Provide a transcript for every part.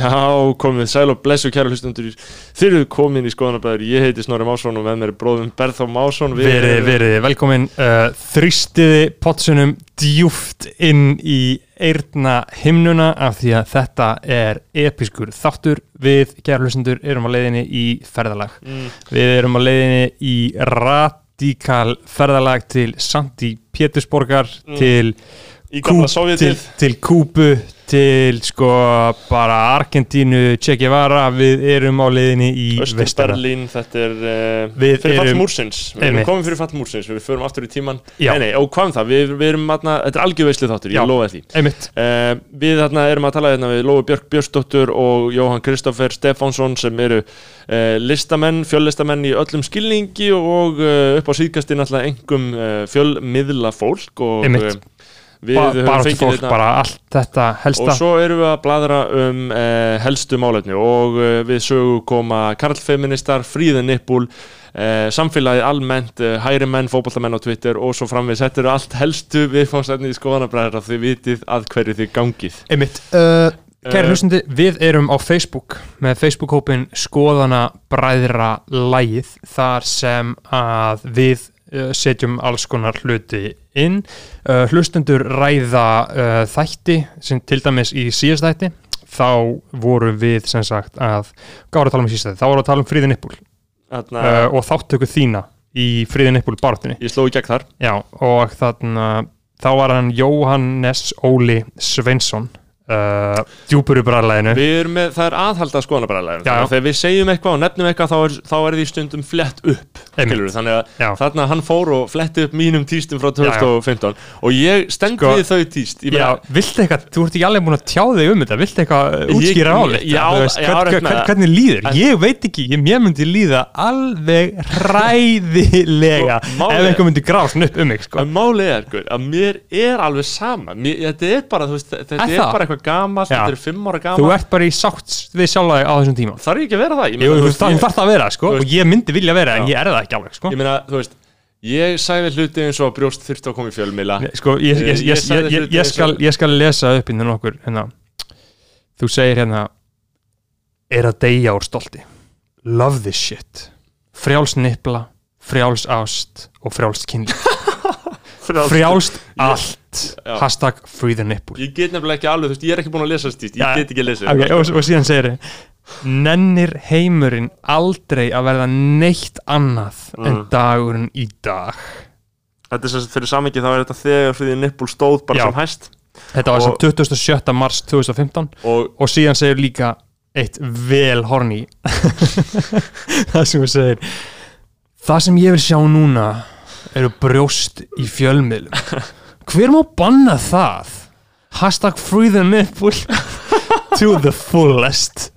Já, komið sæl og blessu kæra hlustundur Þeir eru komin í skoðanabæður Ég heiti Snorri Másson og með mér er bróðum Berþá Másson. Verið, verið, velkomin. Uh, Þrýstiði potsunum djúft inn í eirna himnuna af því að þetta er episkur þáttur. Við kæra hlustendur erum á leiðinni í ferðalag. Mm, við erum á leiðinni í radíkal ferðalag til Santi Pétursborgar Mm. til, til, til Kúbu til sko bara Argentínu, Che Guevara við erum á leiðinni í Östur Vestara Berlín Þetta er uh, Við fyrir erum- múrsins. Við erum komin fyrir fall múrsins Við förum aftur í tíman Já. Nei, nei, og hvað um það? Við, við erum atna, Þetta er algjörveislu þáttur, ég lofa því. Uh, við þarna erum að tala hérna við Lói Björk Björnsdóttur og Jóhann Kristoffer Stefánsson sem eru uh, listamenn, fjöllistamenn í öllum skilningi og upp á síðkastin alltaf engum fjölmiðla fólk og Bara fólk, hérna bara allt þetta helsta. Og svo erum við að bladra um uh, helstu málefni og uh, við sögu koma karlfeministar, fríðin nippul uh, samfélagið almennt uh, hæri menn, fótballtamenn á Twitter og svo framvið þetta eru allt helstu viðfáðsefni í skoðanabræðar að þið vitið að hverju þið gangið. Einmitt. Uh, Eh. Kæri hlustundi, við erum á Facebook með Facebook-hópin Skoðana Bræðra Lægið þar sem að við uh, setjum alls konar hluti inn. Uh, hlustundur ræða uh, þætti sem til dæmis í síðast þætti. Þá vorum við sem sagt að gára að tala um síðast þætti, þá vorum við að tala um fríðin Nippul. Þarna, uh, og þáttöku þína í fríðin Nippul barátunni ég sló í gegn þar. Já, og þarna þá var hann Jóhannes Óli Sveinsson uh, djúpur í bræðlæðinu Við erum með, það er aðhalda skoðanabræðarlegin Já, þannig já. að þegar við segjum eitthvað og nefnum eitthvað þá er, þá er því stundum flett upp skilurðu. þannig að Já. þarna hann fór og fletti upp mínum tístum frá Já, já. 2015 og ég stend Sko- þau meina, viltu eitthvað, þú ert ekki alveg búin að tjá þig um þetta viltu eitthvað útskýra hvern, það. hvernig líður, ég veit ekki ég, mér myndi líða alveg hræðilega Sko, ef er- eitthvað myndi grásn upp um mig sko. málið er að mér er alveg sama þetta er þetta bara eitthvað gamalt Já. þetta er fimm ára þú gamalt ert bara í sátt við sjálfa þig á þessum tíma. Þarf ég ekki að vera það? Jú, þú þú þarf það að vera sko, þú og ég myndi vilja vera en ég er það ekki alveg sko. ég meina, þú veist ég sagði hluti eins og brjóst þurfti að koma í fjölmila sko, ég, ég, Ég- ég, skal, skal lesa upp innan okkur hérna. þú segir hérna er að deyja úr stolti. Love this shit. Frjáls nipla, frjáls ást og frjálst kynli frjálst allt Já. hashtag free the nipple ég get nefnilega ekki alveg, þú veist, ég er ekki búin að lesa stíst ég Já, get ekki að lesa okay, og, og síðan segir nennir heimurinn aldrei að verða neitt annað en Mm. dagurinn í dag þetta er sagt fyrir samengi þá er þetta þegar fyrir nippul stóð bara Já. sem hæst þetta var sem 27. mars 2015 og og síðan segir líka eitt vel horni það sem hún segir það sem ég vil sjá núna eru brjóst í fjölmiðlum hver má banna það? Hashtag free the nipple to the fullest.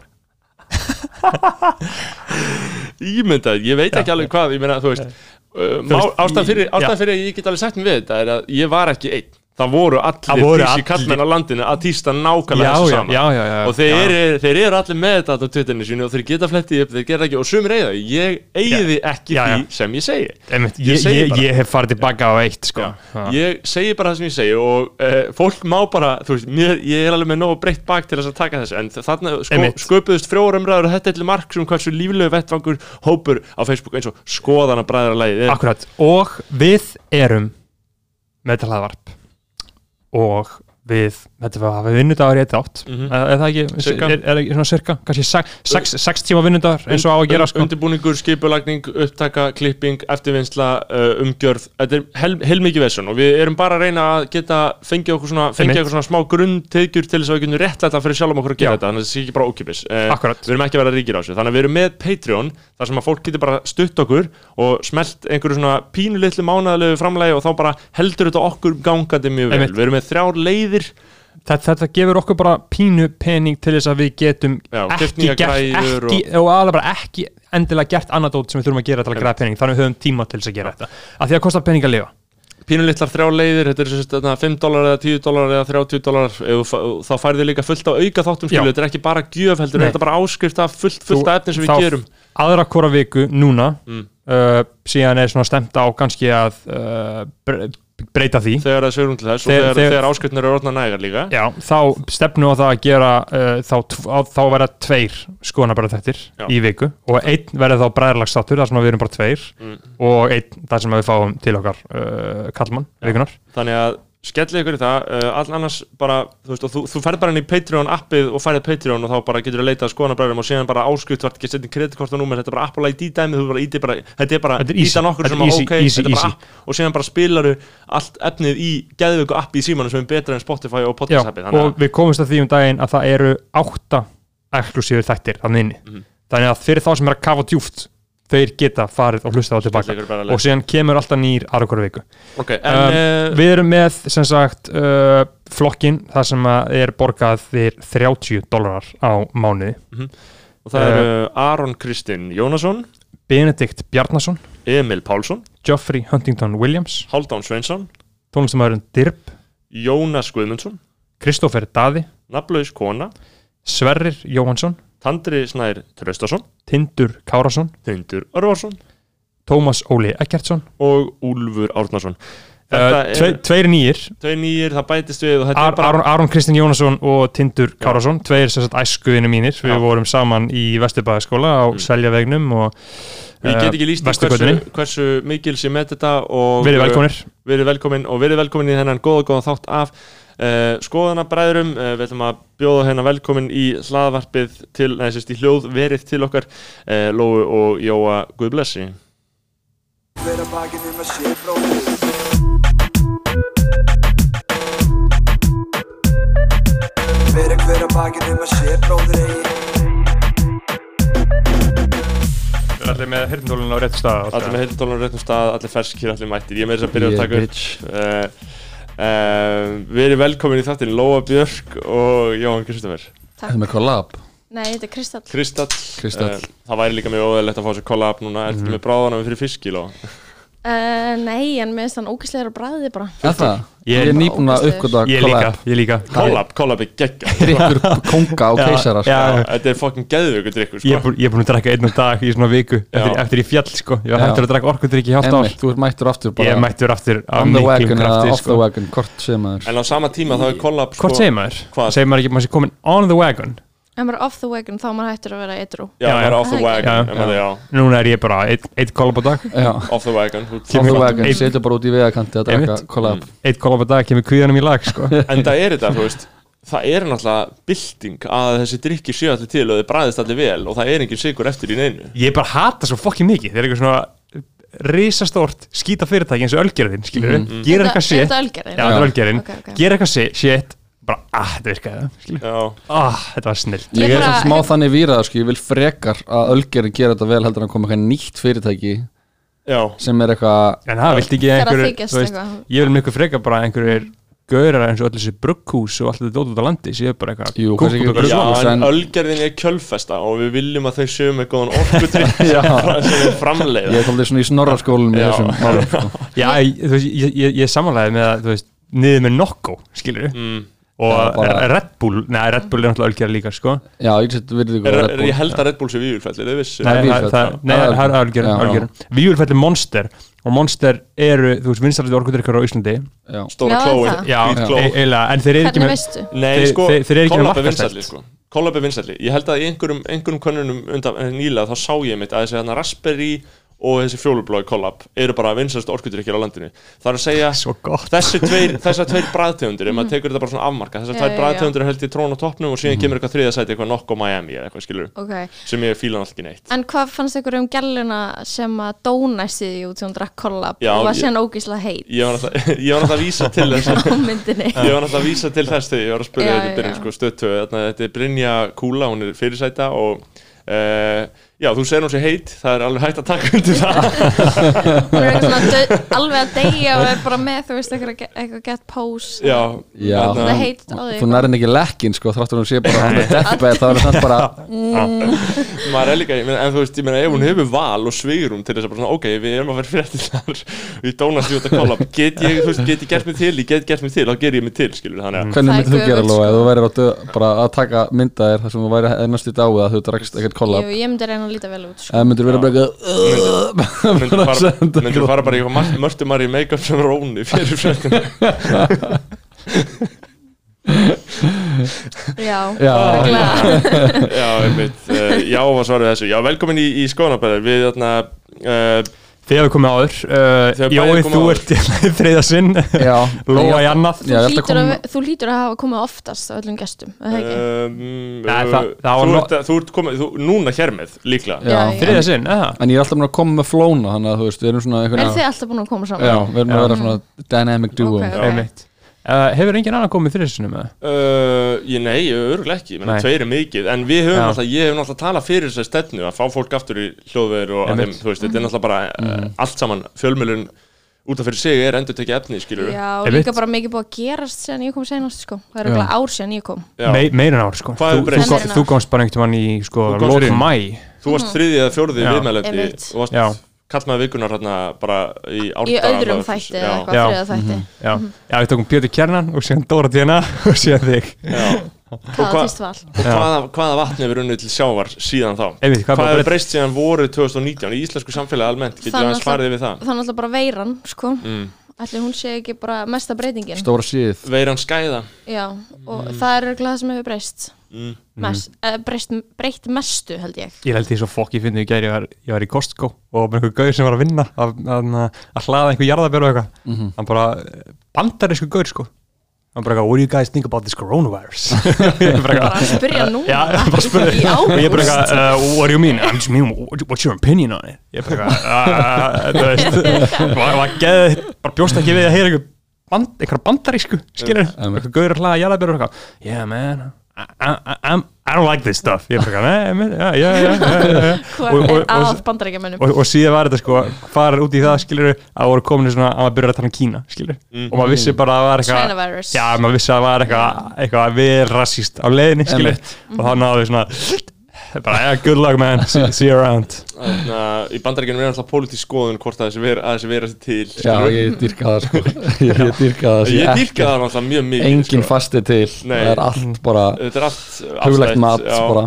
Ímyndað, ég veit ekki alveg hvað ég meina, þú veist, veist, ástæðan fyrir, ástæðan fyrir að ég get alveg sagt mér við þetta er að ég var ekki einn það voru allir voru tísi kallmenn á landinu að tísta nákvæmlega þessu saman já, já, já, og þeir, eru, þeir eru allir með þetta á Twitterinu sínu og þeir geta flettið upp, þeir gera ekki og sumir því, ég eigiði ekki því sem ég segi. Einmitt, Ég ég, segi ég, bara. ég hef farið tilbaka á eitt sko. Ég segi bara það sem ég segi og uh, fólk má bara, þú veist, mér, ég er alveg með nógu breytt bak til þess að taka þessu en þarna sko, Einmitt. sköpuðust frjóramræður og þetta er til mark sem hversu líflegu vettvangur hópur á Facebook eins og skoðana bræðarlægi Akkurat, og við erum með talhaðvarp og við, þetta var að við vinnudagur í eitt átt Mhm. er, er það ekki, Sirka. er, er ekki svona cirka kannski sex, sex, sex tíma vinnudagur eins og á að gera sko. undirbúningur, skipulagning, upptaka, klipping eftirvinnsla, uh, umgjörð þetta er hel, heilmikið vessun og við erum bara að reyna að geta fengið okkur svona fengið Einmitt. okkur svona smá grunntegjur til þess að við getum réttlæta fyrir sjálfum okkur að gera Já. þetta þannig að það sé ekki bara ókipis uh, við erum ekki að vera ríkir á þessu, þannig að við erum með Patreon þar sem að fólk getur bara stutt okkur og smelt einhverju svona pínu litlu mánaðalegu framlægi og þá bara heldur þetta okkur gangandi mjög vel, við erum með þrjár leiðir þetta, þetta gefur okkur bara pínu pening til þess að við getum Já, ekki gert ekki, og alveg bara ekki endilega gert annað dót sem við þurfum að gera til að græða pening. Þannig við höfum tíma til þess að gera þetta. Af því að kostar pening að lifa. Pínu litlar þrjá leiðir, þetta er sem sagt, þarna 5 dólar eða 10 dólar eða 30 dólar þá færðu líka fullt á auka þáttum skilu, þetta er ekki bara gjöf heldur, Nei. þetta er bara áskrift af fullt, fullt af efni sem við gerum. aðra hvora viku núna Mm. uh, síðan er svona stemt á kannski að uh, breyta því þegar það er svörum til þess Þegar- og þegar, þegar- áskrifnir eru orðna nægar líka Já, þá stefnu á það að gera uh, þá, á, þá verða tveir skoðanabræðþættir Já. í viku og einn verður þá bræðarlagsstáttur þar sem við erum bara tveir Mm. og einn þar sem við fáum til okkar uh, kallmann vikunar þannig að skellið ykkur í það uh, all annars bara, þú veist, og þú, þú ferð bara inn í Patreon appið og færið Patreon og þá bara getur þú að leita að skoðanabræðum og síðan bara áskrift vart ekki að setja kreditkort og númer, þetta er bara Apple ID dæmi, þú bara íti bara, þetta er bara íta nokkur sem er að ok, easy, þetta er bara app. Og síðan bara spilaru allt efnið í geðvöku appi í símanum sem er betra en Spotify og Já, podcast appið, þannig og við komumst að því um daginn að það eru átta eksklusífur þættir þannig inni. Mhm. þannig að fyrir þá sem er að kafa djúft þeir geta farið og hlusta á tilbaka. og síðan kemur alltaf nýr aðra hverju viku. Ok, en Um, uh, Við erum með sem sagt uh, flokkin þar sem er borgað þér 30 dólarar á mánuði. Og það eru Aron Kristinn Jónasson Benedikt Bjarnason, Emil Pálsson, Geoffrey Huntington Williams Haldán Sveinsson tónlistamæðurinn Dirb, Jónas Guðmundsson Kristófer Daði Naflaus Kona, Sverrir Jóhansson, Tandri Snær Traustason. Tindur Kárasson Tindur Örvarsson. Tómas Óli Ekkertsson og Úlfur Árnason. Uh, Þetta tve, er Tveir nýjir tvei nýjir, það bætist við Ar bara Aron, Kristinn Jónasson og Tindur Kárasson Tveir sagt æskuðinu mínir. Við Já. vorum saman í Vesturbæðaskóla á Mm. Seljavegnum og Ég get ekki líst hversu, hversu mikil sem með þetta og velkomnir. verið velkomin og verið velkomin í þennan góða góða þátt af uh, skoðana bræðurum uh, við ætlum að bjóða hérna velkomin í hlaðvarpið til, neða sérst í hljóð verið til okkar. Uh, Lóu og Jóa Guðblessi um bróðir Hver að bakinn um að sé bróðir eigi Við erum allir með hirtindólinu á réttu stað allir með heildólan á réttum stað, allir ferskir, allir mættir. Ég með þess að byrja að taka upp uh, uh, verið velkomin í þáttin Lóa Björk og Jóhann Kristoffer Þetta er með collab Nei, þetta er Kristall. Kristall, Kristall. eh, það væri líka mjög óðurlegt að fá sér collab núna, ertu Mhm. með bráðana við fyrir fiskil og uh, Nei, en mér finnst hann ógæslegur að bræði bara. Er það? Ég- er nýbúin að uppgöta Ég líka, ég líka. Collab, collab er geggja Drykkur konga og Já, keisara sko. já. þetta er fucking geðvöku drikkur Ég er sko. búin, ég er búin að drekka einn dag í svona viku eftir, í fjall sko. Ég var hættur að drekka orkudrykki í ár. Emmitt, þú ert mættur aftur bara Ég mættur aftur af On the wagon eða krafti off the sko wagon, hvort sem maður en á sama tíma þá er collab Hvort segir maður? Hvað? Segir maður ekki maður? Ef maður er off the wagon þá maður hættur að vera eitru já, Já, já. er off the wagon já. maður- já, Núna er ég bara eitt, eitt kollab á dag. Já, off the wagon þú- off the Kemur- wagon, setur bara út í vegakanti að drekka Einmitt. collab Eitt kollab á dag kemur kvíðanum í lag sko. En það er þetta, þú veist það er náttúrulega bylting að þessi drikki séu allir til og þið bræðist allir vel og það er engin sigur eftir í neinu. Ég bara hata svo fokkin mikið. Það er eitthvað svona risastórt skýta fyrirtæki eins og ölgerðin skilur við Ok, ok. Gerir eitthvað shit Bara, ah, þetta virkaði við. Ah, þetta var snill Ég Ég er svona smá þannig výrað sko, ég vil frekar að Ölgerin gera þetta vel heldur en að koma eitthvað nýtt fyrirtæki já, sem er eitthvað En það vilti ekki er einhverju. Ég vil miklu frekar bara einhverjir Gaurar eins og allir þessi brugghús og allt þetta dót út á landi séu bara eitthvað. Já, en ölgerðin er kjölfesta og við viljum að þau séu með góðan orkudrykk Já. sem er framleiða Ég er þáttið svona í snorraskólum í Já. sko. Já, ég, ég, ég, ég samanlega með að, niður með Nokko, skilur við mm. Og bara- Red Bull, neða Red Bull er náttúrulega algjör líka, sko. Já, ég er, er, ég held að Red Bull sé vissu Nei, það- er Víurfell er Monster og Monster eru, þú veist, vinstalandi orkudrykkar á Íslandi. Stóra Já, klóin, það. Já, hvít kló. e- en þeir eru ekki með Þeir- sko, þeir- þeir eru ekki með er vinsælli sko. Collab er vinsælli Ég held að í einhverjum, einhverjum könnunum undan nýlega þá sá ég mitt að þessi hérna Raspberry og þessi fjólublói Collab eru bara vinsælst orkudrykkir á landinu. Það er að segja Svo gott. þessi tveir, þessar tveir bræðtegundir ef maður tekur þetta bara svona afmarka þessar tveir bræðtegundir held í trón og toppnum og síðan kemur eitthvað þriða sæti eitthvað nokko Miami eða eitthvað skilur Ok, sem ég fíla alltaf ekki neitt. En hvað fannst ykkur um gæluna sem að dónæsti því út sem hún drakk kollab og var síðan ógísla heit. ég var náttúrulega ég var náttúrulega að vísa til þess ég var náttúrulega að vísa til að Já, þetta þetta er er þú segir hún sé heit það er alveg hægt að taka undir það. Hún er eitthvað svona alveg að deyja og er bara með, þú veist, eitthvað, eitthvað get pose. Já, Já. það heit á því þú nærinn ekki lekkin sko, þráttur hún sé bara með deathbed þá er það bara maður er líka, en þú veist, ég meina ef hún hefur val og svigurum til þess að bara svona, ok, við erum að vera fréttillar við dónast í út að kolla get ég, þú veist, get ég gert mig til, ég get gert mig til þá ger ég mig til, skilur, þannig að Það sko. ég líta vel út sko. eða myndir vera bara eitthvað myndur fara, bara í eitthvað mörtumar í make-up sem róni fyrir fréttina. Já, Já. já, einmitt, uh, já, var svarið þessu. Já, velkomin í, í skoðanabæður við þarna uh, Þið hefur komið áður uh, Jói, þú áður. ert í þriða sinn Já, Lóa í annað Já, ég held að Hlýtur koma að, þú lítur að hafa komið oftast á öllum gestum, er það ekki? um, Nei, það- það var þú, ert, þú ert komið, þú, núna hér með líklega Já. Já, já. Þriða sinn, eða? En ég er alltaf búin að koma með flóna Þannig að þú veist, við erum svona Er þið alltaf búin að koma saman? Já, við erum að vera svona dynamic duo Ok, ok. Uh, Hefur engin annan komið sinnum með? Uh, ég, nei, örgulega ekki, menn Nei. tveir er mikið En við höfum Já. alltaf, ég hef náttúrulega talað fyrir þessari stefnu Að fá fólk aftur í hljóðveður og að þeim, þú veist, þetta er náttúrulega bara uh, Allt saman, fjölmjölun út af fyrir sig er endur tekið efni, skilur Já, og líka bara mikið búið að gerast síðan ég kom senast sko. Það er Já. örugglega ár síðan ég kom Me, Meirin ár sko Þú, þú, þú ár. komst bara einhvern mann í sko Þú inn. mæ Þú varst þriðið eða fjórðið Já. Kallmaði vikunar hérna bara í Í árdara öðrum þætti eða eitthvað, Já. þriða þætti Já, já við tókum Pétur Kjernan og síðan Dóra Díana og síðan þig Já. Hvaða hvað- týst val Og hvaða, hvaða vatni hefur unnið til sjávar síðan þá? Einmitt, hvað Hvað hefur breyst síðan voruð 2019 í íslensku samfélagi almennt? Getur ég aðeins farið við það? Það er náttúrulega bara veiran sko. Mm. Ætli hún sé ekki bara mesta breytingin Stóra síð Veiran skæða Já, og það er það sem hefur breyst mm. Mest, eh, breyst, breytt mestu held ég. Ég held því svo fokk ég finni í gæri ég, var- ég var í Costco og með einhver gaur sem var að vinna að, að, að hlaða einhver jarðabjörn og eitthvað. Hann bara bandarísku gaur sko. Hann bara what do you guys think about this coronavirus? Ég bara að spyrja nú Já, bara Í og ég bara uh, what do you mean? I just mean, what- what's your opinion on it? Ég bara eitthvað, uh, þú veist var, var geð, bara bjóst ekki við að heyra einhver band, einhver bandarísku skilur, einhver gaur að hlaða jarðabjörn og eitthvað, yeah man I, I, I'm, I don't like this stuff. Ég bara eitthvað, nei, já, já, já, já. Hvað Og- og- er að og- bandarækjamönnum og, og síðan var þetta sko farar út í það skilur að voru komin svona að maður byrja að tala um Kína skilur og maður vissi bara að það var eitthvað Chinavirus já maður vissi að það var eitthvað eitthvað vel rassíst á leiðinni skilur og þá náðu við svona bara yeah, good luck man, see, see you around. Þannig að í bandaríkjunum er alltaf pólitísk skoðun hvort að þessi vera, að þessi vera sér til. Já, ég dyrka það sko. Ég, dyrka það Ég ekki- dýrka það náttúrulega mjög mikið Engin sko. fasti til. Nei. Það er allt bara Þetta er allt Huglægt mat já. bara.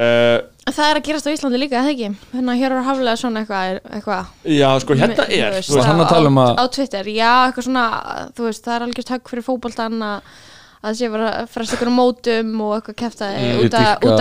Uh, Það er að gerast á Íslandi líka, eða ekki? Að hér er haflega svona eitthvað, er- eitthvað. Já, sko, hérna er þú veist, hann að tala um að- Á Twitter, já, eitthvað svona Þú veist, það er algjört högg fyrir fótboltan að að sé bara að fresta ykkur mótum og eitthvað Mm, út, að- út,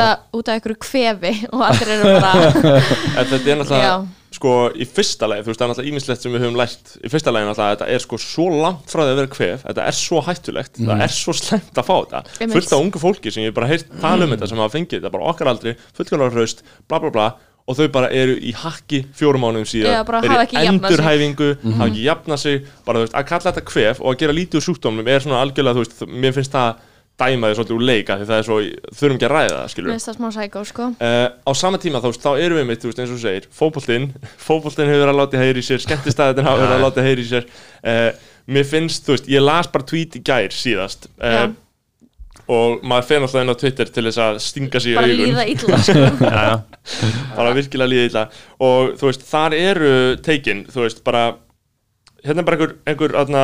af ykkur kvefi og allir eru bara þetta er náttúrulega Já. sko, í fyrsta lagi, þú veist, það er náttúrulega ímislegt sem við höfum lært. Í fyrsta lagi náttúrulega, þetta er sko svo langt frá því að vera kvef, þetta er svo hættulegt það er svo slemt að fá þetta. Fullt af ungu fólki sem ég bara heyrt tala um þetta sem hafa fengið þetta bara okkar aldri, fullkvæmlega hraust bla bla bla, og þau bara eru í hakki fjórum mánuðum síðan, eru í ekki jafnað sig. endurhæfingu hafa ekki jafnað sig, bara þú veist, að kalla þetta kvef og að gera lítið úr sjúkdómnum er svona algjörlega, þú veist, mér finnst það dæma því svolítið úr leika því það er svo, þurfum ekki að ræða það, skilur Mér finnst það smá sækó, sko. Uh, á sama tíma þá, þá erum við mitt, þú veist, eins og þú segir fótboltinn, fótboltinn hefur verið að láta heyri í sér skemmtistæðin hafa verið að láta heyri í sér. Uh, mér finnst, þú veist, ég las bara tweet í gær síðast uh. Og maður fer náttúrulega inn á Twitter til þess að stinga sig í Bara augun. líða illa, sko. Já, já. bara virkilega líða illa. Og þú veist, þar eru tekin, þú veist, bara hérna er bara einhver, einhver aðna,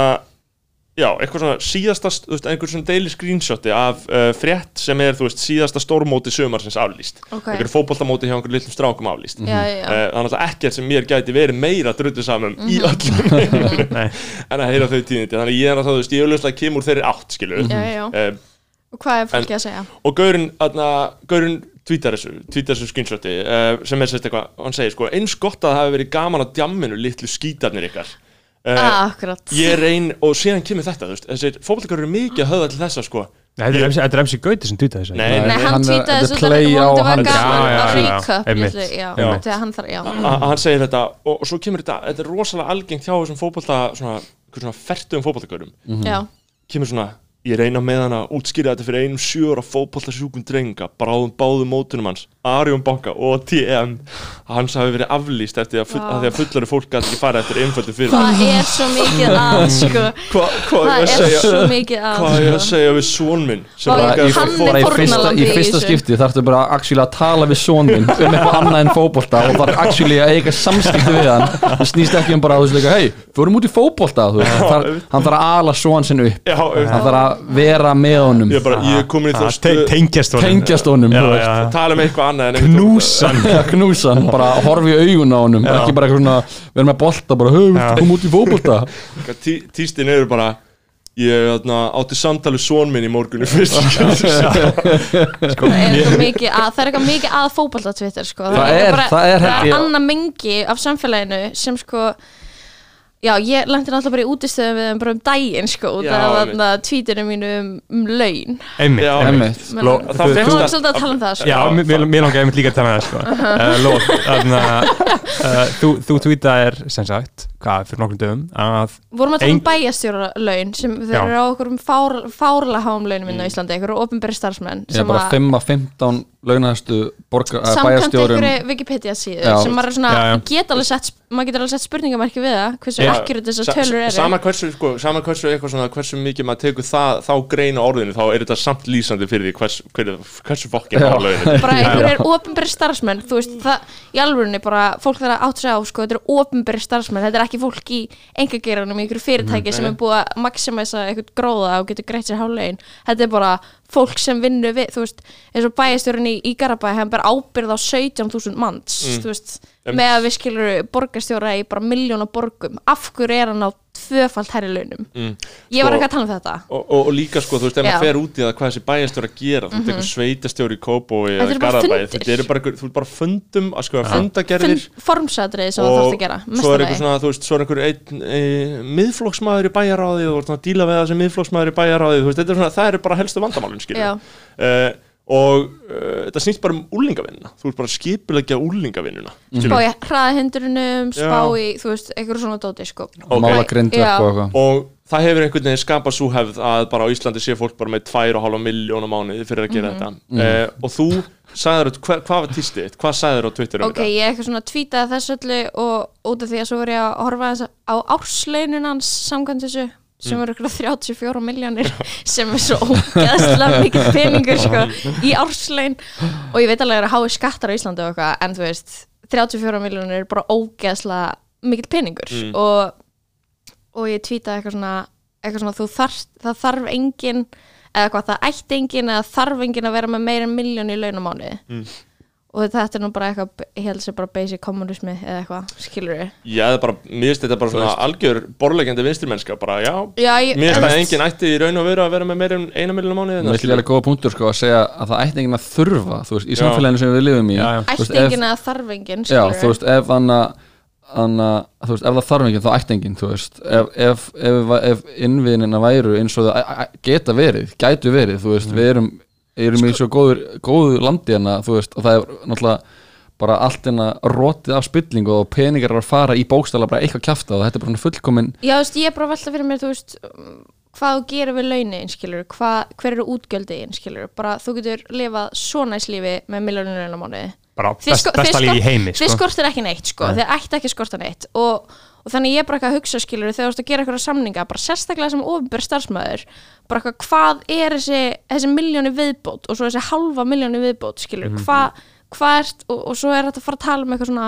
já, eitthvað svona síðasta, þú veist, einhver svona daily screenshoti af uh, frétt sem er, þú veist, síðasta stórmóti sömarsins aflýst. Ok. einhver fótboltamóti hjá einhver litlum strákum aflýst. Já, já, já. Uh, er náttúrulega ekkert sem mér gæti verið meira drullu saman í öllum heiminum Nei. en að heyra þau tíðindi. Þannig að ég er að það, þú veist, ég auðvitað kemur þeirri átt, skilur Já, já, já. Uh, Og hvað er fólki að segja? og Gaurinn, aðna, Gaurinn tweetar þessu, tweetar þessu screenshoti uh, sem er sérst eitthvað, hann segir sko eins gott að það hafi verið gaman á djamminu litlu skítarnir ykkar. Uh, Ah, akkurat. ég reyn, og síðan kemur þetta, þú veist þessir fótbolleikar eru mikið að höfða til þessa sko. Nei, Þetta er MC er Gauti sem tweetaði þessu. Nei, Nei, hann þetta er þessu play á þetta var gaman Já, já, að já, þegar hann þarf, já. Að hann segir þetta og, og svo kemur þetta, þetta er rosalega algengt hjá þessum fótbolta, svona, svona fertum fótbolleikarum Já, kemur svona ég reyna með hann að útskýra þetta fyrir einum sjóra fótboltasjúkum drenga bráðum báðum mótunum hans Arjón Banka og TM hans hafi verið aflýst eftir að, full, Vá. að því að fullari fólk gæti ekki fara eftir einföldu fyrir. Það er svo mikið að, sko. Hvað hva Það er að er segja svo mikið að, hvað er að sko segja við svon minn sem Og langar að í, bara í fyrsta, skipti þarftu bara actually að tala við sonin um eitthvað annað en fótbolta og þarf actually að eiga samskipti við hann. Það snýst ekki um bara að þú hei, vorum út í þar, hann þarf að ala svoan sinn upp. Já, hann þarf að vera með honum. Ég er bara, ég er komin í stöð tengjast honum. Tengjast honum Já, já. tala um eitthvað annað knúsan. knúsa hann, bara horfi í augun á honum. Ekki bara eitthvað svona, við erum með bolta bara, kom út í fótbolta? Tí- tístin eru bara ég átti samtali svon minn í morgunni fyrst sko, það er eitthvað mikið að, það er eitthvað mikið að fótbolta Twitter sko. Það er- það er held ég- annað mengi af samfélaginu sem sko Já, ég lendi náttúrulega bara í útistöðum við þeim bara um daginn sko, út Já, af einmitt. þarna tweetinu mínu um, um laun einmitt, Já, einmitt. Er það- svolítið að tala um það sko. Já, mér, mér, mér langar einmitt líka að tala um það sko. uh, Lóð, þarna uh, þú, þú tweetaðir sem sagt, hvað, fyrir nokkrum dögum að vorum að tala um Ein- bæjastjóra laun sem þeir eru á okkur um fár, fárlega háum launum inn á Íslandi, einhverju ofinberi starfsmenn ég er sem bara að 5 af 15 launahæstu samkvæmt einhverju Wikipedia síðu Já. sem maður er svona, Já, já. get alveg sett maður getur alveg sett spurningamarki við það hversu akkurat þessar Sa- tölur eru. sama hversu, sko, sama hversu eitthvað svona hversu mikið maður tekur það, þá greina orðinu þá er þetta samt lýsandi fyrir því hvers, hver, hversu fokkin Já. álögin bara einhverjir ofinberi starfsmenn þú veist, það, í alvörunni bara fólk þarf að átt ekki fólk í engageranum í einhverju fyrirtæki sem nei. er búið að maximæsa eitthvað gróða og getur greitt sér hálegin þetta er bara fólk sem vinnur við þú veist, eins og bæjastjórinn í, Garabæ hann ber ábyrð á 17.000 manns þú veist, Em- með að við skilur borgarstjóra í bara miljóna borgum. Af hverju er hann á tvöfalt herri launum? Mm. ég var Sko- ekki að tala um þetta. Og, og, og líka sko, þú veist, ef maður fer út í það hvað þessi bæjarstjóri að gera, þú veist, eitthvað sveitastjóri í Þetta eða einhver- þú ert bara fundum að sko, fundagerðir. Formsatriði sem það þarfst að gera svo er einhver svona, þú veist, svo er einhver einn e, miðflokksmaður í bæjaráði og þú ert svona að díla við það sem miðflokksmaður í bæjaráði þú veist, þetta er svona, það eru bara helstu vandamálin, Já. skilja uh, og uh, þetta snýst bara um úlingavinnuna þú ert bara að skipulegja úlingavinnuna spá í hraðahindrunum, spá í þú veist, eitthvað svona dóti sko. Ok. mála grindverk Já. og eitthvað. Og það hefur einhvern veginn skapað svo hefð að bara á Íslandi sé fólk bara með 2,5 miljóna mánuði fyrir að gera Mhm. þetta. Uh, og þú sagður, hva, hvað var tístið þitt? hvað sagður á Twitter um ok, ég eitthvað svona tweetaði þessu öllu og út af því að svo var ég að horfa þess á árslaunun hans samkvæmt þessu sem eru ykkur 34 miljónir sem er svo ógeðslega mikið peningur sko, í árslaun og ég veit alveg að það eru hái skattar á Íslandi og eitthvað en þú veist, 34 miljónir er bara ógeðslega mikið peningur Mm. og, og ég tweetaði eitthvað svona, eitthvað svona þarf, það þarf engin eða hvað það ætti engin eða þarf engin að vera með meira en miljón í launamánuði Mm. Og þetta er nú bara eitthvað ég held sér bara basic kommunismi eða eitthvað, skilur við Já, það er bara, mér finnst þetta bara svona algjör borlegjandi vinstrimennska, bara já. Já, ég, mér finnst en- að enginn ætti í raun og veru að vera með meira en eina miljóna mánuði Mér finnst líka góða punktur sko að segja að það ætti enginn að þurfa þú veist, í samfélaginu sem við lifum í. Já, já. ætti ef- engin eða þarf engin Já, skilurðu. þú veist, ef hann þú veist, ef það þarf enginn þá ætti enginn, þú veist. Ef, ef, ef, ef innviðinina væru eins og það geta verið, gætu verið þú veist, við erum, erum í svo góðu landi hérna, veist og það er náttúrulega bara allt hérna rótið af spillingu og peningar að fara í bókstala bara eitthvað kjafta og þetta er bara svona fullkomin Já, þú veist, ég er bara að velta fyrir mér, þú veist hvað þú gerir við launin, skilur hver eru útgjöldin, skilur bara þú getur lifað svo næst lífi með miljónir launamánuði bara best, sko- besta sko- líf í heimi þið sko. skortir ekki neitt sko, þið ætti ekki að skorta neitt og, og þannig ég er bara eitthvað að hugsa skilur þegar þú ert að gera eitthvað samninga, bara sérstaklega sem ofnbjör starfsmæður, bara eitthvað hvað er þessi, þessi miljóni viðbót og svo þessi halva miljóni viðbót skilur Mhm. hvað hva ert og, og svo er þetta að fara að tala um eitthvað svona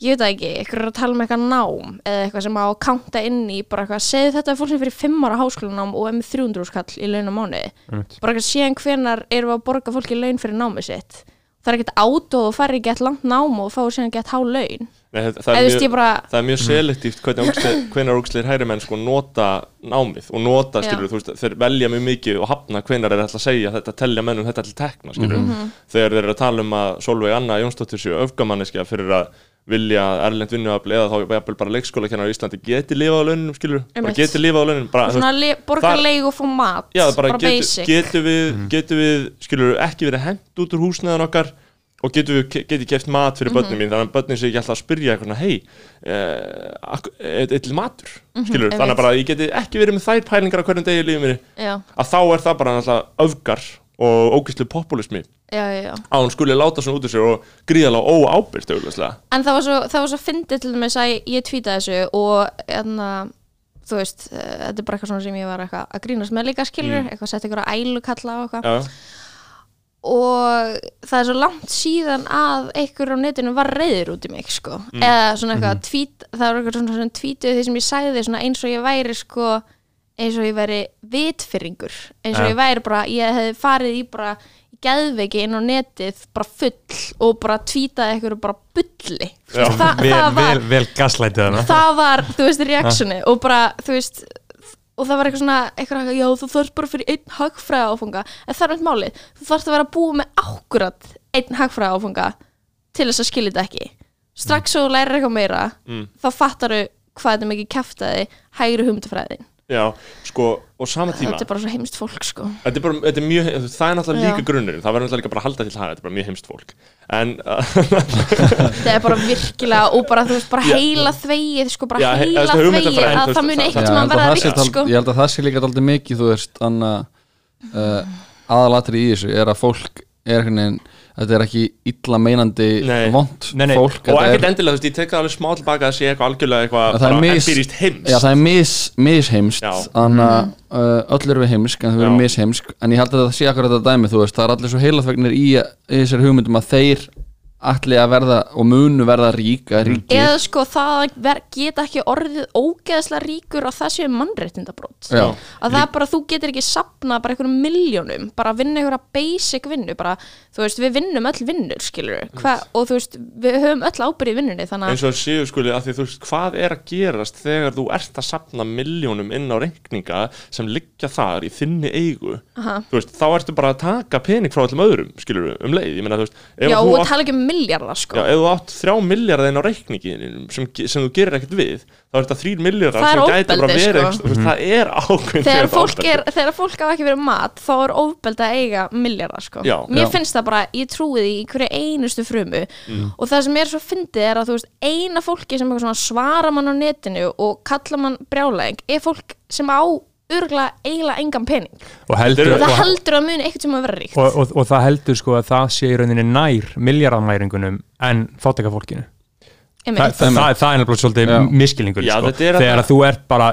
ég veit ekki, eitthvað er að tala um eitthvað nám eða eitthvað sem á að kánta inn í bara eitthvað, segðu þetta er fólk sem fyrir 5 ára háskólanám og er með 300 skall í laun á mánuði Einmitt. bara eitthvað síðan hvenar við að borga fólki laun fyrir námið sitt það er ekkert átóð og færi gett langt nám og fá síðan gett há laun. Nei, það, eða er mjög, bara það er mjög selektíft hvernig úkslir hægri menn sko nota námið og nota, skilur, þú veist, þeir velja mjög mikið og hafna hvenar er ætla að segja þetta telja mennum þetta til tekna, skilur Mhm. þegar þeir eru að tala um að Solveig Anna Jónsdóttir séu öfgamanneskja fyrir að vilja að erlend vinnuafli eða þá jafnvel bara leikskóla kennar á Íslandi geti lifað á launum, skilur, bara Einmitt. geti lifað á launum bara, svona le, borga það- leig og fá mat Já, bara, bara getu, basic. getum við, getum við skilur, ekki verið hent út úr húsnæðan okkar og getum við, getið keft mat fyrir börnin mín, þannig að börnin sé ekki alltaf að spyrja eitthvað, hei, eitthvað matur, skilur, þannig einmitt. að bara ég geti ekki verið með þær pælingar á hverjum degi í lífið minni, já, að þá er það bara náttúrulega öfgar og ógæslu populismi já, já, já. Að hún skuli láta svona út úr sér og gríðalega óábyrst auðvitað. en það var svo, það var svo fyndið til dæmis að ég, tweetaði þessu og enna, þú veist, eh, þetta er bara eitthvað svona sem ég var eitthvað að grínast með líka skilur, eitthvað sett eitthvað ælu kalla og eitthvað. Og það er svo langt síðan að einhver á netinu var reyður út í mig sko. eða svona eitthvað tvít, það var eitthvað svona, svona tvítuð því sem ég sagði svona eins og ég væri sko, eins og ég væri vitfyrringur eins og Ja. ég væri bara, ég hefði farið í bara geðveiki inn á netið bara full og bara tvítaði eitthvað bara bulli. Já. Þa, vel, það var vel, vel gaslætið hana. það var, þú veist, reaksjoni og bara, þú veist og það var eitthvað svona, eitthvað, já, þú þarfst bara fyrir einn hagfræða áfanga, en það er meitt málið. Þú þarfst að vera að búa með akkurat einn hagfræða áfanga til þess að skilja þetta ekki. Strax svo þú lærir eitthvað meira Mm. þá fattaru hvað þetta mikið kæftaði hægri hugmyndafræðin Já, sko, og sama tíma. Þetta er bara svo heimst fólk, sko. Þetta er, bara, þetta er mjög, það er náttúrulega líka grunnurinn. Það verður náttúrulega líka bara að halda til haga Þetta er bara mjög heimst fólk. En, það er bara virkilega, og bara, þú veist, bara heila þvegið, sko, bara Já, he- heila þessi hugmyndafræði, þvegið þú að veist, það muni það- eitthvað Já, sem ég að held að verða það sé ríkt, dálítið- sko. ég held að það sé líka alltaf mikið þú veist uh, aðalatri í þessu er að fólk er einhvern veginn þetta er ekki illa meinandi Nei. vond Nei, nei. fólk Og ekkert er, endilega, þú veist, ég tek það alveg smá tilbaka að sé eitthvað algjörlega eitthvað empirist heimst já, það er mis, misheimst þannig að uh, öll eru við heimsk en þau eru misheimsk. En ég held að það sé akkur þetta dæmi þú veist, það er allir svo heilaþvegnir í, í þessari hugmyndum að þeir allir að verða og munu verða ríka ríkir eða sko það geta ekki orðið ógeðslega ríkur séu mannréttindabrót Já. að það er bara, þú getur ekki sapnað bara einhverjum miljónum, bara að vinna einhverja basic vinnu, bara, þú veist, við vinnum öll vinnur, skilur Hva, og þú veist við höfum öll ábyrði í vinnunni, þannig eins og séu skuli að því þú veist hvað er að gerast þegar þú ert að sapna miljónum inn á reikninga sem liggja þar í þinni eigu? Veist, þá ertu bara að taka pening frá öllum öðrum, skilur um leið ég ef já, þú átt- miljardar, Já, sko ef þú átt þrjá miljardin á reikningin sem, sem þú gerir ekkert við þá er þetta þrýr miljardar sem gæti bara ofbeldi, verið sko. sko. veist, það er ákveðin þegar fólk, ofbeldi. er, þegar fólk á ekki verið mat þá er ofbeld að eiga miljardar sko. Já. mér Já. finnst það bara, ég trúi því í hverju einustu frumu og það sem er svo fyndið er að þú veist, eina fólki sem svara mann á netinu og kalla mann brjálæðing er fólk sem á örgulega eiginlega engan pening. Og heldur, og það heldur að muni eitthvað sem að vera ríkt. Og, og, og það heldur sko að það sé í rauninni nær miljardamæringunum en fátæka fólkinu Þa, það, það, það er nefnilega svolítið miskilningur Já, sko, þetta er að- þegar að þú ert bara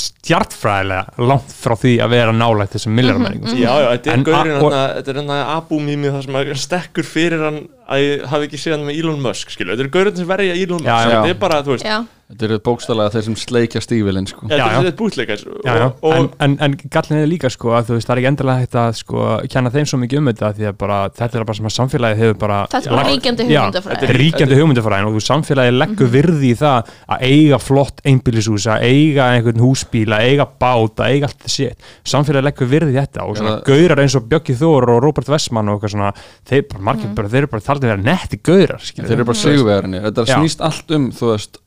stjartfræðilega langt frá því að vera nálægt þessum miljardamæringum Já, já, þetta er En gaurinn a- og- þarna- þetta er hérna Abu-mými það sem að stekkur fyrir hann að ég hafi ekki séð hann með Elon Musk skilu. þetta er gaurinn sem verja Elon Musk Já, já. þetta er bara, þú veist, já, þetta eru bókstallega þeir sem sleikja stífilinn sko. þetta er- þetta bútleikar Já, já. og, en, en, en gallin er líka sko að þú veist það er ekki endilega hægt að sko kenna þeim svo mikið um þetta því að bara þetta er bara sem að samfélagið hefur bara Þetta er ríkjandi Já, hugmyndafræði. þetta er ríkjandi hugmyndafræðin og þú samfélagið leggur Mhm. virði í það að eiga flott einbýlishús að eiga einhvern húsbíl að eiga bát, að eiga allt þessi samfélagið leggur virði í þetta og svona gaurar eins og Bjöggi Þór og Robert Westman og eitthvað svona þeir, bara, margir, Mhm. bara, þeir eru bara að vera netti gaurar skilur þeir eru bara sigurvegarinni þetta Já. snýst allt um þú veist,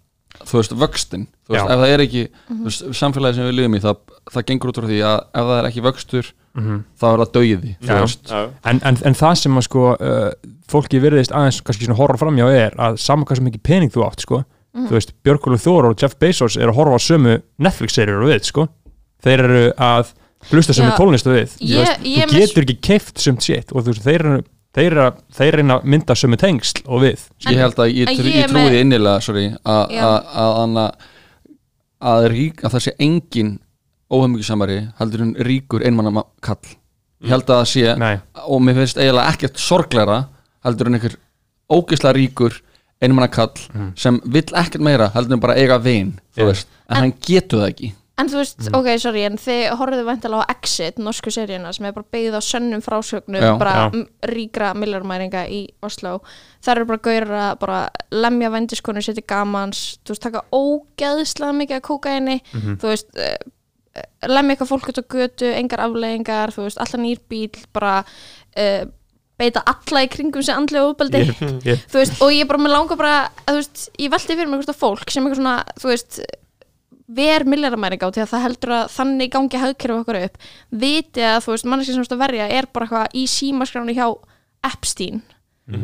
þú veist vöxtin þú veist, Já. ef það er ekki þú veist, samfélagi sem við lifum í það, það gengur út frá því að ef það er ekki vöxtur þá er það dauði þú veist. En, en, en það sem að sko uh, fólki virðist aðeins kannski svona horfa framjá er að saman hvað sem ekki pening þú átt sko. Þú veist, Björgólu Þór og Jeff Bezos eru að horfa á sömu Netflix-seríur og við sko. Þeir eru að hlusta sömu Já. tónlist og við. Þú, Ég- veist, ég þú getur ekki keift sumt shit og þú veist, þeir eru þeir, að- þeir reyna að mynda sömu tengsl og við ég held að ég, en trú, ég ég trúi með- innilega sorry, að, Já. að, að, að, að, rík, að það sé engin óhefmyggisamari heldur en ríkur einmanna kall ég held að það sé Nei. og mér finnst eiginlega ekkert sorgleira heldur en einhver ógeðslega ríkur einmanna kall sem vill ekkert meira heldur en bara eiga vin þú Já. veist, en, hann getur það ekki En þú veist, ok, sorry, en þið horfðu væntalega á Exit, norsku seríuna sem er bara byggð á sönnum frásögnum Já. bara Já. ríkra millarmæringa í Oslo. Það eru bara gauður að bara lemja vendiskonu, setja gamans þú veist, taka ógeðslega mikið að kóka henni þú veist uh, lemja eitthvað fólk út á götu, engar afleggingar þú veist, alltaf nýr bíl bara uh, beita alla í kringum sig andlega ofbeldi. Ég, ég, þú veist, og ég bara með langa bara að, þú veist, ég velti fyrir mig hvort að fólk sem eitthvað svona, þú veist ver milljaramæringa á því að það heldur að þannig gangi hagkerfi okkur upp viti að þú veist, manneski sem þú veist að verja er bara eitthvað í símaskránu hjá Epstein.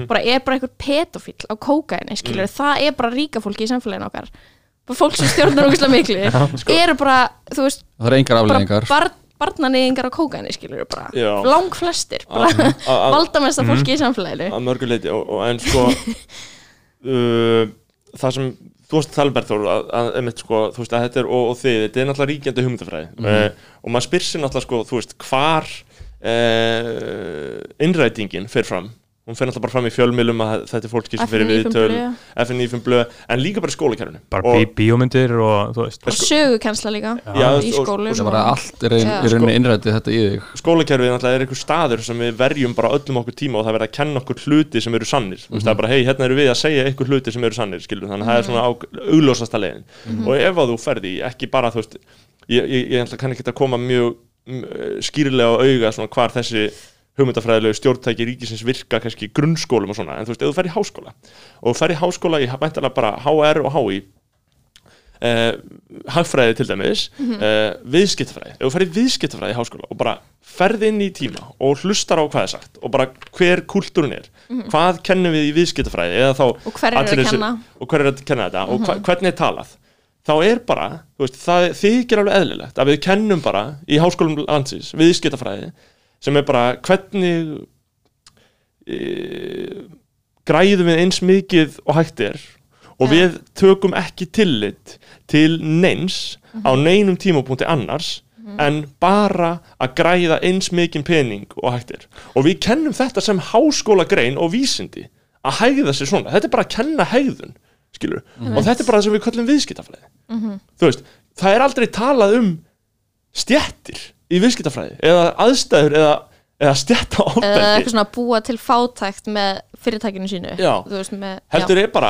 Bara er bara einhver pedofíl á kókaini skilur, það er bara ríka fólki í samfélaginu okkar. Bara fólk sem stjórnar ógæslega miklu. Eru bara, þú veist, það er engar bara afleðingar bar, barnanýðingar á kókaini skilur, bara. Já. lang flestir bara valdamesta fólki í samfélaginu. Og, og en sko uh, það sem þú varst að tala um Berþór að, að, sko, þú veist að þetta er og, og þið, þetta er náttúrulega ríkjandi hugmyndafræði Mhm. uh, og maður spyr sér náttúrulega sko, þú veist, hvar uh, innrætingin fer fram hún fer náttúrulega bara fram í fjölmilum að þetta er fólki sem fyrir viðtöl FNÍFum blöð, en líka bara skólakerfinu. Bara og, bí bíómyndir og þú veist. Og sögukensla líka Já, í og- skólum Það var allt er rauninni innrætið þetta í þig. Skólakerfið er einhver staður sem við verjum bara öllum okkur tíma og það verður að kenna okkur hluti sem eru sannir. Mm það er bara hei, hérna eru við að segja einhver hluti sem eru sannir skilur, þannig að það er svona á- augljósasta leiðin. Og ef að þú ferði í, ekki bara þú veist, ég, ég, ég mm, hugmyndafræðilegu stjórntæki ríkisins virka kannski grunnskólum og svona, en þú veist, ef þú fer í háskóla og fer í háskóla í mæntalega bara HR og HI uh, hagfræði til dæmis uh, viðskiptafræði, ef þú fer í viðskiptafræði í háskóla og bara ferð inn í tíma og hlustar á hvað er sagt og bara hver kultúrin er, hvað kennum við í viðskiptafræði eða þá og hver er að kenna? og hver er að kenna þetta og hva, hvernig er talað þá er bara, þú veist, það þykir alveg eðlilegt að við kennum bara í háskólum landsins, viðskiptafræði sem er bara hvernig e, græðum við eins mikið og hægt er og Já. við tökum ekki tillit til neins á neinum tímapunkti annars en bara að græða eins mikið pening og hægt er. Og við kennum þetta sem háskóla grein og vísindi að hægða sér svona, þetta er bara að kenna hægðun skilur, og þetta er bara það sem við kallum viðskiptafræði. Þú veist, það er aldrei talað um stjettir í viðskiptafræði eða aðstæður eða, eða stjetta eða ofbeldi. eitthvað svona búa til fátækt með fyrirtækinu sínu Já. þú veist með heldur er bara,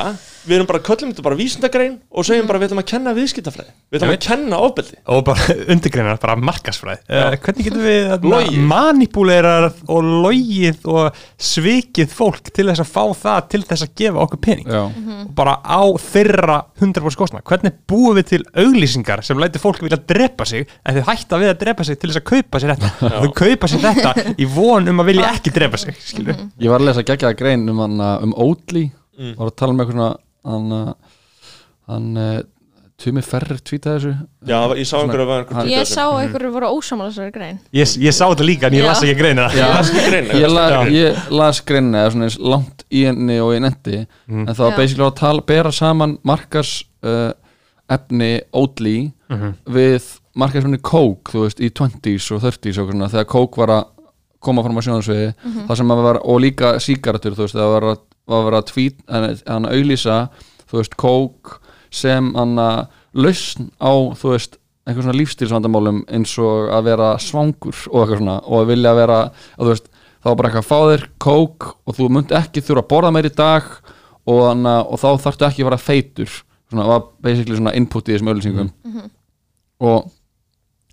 við erum bara köllum þetta bara vísindagrein og segjum bara við ætlum að kenna viðskiptafræði. Við ætlum Ég að kenna ofbeldi. Og bara undirgreinar, bara markasfræð uh, hvernig getum við Logið. manipulerar og logið og svikið fólk til þess að fá það til þess að gefa okkur pening? Já, og bara á þeirra 100% kostna hvernig búum við til auglýsingar sem læti fólk vilja drepa sig en þau hætta við að drepa sig til þess að kaupa sér þetta? Þau kaupa sér þetta í von um að vilja ekki drepa sig skilur ég var að lesa geggjaða grein um, hann, um Oatly. Mm. var að tala um eitthvað hann, hann uh, Tumi Ferrer tweetaði þessu. Já, ég sá einhverju að var ég sá að einhverju voru ósamála þessari grein. Ég, ég sá þetta líka en ég las ekki greinina. Já. las greina, ég, la, ég las greinina eða svona langt í henni og í nendi Mm. en það var basically að tala, bera saman markars uh, efni Oatly Mhm. við markarsefni Coke þú veist, í 20s og 30s og svona, þegar Coke var að koma fram á sjónarsviði það sem að var, og líka síkaratur þú veist, það var að, var að vera að tweet hann að auðlýsa, þú veist, Coke sem hann að lausn á, þú veist, einhver svona lífstílsvandamálum eins og að vera svangur og eitthvað svona, og að vilja vera að þú veist, þá bara eitthvað að fá þér Coke og þú munt ekki þurfa að borða meir í dag og, hana, og þá þarftu ekki að vera feitur svona, var basically svona input í þessum auðlýsingum og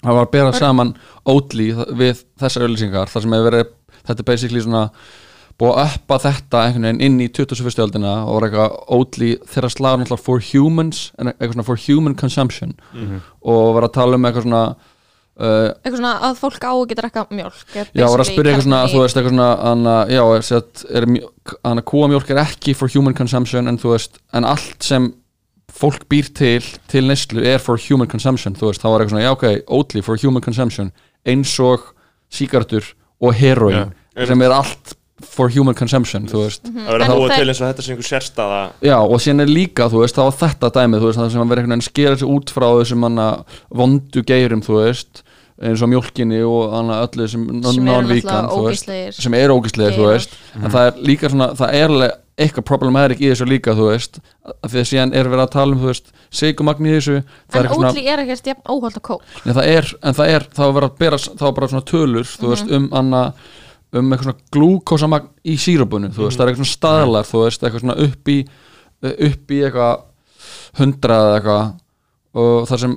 það var að bera saman Oatly við þessar auðlýsingar þar sem hefur verið, þetta er basically svona búið að uppa þetta einhvern veginn inn í 21. öldina og var eitthvað Oatly þeirra slagur náttúrulega for humans en eitthvað svona for human consumption og var að tala um eitthvað svona uh, eitthvað svona að fólk á að geta drekka mjólk er Já, var að spyrja eitthvað svona, í- þú veist, eitthvað svona hana, já, hana, kúamjólk er ekki for human consumption en þú veist, en allt sem fólk býr til, til neyslu er for human consumption, þú veist, þá var eitthvað svona já, ok, Oatly for human consumption eins og síkartur og heroin, sem er allt for human consumption, þú veist. Það verður að það- til eins og þetta sé einhver sérstaða Já, og síðan er líka, þú veist, þá var þetta dæmið, þú veist, það sem að vera einhvern veginn skera sig út frá þessum manna vondu geirum, þú veist eins og mjólkinni og öllu sem Sem veist ógeðslegir. sem er ógæslega, þú veist. En það er líka svona, það er alveg eitthvað problematic í þessu líka, þú veist að því að síðan er verið að tala um, þú veist sigumagn í þessu, er en Oatly er ekkert jafn óholt að kók. Nei, það er, en það er, það var verið að bera það var bara svona tölur, þú veist, um anna, um eitthvað svona glúkósamagn í sírubunu, þú veist, það er eitthvað svona staðlar þú veist, eitthvað svona upp í upp í eitthvað hundrað eða eitthvað. Og það sem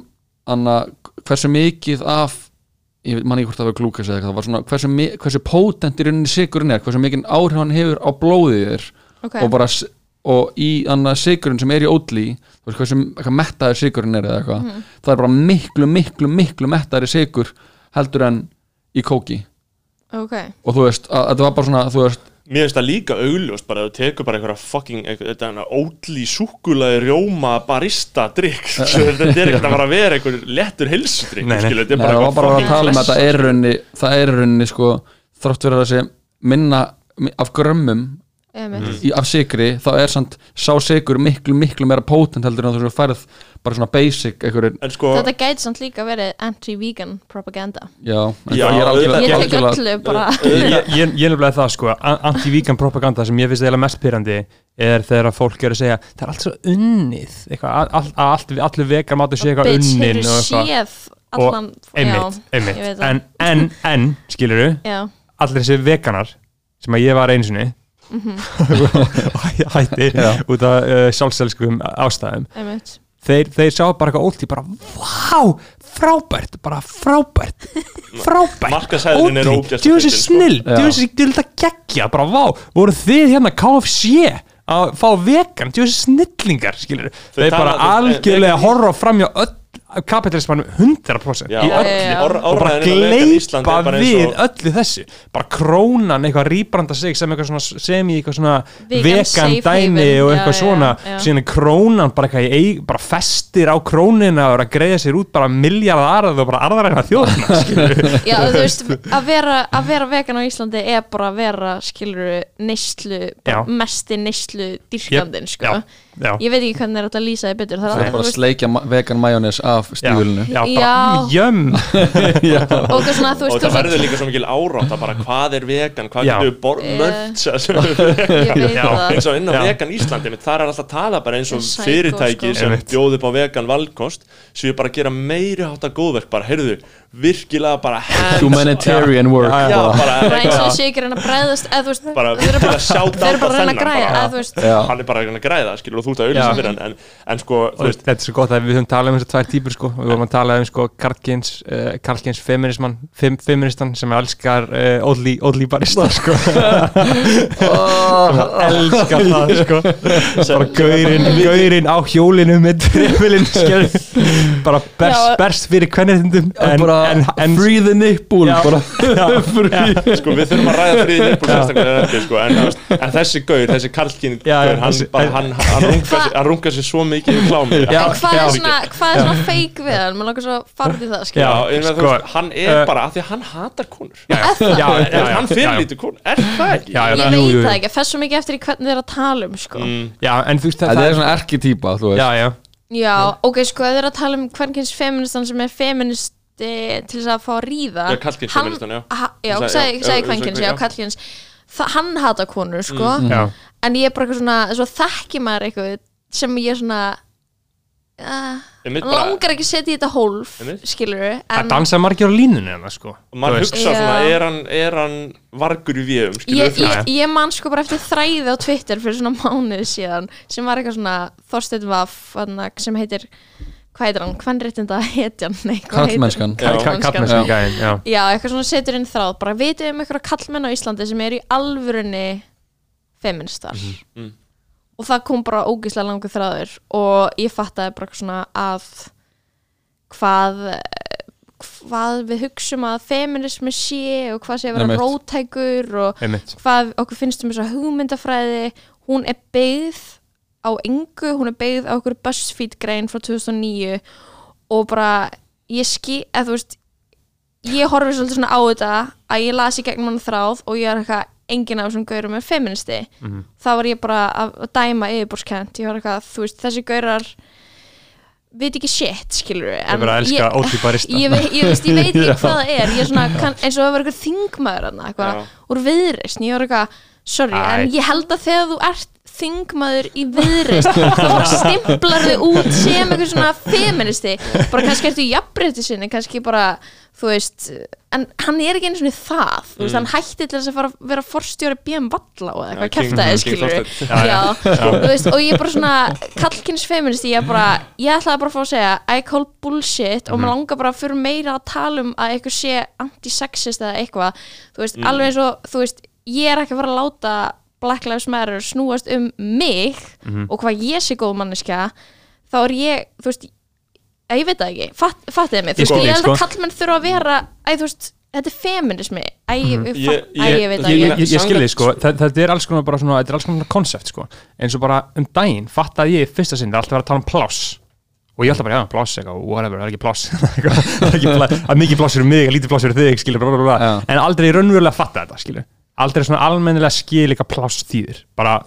anna, hversu mikið af ég man ekki hvort það var glúkos eða eitthvað, hversu, hversu potent í rauninni sigurinn er, hversu mikið áhrif hann hefur á blóðið þér okay. og bara og í annar sigurinn sem er í ódli þú veist hversu eitthvað mettaður sigurinn er eða eitthvað Mhm. það er bara miklu, miklu, miklu mettaður sigur heldur en í kóki ok, og þú veist, þetta var bara svona þú veist, Mér finnst það líka augljóst bara að þú tekur bara einhverja fucking, ódli súkulaði rjóma barista drikk þetta er ekkert að fara að vera einhver lettur er bara það var bara að fucking tala um að þetta er í rauninni það er í rauninni sko þrátt fyrir að þessi minna mi- af grömmum. Í, af sigri þá er samt sá sigur miklu miklu meira potent heldur en þú færð bara svona basic sko, þetta gæti samt líka verið anti-vegan propaganda. Já, en Já, ég er algjörlega, ég tek algjörlega öllu bara ég, ég, ég er nefnilega það sko anti-vegan propaganda sem ég finnst eða mest pyrrandi er þegar að fólk er að segja það er allt svo unnið eitthvað, að, að, að allt, allir vegar mátu sé eitthvað unnin og eitthvað. séð allan einmitt, já, einmitt en, en, en, skilur já, allir þessi veganar sem að ég var einu Mhm. og hætti Já. út af uh, sjálfselskum ástæðum einmitt þeir, þeir sjá bara eitthvað ólt í bara vá, frábært, bara frábært frábært, er þessi fyndin, sko. snill þessi dylda geggja, bara vá voru þið hérna KFC að fá vegan, þessi snillingar skilur, Þau þeir bara algjörlega vegan- horfa fram hjá öll kapitalismanum 100% Já, í já, öllu já, já. og bara Orðræðan innan vegan Ísland er gleypa bara eins við og- öllu þessu bara krónan eitthvað rýbranda sig sem eitthvað svona sem í eitthvað svona Vegan vegan safe dæmi haven, og já, eitthvað já, svona já. síðan er krónan bara eitthvað í eig, bara festir á krónina og er að greiða sér út bara miljardar arð og bara arðaræna þjóðna skilur Já, þú veist, að vera, að vera vegan á Íslandi er bara að vera, skilur, neyslu, bara Já. mesti neyslu dyrkandinn, sko. já, já. Ég veit ekki hvernig er þetta að lýsa þið betur. Það það er bara að sleikja vegan majónes af stígulinu já, bara Já. jömm og svona, þú Og veist, það verður líka svo mikil árátt að bara hvað er vegan, hvað getur við bor- Eh, það. eins og inn á vegan Íslandi þar er alltaf að tala bara eins og fyrirtæki sko. sem bjóði upp á vegan valkost sem bara að gera meiri hátta góðverk bara, heyrðu, virkilega bara hands humanitarian work Já, bara. eins og þessi ekki að reyna að bregðast, eða þú veist, bara þeir eru bara, reyna að græða, eða þú veist, hann er bara að reyna að græða skilur, og þú ert að auðvitað fyrir hann en, en sko, þetta er svo gott að við höfum talað um þessar tvær típur sko. við vorum að tala um sko, Karlkins uh, Karlkins feminisman fem, feministan sem elskar uh, Oddly, Oddly barista sko. sem elskar það sko. bara gaurinn gaurinn á hjólinu með trefilinn bara berst fyrir kvennetindum en, bara en, en free the nipple Já. bara já, free. Sko, við þurfum að ræða og sérstaklega ekki, sko, en, en þessi gaur, þessi Karlkin hann, þessi- bara, hann, hann, rungar, sér svo mikið í klámi hvað er svona, hvað er svona feik við hann, maður langar svo að fara til það, sko, sko, hann er uh, bara, af því að hann hatar konur. Hann fyrirlítur konur, er það ekki? Ég veit það ekki, fess svo mikið eftir í hvernig þeir eru að tala um, sko. Mm, þetta er svona erketýpa já, já, Já, ok, sko, ef þeir eru að tala um hvernkins feministan sem er feministi til þess að fá að ríða. Já, karlkyns hann- feministan, já. Já, segi, segi já, Það, hann hata konur, sko. Já. En ég er bara eitthvað svona, svo þekki maður eitthvað sem ég er svona uh, langar ekki að setja í þetta hólf skilur það dansa margir á línunni hérna sko. Og maður hugsa svona, er hann, er hann vargur í ég, skilur við ég, ég man sko bara eftir þræði á Twitter fyrir svona mánuði síðan sem var eitthvað svona Þorsteinn Vaff sem heitir, hvað heitir hann, hvernréttinda hetjan kallmennskan já Já, eitthvað svona setur inn þráð. Bara vitið um eitthvað kallmenn á Íslandi sem eru í alvörunni feministar Mhm. og það kom bara ógislega langur þráður og ég fattaði bara eitthvað svona að hvað hvað við hugsum að feminismi sé og hvað sé að vera Einmitt. rótækur og einmitt. hvað okkur finnst um þessa hugmyndafræði. Hún er byggð á engu, hún er byggð á okkur BuzzFeed grein frá 2009 og bara ég skil, eða þú veist ég horfi svolítið svona á þetta að ég las í gegnum hann þráð og ég er eitthvað enginn af þessum gaurum er feministi. Mhm. þá var ég bara að, að dæma yfirborskent, ég var eitthvað, þú veist, þessi gaurar veit ekki shit, skilur við Ég bara elska Oddly barista ég, veit- ég, veist, ég veit ekki hvað það er. Ég er svona, kann, eins og það var eitthvað þingmaður úr viðreisn. Ég var eitthvað, sorry, Æ. en ég held að þegar þú ert þingmaður í viðreisn. Þá stimplar þið út sem eitthvað svona feministi. Bara kannski ertu í jafnbreytti sinni kannski bara, þú veist en hann er ekki einu svona það. Þú veist, hann hætti til þess að fara vera forstjóri BM Valla og eitthvað kæftæði skilur. Já, já. já, veist, og ég er bara svona kallkynns feministi, ég er bara ég ætlaði bara að fá að segja, I call bullshit og Mhm. maður langar bara fyrir meira að tala um að eitthvað sé antisexist eða eitthvað. Þú veist, alveg eins og, þú veist ég er ekki að fara að láta Black Lives Matter snúast um mig Mhm. og hvað ég sé góð manneskja þá er ég, þú veist ég, ég veit það ekki, Fatt, fattiði mig þú Ég veist, ég held að sko. kallmenn þurfa að vera, æ, þú veist þetta er feminismi, æ, ég, Ég- ég, ég- ég veit það ég, ég, ekki ég, skilði sko, Þa, þetta er alls konar bara svona, þetta er alls konar koncept sko, eins og bara um daginn fattaði ég fyrsta sinn, það er alltaf verið að tala um pláss. Og ég alltaf bara, já, pláss, eitthvað, whatever, það er ekki pláss. Það er ekki pláss, það er mikið pláss fyrir mig, lítið pláss fyrir þig, skilur, en aldrei raunverulega fatta þetta, skilur, aldrei svona almennilega skil eitthvað pláss þýðir bara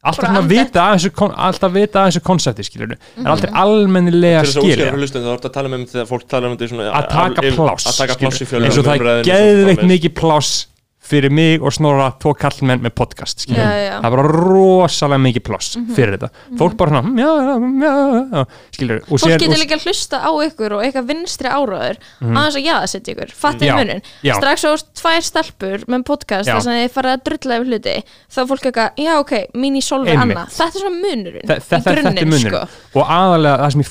alltaf Bara svona andlegt. vita að þessu, kon- alltaf vita að þessu konsepti skilur en aldrei Mhm. almennilega til þess að skil útskjára hlustum þá er þetta að tala um þegar fólk tala um þetta í svona að taka yfir- pláss að taka pláss í skilurðu. fjölum eins og það er geðveikt mikið pláss fyrir mig og snorra tvo kallmenn með podcast. Já, já. það er bara rosalega mikið pláss fyrir þetta. Fólk bara "Hm, já, já, skilur Fólk sér- getur líka að hlusta á ykkur og eitthvað vinstri áraður aðeins að jaða setja ykkur, fattið Já, munin strax og tvær stelpur með podcast þar sem þið farið að drulla yfir hluti þá fólk eitthvað, já ok, mín í solvi annað þetta er svona munurinn í þetta, þetta er grunninn, munur sko. og aðalega það sem ég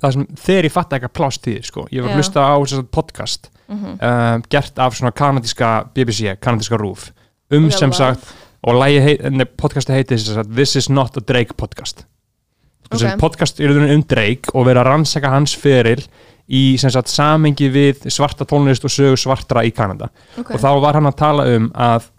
það sem, þegar ég fattaði eitthvað pláss tíði sko. ég var að hlusta á þess að podcast um, gert af svona kanadíska BBC, kanadíska rúf um Já, sem sagt og heit, podcasti heiti This is not a Drake podcast Ok. okay. podcast er um Drake og verið að rannsaka hans feril í sem sagt samengi við svarta tónlist og sögu svartra í Kanada Ok. og þá var hann að tala um að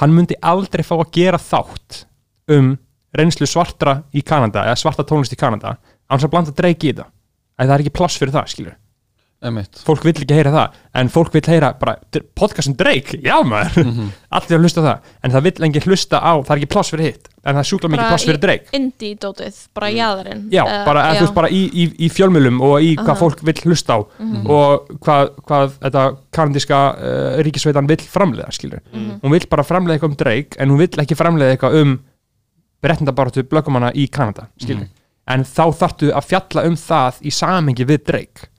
hann myndi aldrei fá að gera þátt um reynslu svartra í Kanada eða svarta tónlist í Kanada sem að blanda Drake í þetta að það er ekki pláss fyrir það, skilur Emitt fólk vill ekki heyra það en fólk vill heyra bara "D- podcast um Drake, já maður allir að hlusta á það, en það vill engin hlusta á það er ekki pláss fyrir hitt, en það er sjúkla mikið Bara pláss fyrir í- Drake indie dótið, bara jaðarinn Já, Eða- bara, já. veist, bara í, í, í fjölmjölum og í hvað Aha. Mhm. fólk vill hlusta á og hvað, hvað þetta kanadíska uh, ríkisveitan vill framleiða, skilur Mhm. hún vill bara framleiða eitthvað um Drake en hún vill ekki framleiða eitthvað um brettindabaratu blöggumanna í Kanada, skilur en þá þarftu að fjalla um það í samhengi við Drake.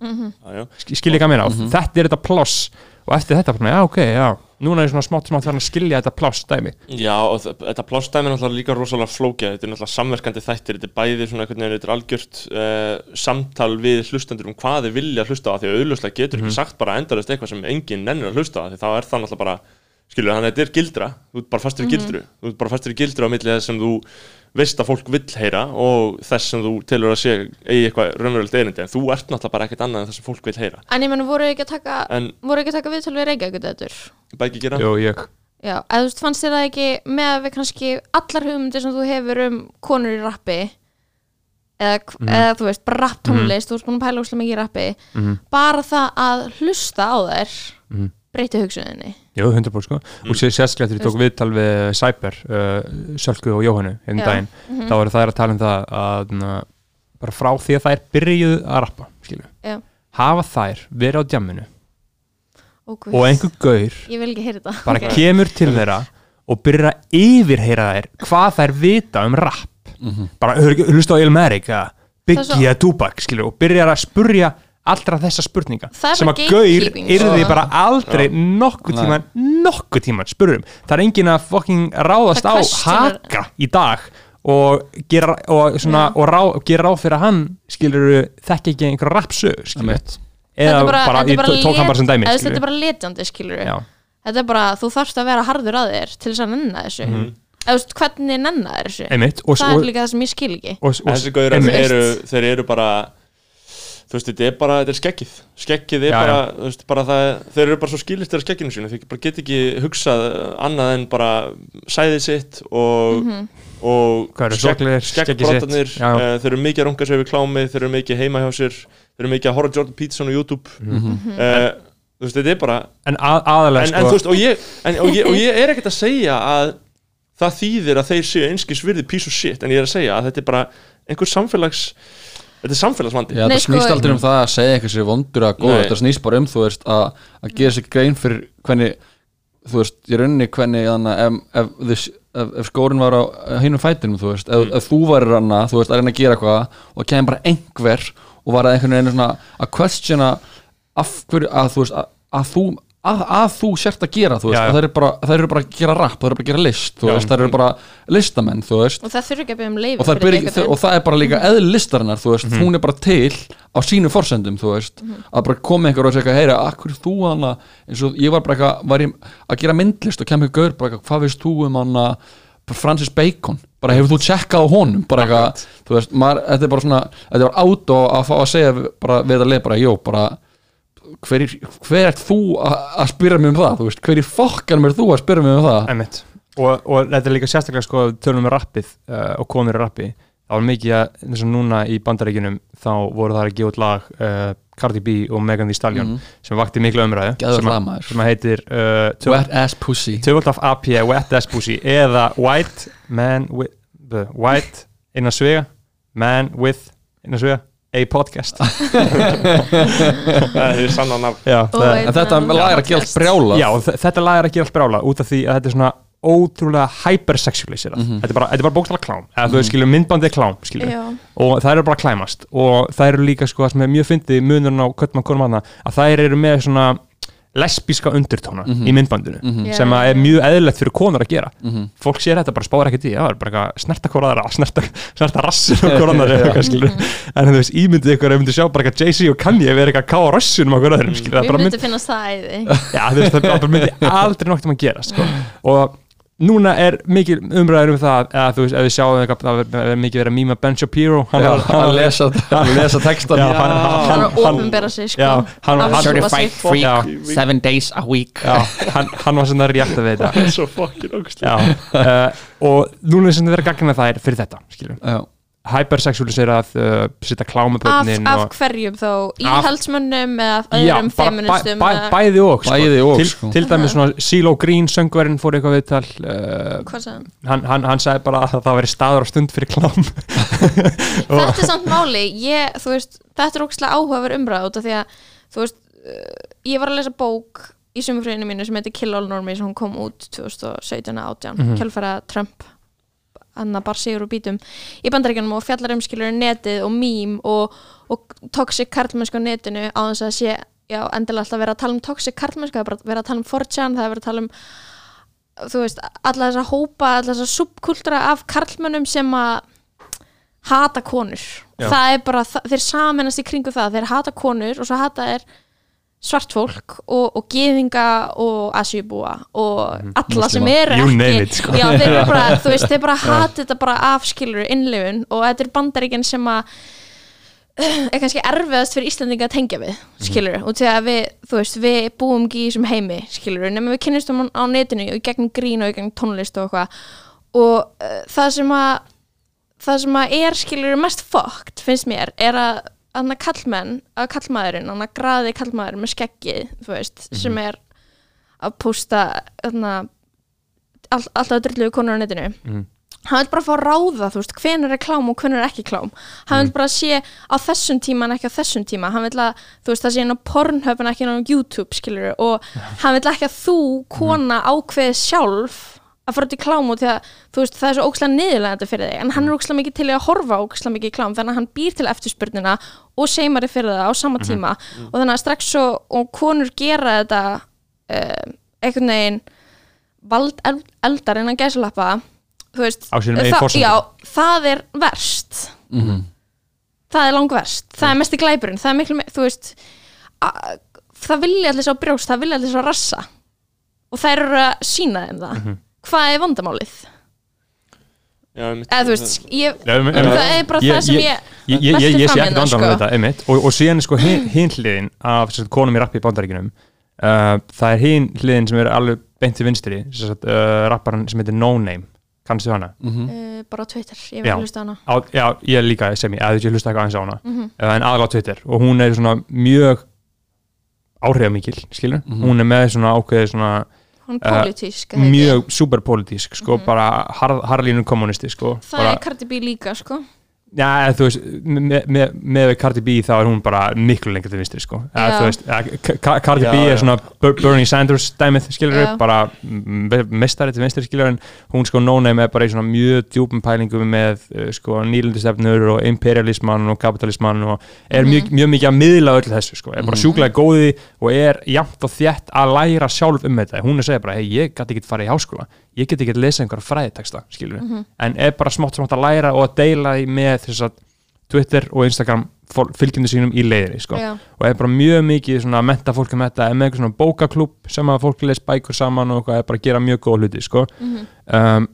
Sk- skilja ekki að meina, og þetta er þetta pláss. Og eftir þetta, já ok, já. Núna er ég svona smátt smátt farin að skilja þetta pláss dæmi Já, og þetta plástæmi er náttúrulega líka rosalega flókið, þetta er náttúrulega samverkandi þættir, þetta er bæði svona einhvern veginn, þetta er algjört uh, samtal við hlustendur um hvað þið vilja hlusta á, því að auðvitað getur ekki sagt bara endalist eitthvað sem enginn nennir að hlusta á, því þá er það náttúrulega bara, skilur, þannig að þetta er gildra, þú ert bara fastur í gildru, þú ert bara fastur í gildru á milli þess sem þú veist að fólk vill heyra og þess sem þú telur að sé eigi eitthvað raunverulegt erindi, en þú ert náttúrulega bara ekkert annað en það sem fólk vill heyra, En ég menn, voru ekki að taka en voru ekki að taka viðtöl við Reykjavík þetta bæki gera. Jú, ég Já, eða þú veist, fannst þér það ekki með að við kannski allar hugmyndir sem þú hefur um konur í rappi? Eða, Mhm. eða þú veist, bara rapp tónlist þú veist búin að pæla úslega mikið í rappi. Mhm. bara það að hlusta á þær Mhm. breyti hugsuninni Jú, 100% sko og sér sérstaklega þegar ég tók viðtal við Cyber, uh, Sölku og Jóhannu einn Já. daginn, Mhm. þá eru þær að tala um það að na, bara frá því að þær byrjuðu að rappa, skilju Já. hafa þær verið á djamminu Ó, guð. og einhver gaur Ég vil ekki heyra þetta bara Ok. kemur til þeirra og byrjar að yfirheyra þær hvað þær vita um rapp bara hör- hlusta á Ilmarik Það er Biggie eða Tupac skilju og byrjar að spurja allra þessa spurninga. Sem að gaur yrði sko. bara aldrei nokkuð Nei. tíman nokkuð tíman spurum það er engin að fucking ráðast á haka í dag og gera, og svona, Já. og rá, gera ráð fyrir hann skilur þekki ekki einhver Þetta eða er bara, bara, þetta ég tók hann bara sem dæmi eða, Þetta er bara letjandi, skilur Já. Þetta er bara, þú þarfst að vera harður að þér til þess að nenna þessu. Mhm. eða þú veist, hvernig nenna þér þessu? Einmitt og, Það og, er líka það sem ég skil ekki. og, og, þessi eru, þeir eru bara þú veist, þetta er bara, þetta er skeggið. Skeggið er Já, bara, þú veist, bara það, þeir eru bara svo skilistir af skegginu sínu, þeir bara get ekki hugsað annað en bara sæðið sitt og, og skeggið skeggbrotarnir sitt, já. uh, þeir eru mikið að runga sér við klámið, þeir eru mikið heima hjá sér þeir eru mikið að horfa Jordan Peterson á YouTube. Mhm. uh, þú veist, þetta er bara en að, aðalega en, sko en þú veist, og ég, en, og, ég, og ég er ekkert að segja að það þýðir að þeir séu einskis virði piece of shit, en ég er að segja að þetta er bara einhver samfélags þetta er samfélagsvandi Já, Nei, það sko- snýst aldrei um það að segja eitthvað sér vondur að góða, Nei. þetta snýst bara um þú veist að, að gera sér grein fyrir hvernig þú veist, ég raunni hvernig þannig, ef, ef, ef, ef, ef skórin var á hinum fætinum, þú veist, ef, ef þú væri ranna, þú veist, að reyna að gera eitthvað og kemur bara einhver og var að einhvern veginn svona að questiona af hverju að þú veist að, að þú að, að þú sért að gera, þú veist, Já, já. þeir eru bara, þeir eru bara að gera rap, þeir eru bara að gera list, þú Já. veist, þeir eru bara listamenn, þú veist. Og það þurfi ekki að byrja um leifi og það, byrja, og það er bara líka eðl listarinnar þú veist, hún er bara til á sínu forsendum þú veist, að bara koma einhver og segja heyra, akkur þú hana? Eins og ég var bara eitthvað, var ég að gera myndlist og kemur gaur, bara eitthvað, hvað veist þú um hana? Francis Bacon, bara hefur þú tjekkað á honum, bara eitthvað, þú veist maður, þetta er bara svona, þetta var át og að fá að segja bara við að leið, bara, jó, bara hver, er- hver er þú að spyrja mig um það, veist, hver í fokkanum er þú að spyrja mig um það. Og, og þetta er líka sérstaklega sko við tölum með rappið uh, og konur í rappi þá var mikið að eins og núna í bandaríkjunum þá voru það að gefa út lag uh, Cardi B og Megan Thee Stallion Mhm. sem vakti miklu umræðu sem, maður. sem að heitir uh, Wet ass pussy Töfald af AP, Wet Ass Pussy eða White Man with the White innan svega Man with innan svega a podcast. Það er sannan af það, En þetta lag er að gera allt brjála. Já þetta lag er að gera allt brála út af því að þetta er svona ótrúlega hypersexualisirað. Mhm. þetta er bara, þetta er bara bókstala klám eða þú veist skilur myndbandið er klám skilur. Og það eru bara að klæmast. Og það eru líka sko það sem er mjög fyndið munurinn á köttum konum hana að þær eru með svona lesbíska undirtóna Mhm. í myndbandinu Já. sem að er mjög eðlilegt fyrir konur að gera Mhm. fólk sér þetta bara spáður ekkert í það er bara eitthvað snerta hvora aðra snerta, snerta rassin og eitthvað, skilur. en þú veist ímyndið ykkur ef myndi sjá bara eitthvað Jay-Z og Kanye verið eitthvað að ká á rassinum á það við bara myndum finnast það æði já, þú veist, það bara myndi aldrei nokt um að gera sko. og núna er mikil umræður um það eða þú veist, ef við sjáum eitthvað það er- er mikið verið að mýma Ben Shapiro. Hann, Já, var- hann, Að lesa, að lesa textan Já, hann- hann- er að ofinbera sig sko. Hann- hann- Afhjúpa Certified. Já. Seven days a week. Já, hann, hann var svona rétt að veita það er svo fucking ógustlega uh, og núna er það verið að gagna það er fyrir þetta, skilur Já, hypersexualiserað, uh, setja af, klámabönnin af og hverjum þá Af- íhaldsmönnum eða af Já, öðrum bara feministum bæ, bæ, bæði og, sko. Bæði og, til, sko. til dæmis svona CeeLo Green söngverinn fór eitthvað viðtal uh, hann? hann, hann, sagði bara að það veri staður á stund fyrir klám Þetta er samt máli ég, veist, Þetta er ógæslega áhugaver umræð út af því að veist, uh, ég var að lesa bók í sumufriðinu mínu sem heitir Kill All Normies hún kom út 2017-18 mm Mhm. kjálfæra Trump hann bara sigur og bítum í bandaríkjanum og fjallar um skilur netið og mím og, og toxic karlmennsku á netinu á þess að sé já, endilega alltaf vera að tala um toxic karlmennsku það er bara að vera að tala um 4chan, það er vera að tala um þú veist, alla þessa hópa alla þessa subkultúra af karlmönnum sem að hata konur Já. það er bara, þeir saminast í kringu það þeir hata konur og svo hata þeir svart fólk og, og geðinga og asjubúa og alla sem name ekki sko. já, þeir bara, veist, þeir bara hata þetta bara af skilur innlifun og þetta er bandaríkinn sem að er kannski erfiðast fyrir Íslandinga að tengja við skilur, og til að við, þú veist, við búum ekki í þessum heimi, skilur, nema við kynnumstum á netinu og í gegnum grín og í gegnum tónlist og eitthvað. Og uh, það sem að það sem að er skilur mest fucked, finnst mér, er að hann að kallmenn, að kallmaðurinn hann að graði kallmaðurinn með skeggi þú veist, sem er að pústa all, alltaf drulluðu konur á netinu. Mhm. hann vil bara fá að ráða þú veist, hvenær er klám og hvenær er ekki klám. Hann vil bara sé á þessum tíma en ekki á þessum tíma, hann vil að þú veist, það sé inn á Pornhub en ekki inn á YouTube skilur og hann vil ekki að þú kona ákveði sjálf að fara út í klám og því að þú veist, það er svo ókslega niðurlega fyrir þig. En hann er ókslega mikið til að horfa ókslega mikið í klám þannig að hann býr til eftirspurnina og seimari fyrir það á sama tíma. Og þannig að strax svo og konur gera þetta uh, einhvern veginn vald eld- eldar innan sínum eigin það, það er verst. Mhm. það er langverst, það er mest í glæpurinn. Það er miklu, me- þú veist a, það vilja allir svo brjóst, það vilja allir svo rassa. Og þær eru að sína þeim það. Mhm. Hvað er vandamálið? Já, einmitt. eða þú veist, ég, Já, em- em- það er bara ég- það sem ég- ég, ég, sé ekkert hérna, vandan sko. þetta, einmitt og, og síðan er sko hin, hin hliðin af sem sagt, konum í rappi í bandaríkinum uh, það er hin hliðin sem er alveg beint til vinstri sem sagt, uh, rapparinn sem heitir No Name kannstu hana? Mhm. uh, bara á Twitter, ég Já. vil hlusta á hana Á, já, ég líka sem ég, eða ég hlusta eitthvað aðeins á hana Mhm. uh, en aðalega á Twitter og hún er svona mjög áhrifamikil, skilur Mhm. hún er með svona ákveði svona hún er Uh, pólitísk mjög superpolitísk, sko, bara har, harlínu kommunisti, sko það bara, er Cardi B líka, sko Já, eða, þú veist, með, með, með við Cardi B þá er hún bara miklu lengur til vinstri sko. eða, Já. þú veist, Cardi Já, B er já. svona Ber- Bernie Sanders dæmið, skilur Já. bara mistari til vinstri, skilur en hún sko no-name er bara í svona mjög djúpum pælingum með uh, sko nýlundistefnur og imperialisman og kapitalisman og er mjög, mjög mikið að miðla öllu þessu sko, er bara sjúklega góði og er jafnt og þétt að læra sjálf um þetta, hún er segja bara, hei, ég gæti ekki farið í háskóla ég get ekki að lesa einhverja fræðiteksta skilur en er bara smátt smátt að læra og að deila því með þess að Twitter og Instagram fylgjandi sínum í leiðri sko. Og er bara mjög mikið að menta fólk um þetta er með eitthvað svona bókaklúb sem að fólk les bækur saman og er bara að gera mjög góð hluti sko. Mhm. um,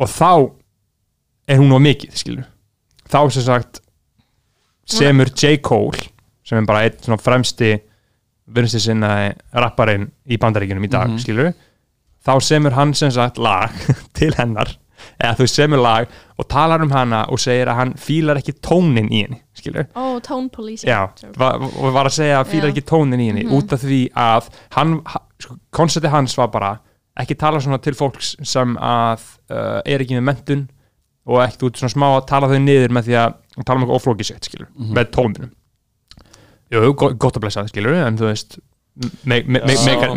og þá er hún á mikið skilur þá sem sagt semur J. Cole sem er bara einn svona fremsti vinsti sinna rapparinn í bandaríkjunum í dag Mhm. skilur þá semur hann sem sagt lag til hennar eða þú semur lag og talar um hana og segir að hann fílar ekki tónin í henni skilur Ó, tone police Já, va- og var að segja að fílar Já. ekki tónin í henni út af því að hann, ha- sko, koncepti hans var bara ekki tala svona til fólks sem að uh, er ekki með mentun og ekki út svona smá að tala þau niður með því að tala um eitthvað oflókið sétt skilur með tóninum. Jú, go- gott að blessa það skilur en þú veist meikar-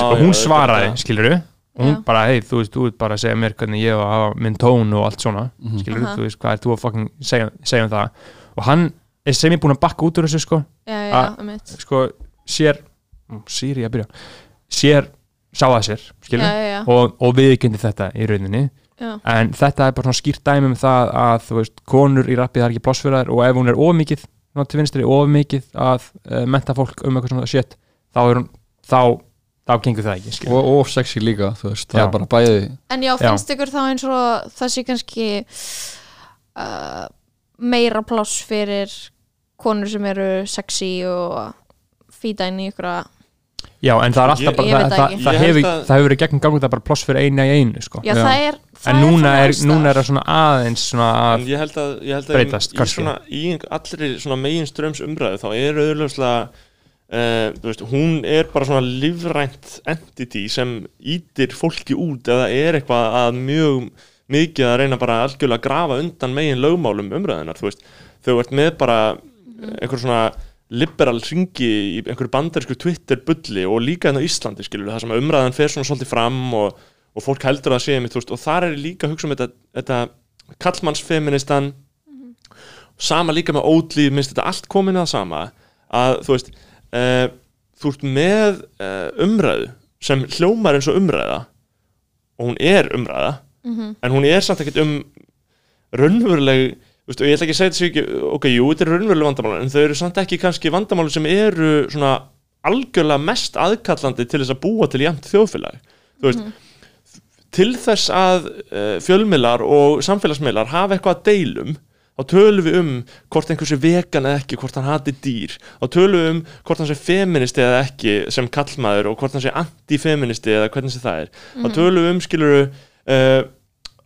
sko, hún svaraði, já. skilur og hún bara, hei, þú veist, þú ert bara að segja mér hvernig ég á að hafa minn tón og allt svona skilur, Aha. þú veist, hvað er þú að fucking segja, segja um það? Og hann er sem ég búin að bakka út úr þessu, sko. Mitt sko, sér Sýri að byrja. Sér, sá það sér, skilur Já, já, já, og, viðkynnti þetta í rauninni. Já, en þetta er bara svona skýrt dæmi um það að þú veist, konur í rappið er ekki þær. Og ef hún er ofmikið ná til vinstri, ofmikið að uh, menta fólk um eitthvað svona shit þá er hún, þá, þá gengur það ekki skilur. og, og sexy líka, þú veist, það Já. er bara bæði En já, finnst ykkur þá eins og það sé kannski uh, meira pláss fyrir konur sem eru sexy og fýta inn í ykkur að já, en það er alltaf bara, ég það, það, það hefur, að- það hefur verið gegnum gangur það er bara pláss fyrir eina í einu sko. Já, Já. það er það en núna er, núna er það svona aðeins svona að ég held að, ég held að Breytast, í, svona, í allri svona megin ströms umræðu þá er auðvitað uh, veist, hún er bara svona lífrænt entity sem ítir fólki út eða er eitthvað að mjög mikið að reyna bara algjörlega að grafa undan megin lögmálum umræðunar þú veist, þau ert með bara einhver svona liberal ringi í einhverju bandarísku Twitter bulli og líka hérna á Íslandi skilur það sem umræðan fer svona svolítið fram og, og fólk heldur að mitt veist, og þar er líka að hugsa um þetta, þetta kallmannsfeministan sama líka með ótlýð minnst þetta allt komin að sama að þú veist uh, þú ert með uh, umræðu sem hljómar eins og umræða og hún er umræða en hún er samt ekkert um raunveruleg Veistu, og ég ætla ekki að segja þessu ekki, ok, jú, þetta er raunveruleg vandamál en þau eru samt ekki kannski vandamál sem eru svona algjörlega mest aðkallandi til þess að búa til jæmt þjóðfélag. Þú veist, til þess að uh, fjölmiðlar og samfélagsmiðlar hafa eitthvað að deilum þá tölum við um hvort einhversu vegan eða ekki, hvort hann hati dýr. Þá tölum við um hvort hann sé feministi eða ekki sem kallmaður og hvort hann sé anti-feministi eða hvernig sem það er. Þá tölum við um skiluru uh,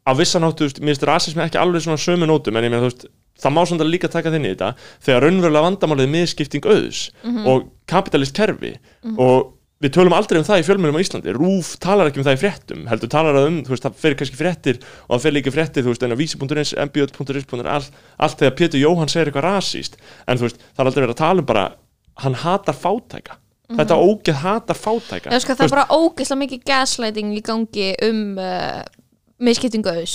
á vissan áttu, þú veist, mér finnst rasismi ekki alveg svona sömu nótum, en ég meina, þú veist það má svona líka taka þinn í þetta þegar raunverulega vandamálið er miðskipting auðs og kapitalist kerfi. Og við tölum aldrei um það í fjölmjölum á Íslandi. Rúf talar ekki um það í fréttum heldur talar það um, þú veist, það fer kannski fréttir og það fer líka fréttir, þú veist, en á vísi.is mbj.is, allt, allt þegar Pétur Jóhann segir eitthvað rasíst, en þú veist það er aldrei verið að tala um bara, hann hatar fátæka. Þetta ógeð hatar fátæka. Já, sko, það er bara ógeðslega mikið gaslighting í gangi um uh, misskiptingu auðs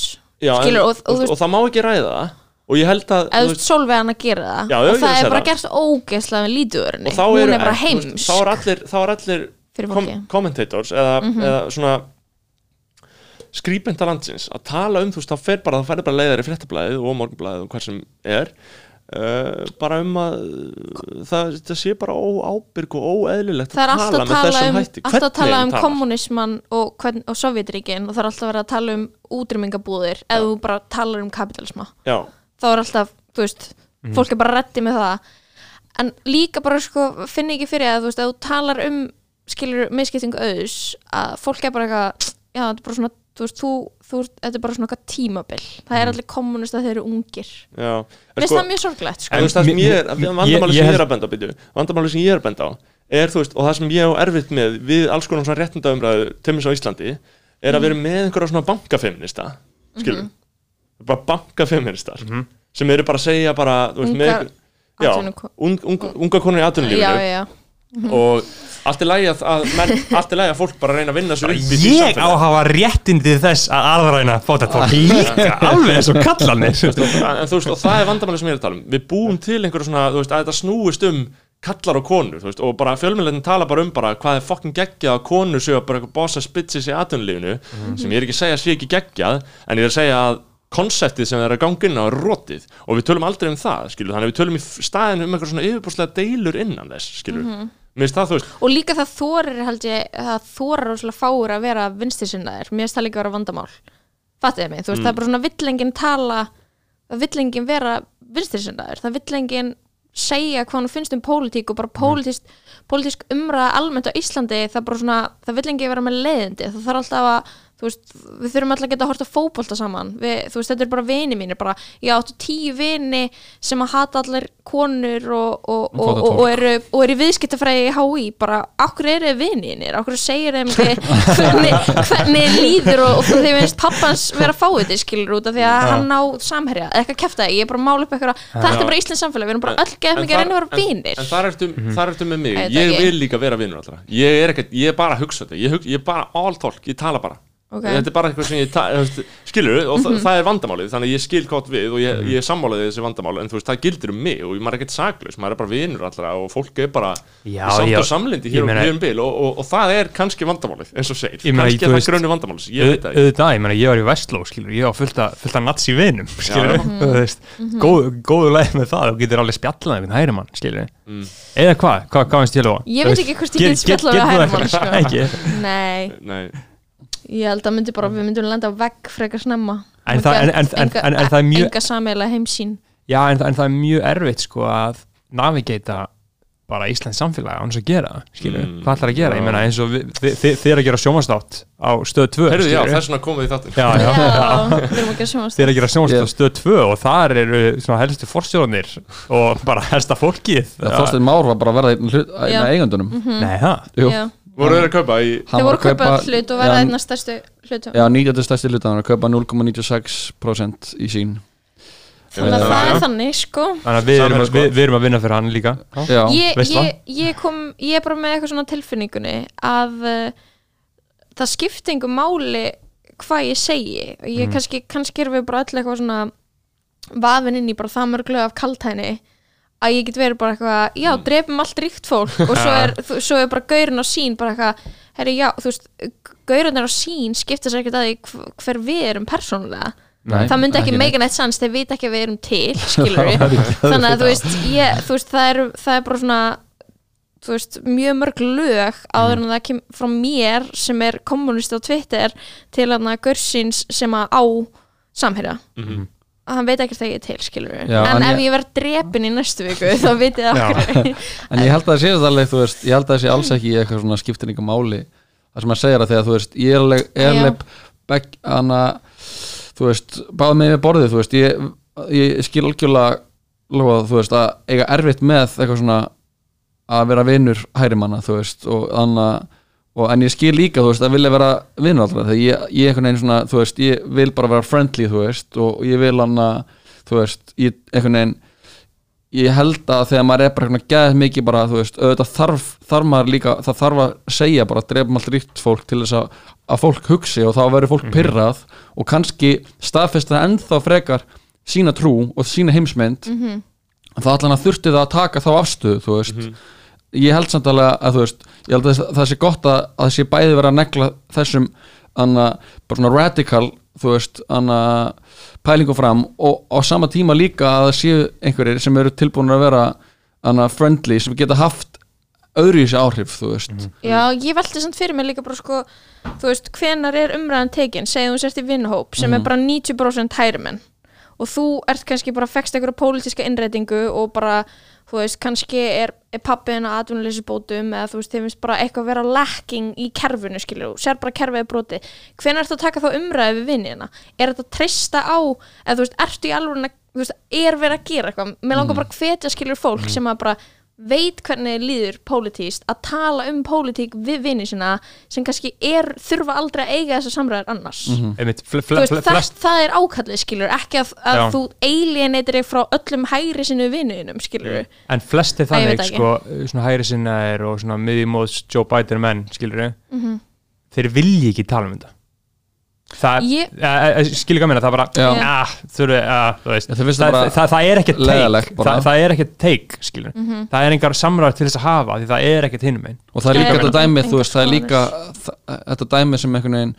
og- og, og það má ekki ræða það. Og ég held að, eða hann að gera það Já, og það er bara gert ógeðslega með lítuðurinni og þá eru er bara heims þá er allir, þá er allir kom, commentators eða, eða svona skrýpenda landsins að tala um þú veist, þá fer bara, það færi bara leiðar í fréttablaðið og morgunblaðið og hvað sem er uh, bara um að það, það sé bara óábyrg og óeðlilegt það er að tala með þessum um, hætti. alltaf að tala um kommunismann og, hvern, og Sovjetríkin og það er alltaf að vera að tala um útrýmingabúðir eða þú bara talar um kapitalisma Já, þá er alltaf, þú veist, Mhm. fólk er bara reddi með það. En líka bara sko finn ekki fyrir að þú veist, að þú talar um skilur misskiptingu auðs að fólk er bara eitthvað, já þetta er bara svona þú veist, þú, þú, þetta er bara svona eitthvað tímabil. Það Mhm. er allir kommunist að þeir eru ungir. Já. En finnst sko- það mjög sorglegt sko. En þú veist það sem ég er, mér- vandamáli ég- sem ég er að benda á byrju, vandamáli sem ég er að benda á er þú veist, og það sem ég á erfitt með við alls konar svona réttindaumræðu tömmis á Íslandi, er að vera með einhverja svona bankafeminista, skilum bara bankafeministar sem eru bara að segja bara, þú veist, með Ungar einhver- já, atvinnu- un, unga, unga konur í já, og allt er lægi að, að menn, allt er lægi að fólk bara reyna að vinna sér upp í því ég á að hafa réttindi þess að aðræna fótætt fólk. Líka alveg eins og kallanir en, en þú veist, og það er vandamáli sem ég er að tala um. Við búum til einhverju svona, þú veist, að þetta snúist um kallar og konur, þú veist, og bara fjölmjöldin tala bara um bara hvað er fucking geggjað að konur séu að bara eitthvað bossa spitsis í atvinnulífinu sem ég er ekki að segja sé ekki geggjað en ég er að segja að konseptið sem eru að ganga inn á er rotið. Og við tölum aldrei um það, skilur, þannig að við tölum í staðinu um eitthvað svona yfirbúrslega deilur innan þess, skilur, mér finnst það, og líka það þorir held ég það þorir rosalega fáur að vera vinstirsinnaðir mér finnst það líka að vera vandamál. Fattiði mig, þú veist, Mm. það er bara svona villengin tala villengin vera vinstirsinnaðir, það villengin segja hvað hann finnst um pólitík og bara Mm. pólitísk, pólitísk umræða almennt á Íslandi það er bara svona, það villengin vera með leiðindi. Það þarf alltaf að, veist, við þurfum alltaf að geta að horta fótbolta saman. Við, þú veist, þetta er bara vini mínir bara, ég áttu tíu vini sem að hata allir konur og, og, og, og, eru, og eru viðskiptafræði í HÍ bara, okkur eru þið vinir okkur segir þeim ekki hvernig, hvernig líður og, og þeir finnst pappans vera fáið skilur út af því að hann á samherja, eða eitthvað kæfta ég er bara að mála upp eitthvað, þetta er bara Íslands samfélag. Við erum bara öll geðum ekki að reyna að vera vinir. en þar ertu, þar ertu með mig, Ég ekki. vil líka vera vinnur allra. Ég er, ekkert, ég er bara að hugsa þetta. Ég, hug, ég er bara all talk, ég tala bara Ok. Mhm. þetta er bara eitthvað sem ég skilur og mm það er vandamálið, þannig að ég skil gott við og ég, ég er sammálaðið þessi vandamál en þú veist, það gildir um mig og maður er ekkert saklaus maður er bara vinnur allra og fólk er bara Já, sátt já. og samlindi hér, meina- hér um bil og, og, og það er kannski vandamálið eins og segir, meina, kannski er það grönu vandamálið ég veit það ekki. auðvitað, ég meina, ég var í Vestló, skilur, ég var fullt að, nazi vinum, skilur, góðu leið með það, þú getur alveg spjallað einhvern hægri mann, skilur, Mm. eða hvað, hvað, finnst ég lofa? Ég veit ekki hvort ég get spjallað við hægri mann, ég held að myndi bara við myndum lenda á vegg frekar snemma. En það- en- en- en- enga- en- en það er mjög- enga sameiginlega heimsýn. Já, en, það- en það er mjög erfitt, sko, að navigata bara Íslands samfélag án þess að gera, það, Mm, hvað ætlar að gera, já. ég meina, eins og við- þið er að gera sjómastátt á stöð 2, heyrðu, já, þess vegna komum við í þáttin já, já, að Þið er að gera sjónastátt á stöð 2 og þar eru svona helstu forstjóðanir og bara helsta fólkið. Þorstein Már var bara að verða einn hlut- einn Já. af eigandunum Nei, það? Voru þeir að kaupa í Þeir var voru að kaupa hlut og verða já, einna stærstu hlutu Já, 90 stærsti hluta, hann var að kaupa 0,96% í sín. Þannig að það er þannig sko. Þannig að við erum, sko. við, við erum að vinna fyrir hann líka. Já, ég, ég, ég kom ég er bara með eitthvað svona tilfinningunni að uh, það skipti einhver máli hvað ég segi. Og ég kannski, kannski erum við bara öll eitthvað svona vafin inn í bara það mörglega af kaltæni að ég get verið bara eitthvað, já, drefum allt ríkt fólk og svo er, svo er bara gaurin á sín bara eitthvað, herri, já, þú veist gaurin á sín skipta sér ekkert að því hv- hver við erum persónulega. Nei, það myndi ekki meika neitt. sans þeir vita ekki að við erum til skilur við þannig að þú veist, ég, þú veist það, er, það er bara svona þú veist, mjög mörg lög áður en það kem frá mér sem er kommunist á Twitter til að Görsins sem að á samherja. Mhm. Að hann veit ekki þegar ég er til, skilur en, en ef ég- ég verð drepin í næstu viku þá vitið það okkur En ég held að það sé alveg, þú veist, ég held að það sé alls ekki eitthvað svona skiptir einhver máli. Það sem að segja það þegar, þú veist, ég er alveg, er alveg begg, hana, þú veist, báða mig við borðið, þú veist, ég, ég skil algjörlega, lofa, þú veist, að eiga erfitt með eitthvað svona að vera vinur hærimanna, þú veist, og þannig og en ég skil líka, þú veist, að vilja vera vinur allra, þegar ég, ég einhvern veginn svona, þú veist, ég vil bara vera friendly, þú veist, og ég vil hann að, þú veist, ég einhvern veginn ég held að þegar maður er bara svona geðið mikið bara, þú veist, auðvitað þarf, þarf maður líka, það þarf að segja bara, drefum allt ríkt fólk til þess að, að fólk hugsi og þá verður fólk pyrrað og kannski staðfesta ennþá frekar sína trú og sína heimsmynd. Mhm. þá allan að þurfti það að taka þá afstöðu, þú veist ég held samt alveg að, þú veist ég held að það- sé gott að, að það sé bæði vera að negla þessum anna, bara svona radical, þú veist anna, pælingu fram og á sama tíma líka að það séu einhverjir sem eru tilbúin að vera anna, friendly, sem geta haft öðru í þessi áhrif, þú veist. Já, ég velti samt fyrir mig líka bara sko þú veist, hvenar er umræðan tekin? Segjum þú sért í vinnhóp sem er bara 90% hærumenn og þú ert kannski bara fekst einhverja pólitíska innreitingu og bara, þú veist, kannski er, pappiðin að atvinnuleysisbótum eða þú veist, þeim finnst bara eitthvað vera lacking í kerfinu, skilur, þú sér bara kerfið er broti hvenar ertu að taka þá umræði við vinnina er þetta að treysta á eða þú veist, ertu í alveg þú veist, er verið að gera eitthvað? Mér langar bara að hvetja skilur fólk sem að bara veit hvernig líður pólitíst að tala um pólitík við vinni sína sem kannski er, þurfa aldrei að eiga þessar samræðar annars. Þú fl veist, það, það er ákallið skilur ekki að, að þú alienatir þig frá öllum hægri sinu vinnuðinum skilur en flesti þannig, sko, svona hægri sinnaðir og svona miðjumóðs Joe Biden menn, skilur við Mhm. þeir vilji ekki tala um þetta það, Ég- ég, skilur ekki að minna, það er bara Já. ah, þurfi, ah, þú veist. Það, það það, er ekkert bara. það, það er ekkert take, skilur Mhm. það er engar samræður til þess að hafa því það er ekkert hinum einn og það er líka þetta meina- dæmi, þú veist, það er líka þetta dæmi sem einhvern veginn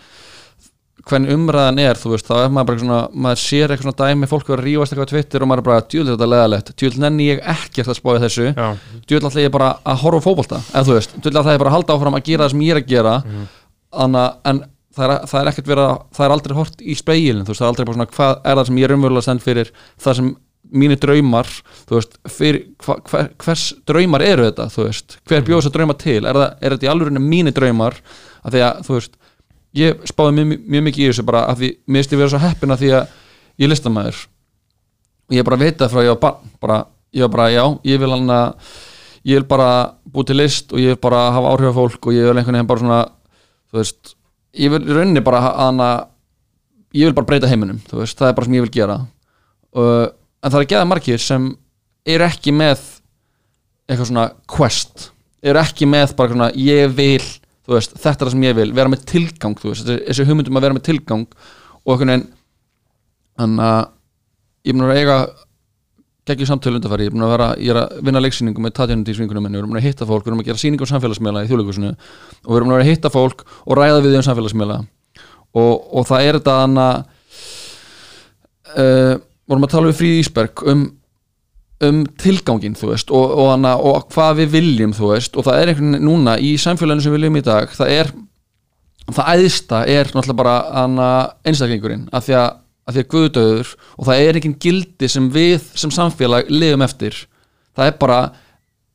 hvernig umræðan er, þú veist, þá er maður bara svona, maður sér eitthvað svona dæmi fólk er að rífast eitthvað á Twitter og maður er bara djúl þetta leðalegt, djúl nenni ég ekkert að spáði þessu, Já. djúl alltaf ég bara að horfa á fótbolta, eða þú veist, djúl alltaf ég bara að halda áfram að gera það sem ég er að gera. Anna, en það er, það er ekkert verið að það er aldrei hort í speilin, þú veist, það er aldrei bara svona hvað er það sem ég er umverulega stend fyrir það sem mínir draumar þú veist, fyrir, hva, hver, hvers draumar eru þetta, þú veist, hver bjóð þess að drauma til? Er, það, er þetta í alvörinu mínir draumar? Af því að, þú veist, ég spáði mjög, mjög mikið í þessu bara af því, mér ég vera svo heppin að því að ég listamæður og ég bara veit það frá ég var bara, ég var bara, já, ég vil hann að ég vil bara búið til list og ég vil bara hafa áhrif á fólk og ég vil einhvern veginn bara svona þú veist, ég vil rauninni bara hana, ég vil bara breyta heiminum veist, það er bara sem ég vil gera. Uh, en það er geða margir sem eru ekki með eitthvað svona quest eru ekki með bara svona ég vil, veist, þetta er það sem ég vil vera með tilgang, veist, þessi- hugmyndum að vera með tilgang og einhvern veginn þannig að ég vera að eiga geggjum samtölu undarfæri, ég er að ég er að vinna leiksýningu með Tatjana Dísvingunum minni, við erum að hitta fólk, við erum að gera sýningu á samfélagsmiðla í þjóðleikusinu og við erum að að hitta fólk og ræða við um samfélagsmiðla. Og, og það er þetta hann að uh, vorum að tala við Frí Ísberg um um tilgangin þú veist og, og, hana, og hvað við viljum þú veist og það er einhvern veginn núna í samfélaginu sem við viljum í dag það er það æðista er náttúrulega bara einstaklingurinn af því að, að því að guðdöður og það er engin gildi sem við sem samfélag lifum eftir. Það er bara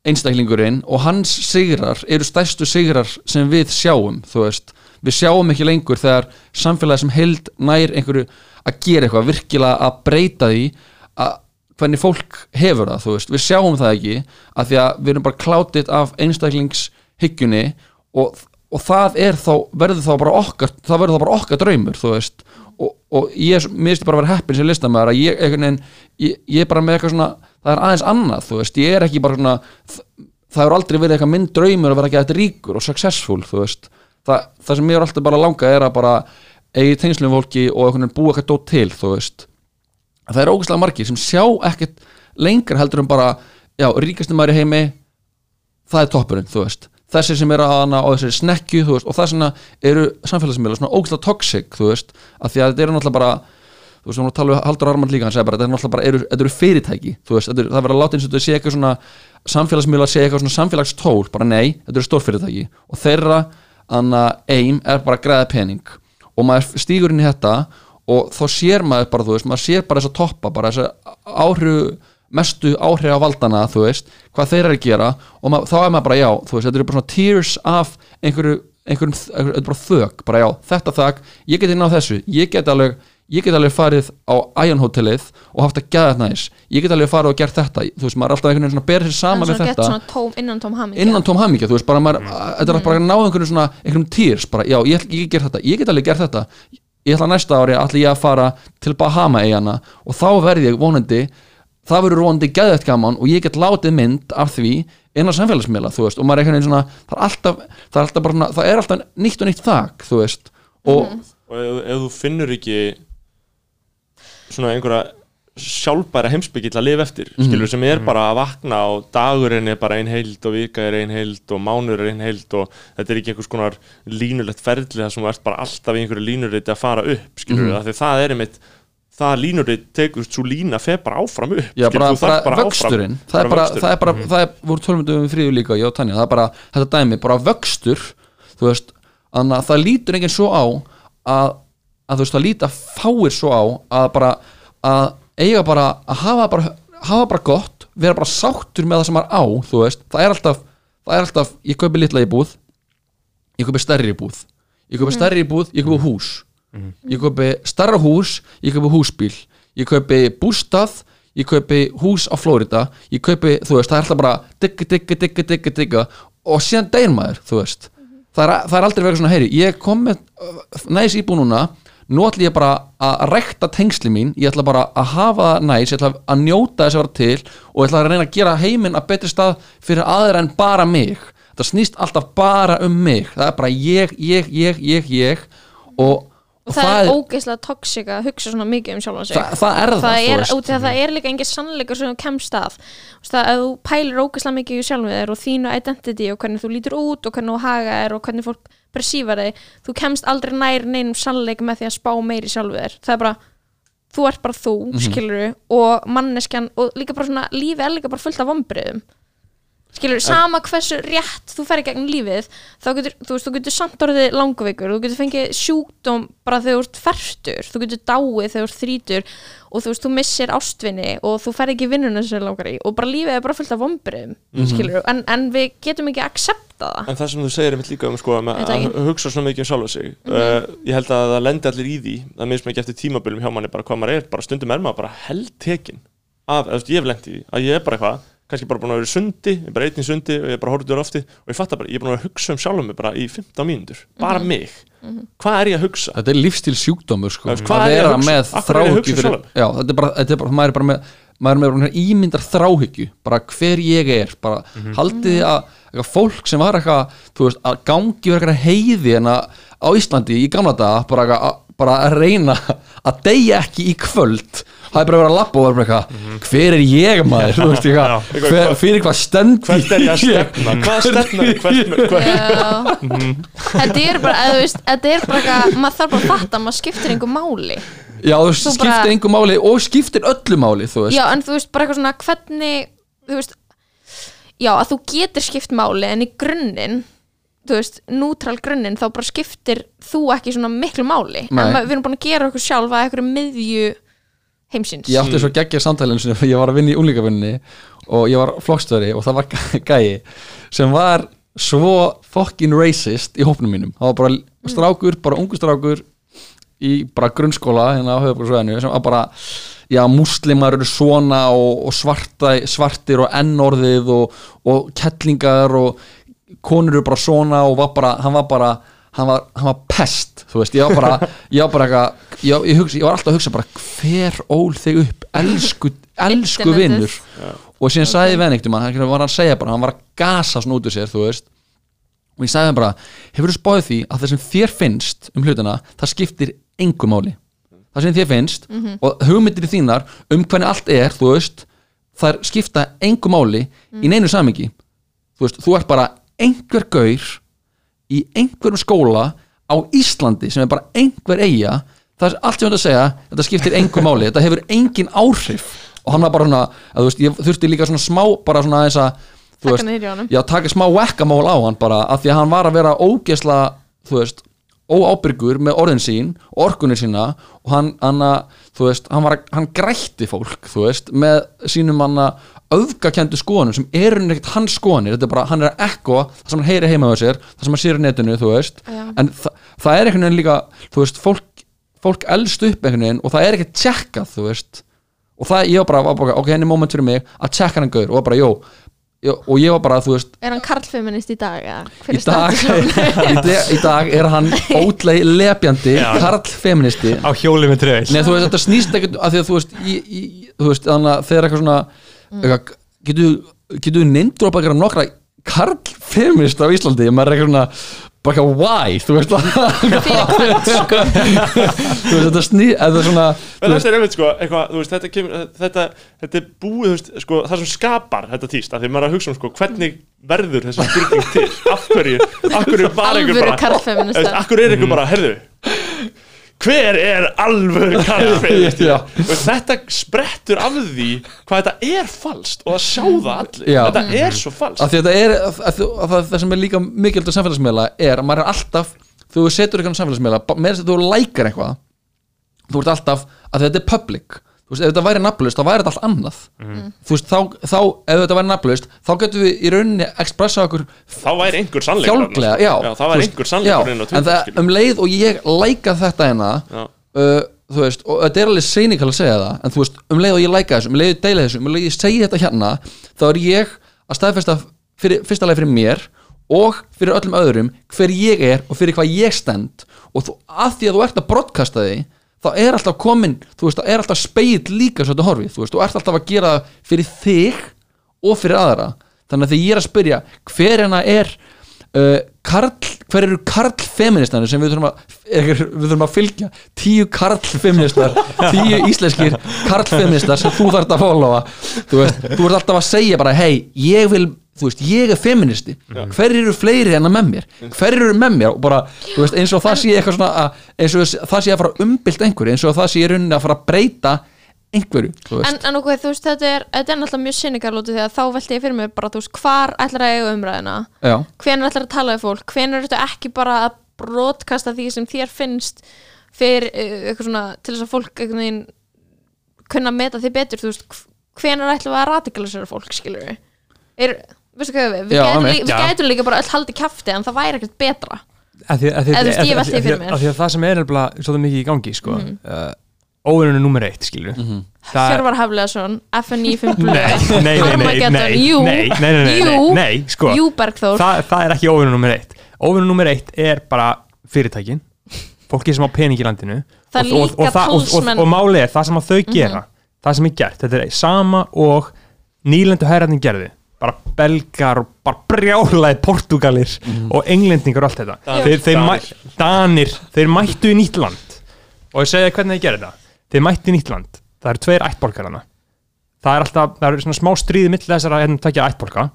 einstaklingurinn og hans sigrar eru stærstu sigrar sem við sjáum þú veist, við sjáum ekki lengur þegar samfélagi sem held nær einhverju að gera eitthvað, virkilega að breyta því að hvernig fólk hefur það, þú veist, við sjáum það ekki að því að við erum bara klátið af einstaklingshyggjunni og, og það er þá, verður þá bara okkar það verður þá bara okkar draumur, þú veist og, og ég, ég bara að vera heppin sem listamæður að ég, veginn, ég, ég er bara með eitthvað svona, það er aðeins annað, þú veist ég er ekki bara svona, það hefur aldrei verið eitthvað minn draumur að vera ekki eitthvað ríkur og successful, þú veist. Það, það sem mér er alltaf bara langað er að bara eigi tengslum fólki og veginn búa eitthvað dót til, þú veist. Það er ógæslega margir sem sjá ekkert lengra heldur en bara já, ríkasti maður í heimi það er toppurinn, þú veist þessi sem eru að hana og þessi snekju, veist og það svona eru samfélagsmiðla svona ógæslega toxic, þú veist, af því að þetta eru náttúrulega bara þú veist, við að tala um Haldur Armand líka hann segir bara, þetta er náttúrulega bara, eru, þetta eru fyrirtæki þú veist, þetta er, það verður að láta eins og þetta sé eitthvað svona samfélagsmiðla sé eitthvað svona samfélagstól bara nei, þetta eru stórfyrirtæki og þeirra, anna, aim er bara að græða pening. Og maður stígur inn í þetta og þá sér maður bara, þú veist, maður sér bara þess að toppa bara þess að áhrifu mestu áhrif á valdana, þú veist hvað þeir eru að gera og maður, þá er maður bara já, þú veist, þetta eru bara svona tears af einhverju, einhverjum, þetta er bara þök bara já, þetta þak, ég geti náð þessu ég get alveg, ég get alveg farið á Ion Hotelið og haft að gæða þetta næs ég get alveg farið og gert þetta, þú veist, maður er alltaf einhvern veginn svona bera sér saman við þetta tóm, innan tóm hamingja. Innan tóm hamingja, þú veist, bara maður, þetta er bara að ná einhverjum svona, einhverjum týrs, bara, já, ég, ég get þetta ég get alveg gert þetta, ég ætla næsta ári ætla ég að fara til Bahama eigana og þá verð ég vonandi það verður vonandi gæðvægt gaman og ég get látið mynd af því innan samfélagsmiðla, þú veist, og maður er einhvern veginn svona það er alltaf, það er alltaf bara, svona- það er alltaf nýtt og nýtt þak, þú veist og og ef, ef þú finnur ekki svona einhverja sjálfbæra heimsbyggill að lifa eftir Mhm. skilur sem er bara að vakna og dagurinn er bara ein heild og vika er ein heild og mánuður er ein heild og þetta er ekki einhvers konar línulegt ferli þar sem þú ert bara alltaf í einhverju línuriti að fara upp skilur Mhm. mm. því það er einmitt það línuriti tekur svo lína fer bara áfram upp Já, bara, þarft bara, áfram- vöxturinn. Það er bara, vöxturinn. það er bara, það er, voru tölmundum um fríðu líka, ég og Tanja, það er bara þetta dæmi, bara vöxtur, þú veist þannig að það lítur enginn svo á að, að þú veist, það lítur fáir svo á að bara að eiga bara, að hafa bara hafa bara gott, vera bara sáttur með það sem maður á, þú veist, það er alltaf það er alltaf, ég kaupi litla íbúð ég kaupi stærri íbúð. Ég kaupi stærri íbúð, ég kaupi hús ég kaupi starra hús ég kaupi húsbíl, ég kaupi bústað ég kaupi hús á Flórida ég kaupi, þú veist, það er alltaf bara digga, digga, digga, digga, digga. Og síðan deyr maður, þú veist. Það er, það er aldrei verið svona, heyri, ég kom með uh, næs íbúð núna nú ætla ég bara að rekta tengsli mín ég ætla bara að hafa næs ég ætla að njóta þess að vera til og ég ætla að reyna að gera heiminn að betri stað fyrir aðra en bara mig. Það snýst alltaf bara um mig. Það er bara ég, ég, ég, ég, ég og, og það, er ógeðslega toxic að hugsa svona mikið um sjálfan sig. Það, það er það, það er, út það er líka engin sannleikur sem þú kemst veist að þú pælir ógeðslega mikið í sjálfum þér og þínu identity og hvernig þú lítur út og hvernig þú haga þér og hvernig fólk persífar þig þú kemst aldrei nær neinum sannleik með því að spá meiri sjálfu þér. Það er bara, þú ert bara þú, Mhm. skilur og manneskjan og líka bara svona lífi er líka bara fullt af vombriðum skilur, sama hversu rétt þú fer í gegnum lífið þá getur, þú veist, þú getur samt orðið langveikur þú getur fengið sjúkdóm bara þegar þú ert fertur, þú getur dáið þegar þú ert þrítur og þú veist, þú missir ástvinni og þú fer ekki vinnuna sem þú langar í og bara lífið er bara fullt af vombriðum Mhm. skilur, en, en við getum ekki að accepta það En það sem þú segir er mitt líka um sko, að, að ekki. hugsa svona mikið um sjálfa sig uh, ég held að það lendi allir í því það minnst mikið eftir tímabilum hjá manni bara hvað maður er bara stundum er maður bara heldtekin af, veist, ég hef lent í því að ég er bara eitthvað kannski bara búin að vera sundi, ég er bara einn í sundi og ég er bara horfður á lofti og ég fatta bara, ég er búin að hugsa um sjálfum mig bara í 15 mínútur, bara mig hvað er ég að hugsa? þetta er lífstíl sjúkdómur sko. Hvað að er ég að hugsa? hverju er ég að hugsa fyrir, sjálfum? já, þetta er bara, þetta er bara maður er bara með maður er með bara ímyndar þráhyggju bara hver ég er bara Mhm. haldið þið að eitthvað fólk sem var eitthvað þú veist, að gangi verið eitthvað heiði en að á Íslandi í gamla daga bara, eitthvað að, bara að reyna að deyja ekki í kvöld það er bara verið að lappa og vera bara eitthvað hver er ég maður, þú veist, eitthvað hver, fyrir hvað stend hvert er ég að stefna? hvað stefna? Hvert, Já. þetta er bara, þú veist, þetta er bara eitthvað, maður þarf bara að fatta, maður skiptir einhver máli já, þú veist, skiptir bara- einhver máli og skiptir öllu máli, þú veist já, en þú veist, bara eitthvað svona hvernig, þú veist já, að þú getur skipt máli en í grunninn þú veist, nútral grunninn þá bara skiptir þú ekki svona miklu máli. Nei. en ma- við erum búin að gera okkur sjálf að eitthvað miðju heimsins. Ég átti svo geggja samtælinn sem ég var að vinna í úlingavinni og ég var flokkstöri og það var gæ- gæi sem var svo fucking racist í hópnum mínum. Það var bara strákur, bara ungu strákur í bara grunnskóla hérna á höfubruksvæðinu sem var bara já, muslimar eru svona og, og svarta, svartir og ennorðið og, og kettlingar og konur eru bara svona og var bara, hann var bara hann var, hann var pest, þú veist, ég var bara ég var bara eitthvað, ég, ég, hugsa, ég var alltaf að hugsa bara hver ól þig upp? Elsku, elsku vinnur og síðan sagði við hann einhvern veginn, hann var að segja bara, hann var að gasa svona út úr sér, þú veist. Og ég sagði hann bara, hefur þú spáðið því að það sem þér finnst um hlutina, það skiptir engu máli. Það sem þér finnst og hugmyndir þínar um hvernig allt er, þú veist þær skipta engu máli í neinu samingi þú veist, þú ert bara einhver gaur í einhverjum skóla á Íslandi sem er bara einhver eiga það er allt sem ég ætla að segja þetta skiptir engu máli, þetta hefur engin áhrif. Og hann var bara svona, að, þú veist, ég þurfti líka svona smá, bara svona þess að veist, já, taka smá wackamál á hann bara, af því að hann var að vera ógesla, þú veist óábyrgur með orðin sín og orkunir sína og hann, hann að, þú veist, hann var hann grætti fólk, þú veist með sínum hann að öfgakendu skoðunum sem eru neitt hans skoðunir þetta er bara, hann er að ekko það sem hann heyri heima á sér, það sem hann sér í netinu, þú veist Já. en þa það er einhvern veginn líka þú veist, fólk, fólk elst upp einhvern veginn og það er ekki tjekkað, þú veist og það, ég var bara, var bara ok, henni er moment fyrir mig að tjekka hann gaur og bara, jó Jó, og ég var bara, þú veist, er hann karlfeminist í dag í er dag, í, dag, í dag er hann ótlei lepjandi, karl feministi á hjóli með treyl Nei, þú veist, þetta snýst ekkert að því að þú veist, í, í, þú veist, þannig að þegar eitthvað svona eitthvað, getur, getur neyndrópa eitthvað nokkra karl feminist á Íslandi, maður er eitthvað svona bara eitthvað, why, þú veist. Þú veist, þetta snýst þetta er svona, þetta er einmitt sko, eitthvað, þú veist, þetta, kemur, þetta, þetta er búið, þú veist, sko, það sem skapar þetta tíst, af því maður er að hugsa um sko, hvernig verður þessi spurning til, af hverju, af hverju var einhver bara, af hverju er einhver bara, herðu, hver er alvöru Já. og þetta sprettur af því hvað þetta er falskt og að sjá það allir, Já. þetta er svo falskt. að þetta er að, að, að, það, sem er líka mikilvægt á samfélagsmiðla er að maður er alltaf þú setur eitthvað á samfélagsmiðla með þess að þú lækar eitthvað þú ert alltaf að þetta er public þú veist, ef þetta væri nafnlaust þá væri þetta allt annað. Þú veist, þá, þá ef þetta væri nafnlaust þá getum við í rauninni expressa okkur þá væri einhver sannleikur já, sko. já. Það þú væri einhver sannleikur já, en það um leið og ég læka þetta hérna Já. uh, þú veist, og þetta er alveg seinikal að segja það en þú veist, um leið og ég læka þessu, um leið og ég deila þessu um leið og ég segi þetta hérna þá er ég að staðfesta fyrir, fyrsta leið fyrir mér og fyrir öllum öðrum hver ég er og fyrir hvað ég stend. Og þú, að því að þú ert að broadcasta því þá er alltaf komin, þú veist, það er alltaf speil líka svo þetta horfið, þú veist, þú ert alltaf að gera fyrir þig og fyrir aðra. Þannig að þegar ég er að spyrja hver hérna er uh, karl, hver eru karl feministar sem við þurfum að er, við þurfum að fylgja? Tíu karl feministar tíu íslenskir karl feministar sem þú þarft að followa. Þú veist, þú ert alltaf að segja bara hei, ég vil, þú veist, ég er feministi. Hver eru fleiri en að með mér? Hver eru með mér? Og bara, þú veist, eins og það sé eitthvað svona að, eins og það sé að fara að umbylt einhverju, eins og það sé í rauninni að fara að breyta einhverju. En, en ok, þú veist, þetta er, þetta er náttúrulega mjög sinningar lútið því að þá velti ég fyrir mig bara, þú veist, hvar ætlar að eiga umræðina já, hvenær ætlar að tala við fólk hvenær ertu ekki bara að brotkasta því sem þér finnst fyrir uh, eitthvað svona, til þess að fólk einhvern veginn kunna meta því betur þú veist, hv- hvenær ætlum við að radikalisera fólk skilur við er, veistu hvað við, við, Já, gætum, einmitt. lí- við Já. gætum líka bara öll haldið kjafti en það væri ekkert betra að því, að það sem er nefnilega svolítið mikið í gangi sko, mm. uh, óvinnunum nummer eitt skilur Mhm. það Hjörvar Hafleðarsson, FNI 5 nei, nei, nei, nei, jú. nei, nei, nei, nei, Jú. nei, nei, sko. Jú Bergþór. Það, það er ekki óvinnunum nummer eitt. Óvinnunum nummer eitt er bara fyrirtækin fólki sem á pening í landinu. Það og, og, og, það- og, og, talsmenn. og máli er það sem að þau gera það sem er gert, þetta er sama og nýlendu hæræðin gerði bara belgar og bara brjálaði portugalir og englendingar og allt þetta. Danir. þeir, þeir, Danir. mæ, Danir, þeir mættu í nýtt land. Og ég segi hvernig þeir gerði þetta þeir mættu í nýtt land, það eru tveir ættborgarana það er alltaf, það eru svona smá stríði mill þessara hérna takja ættborga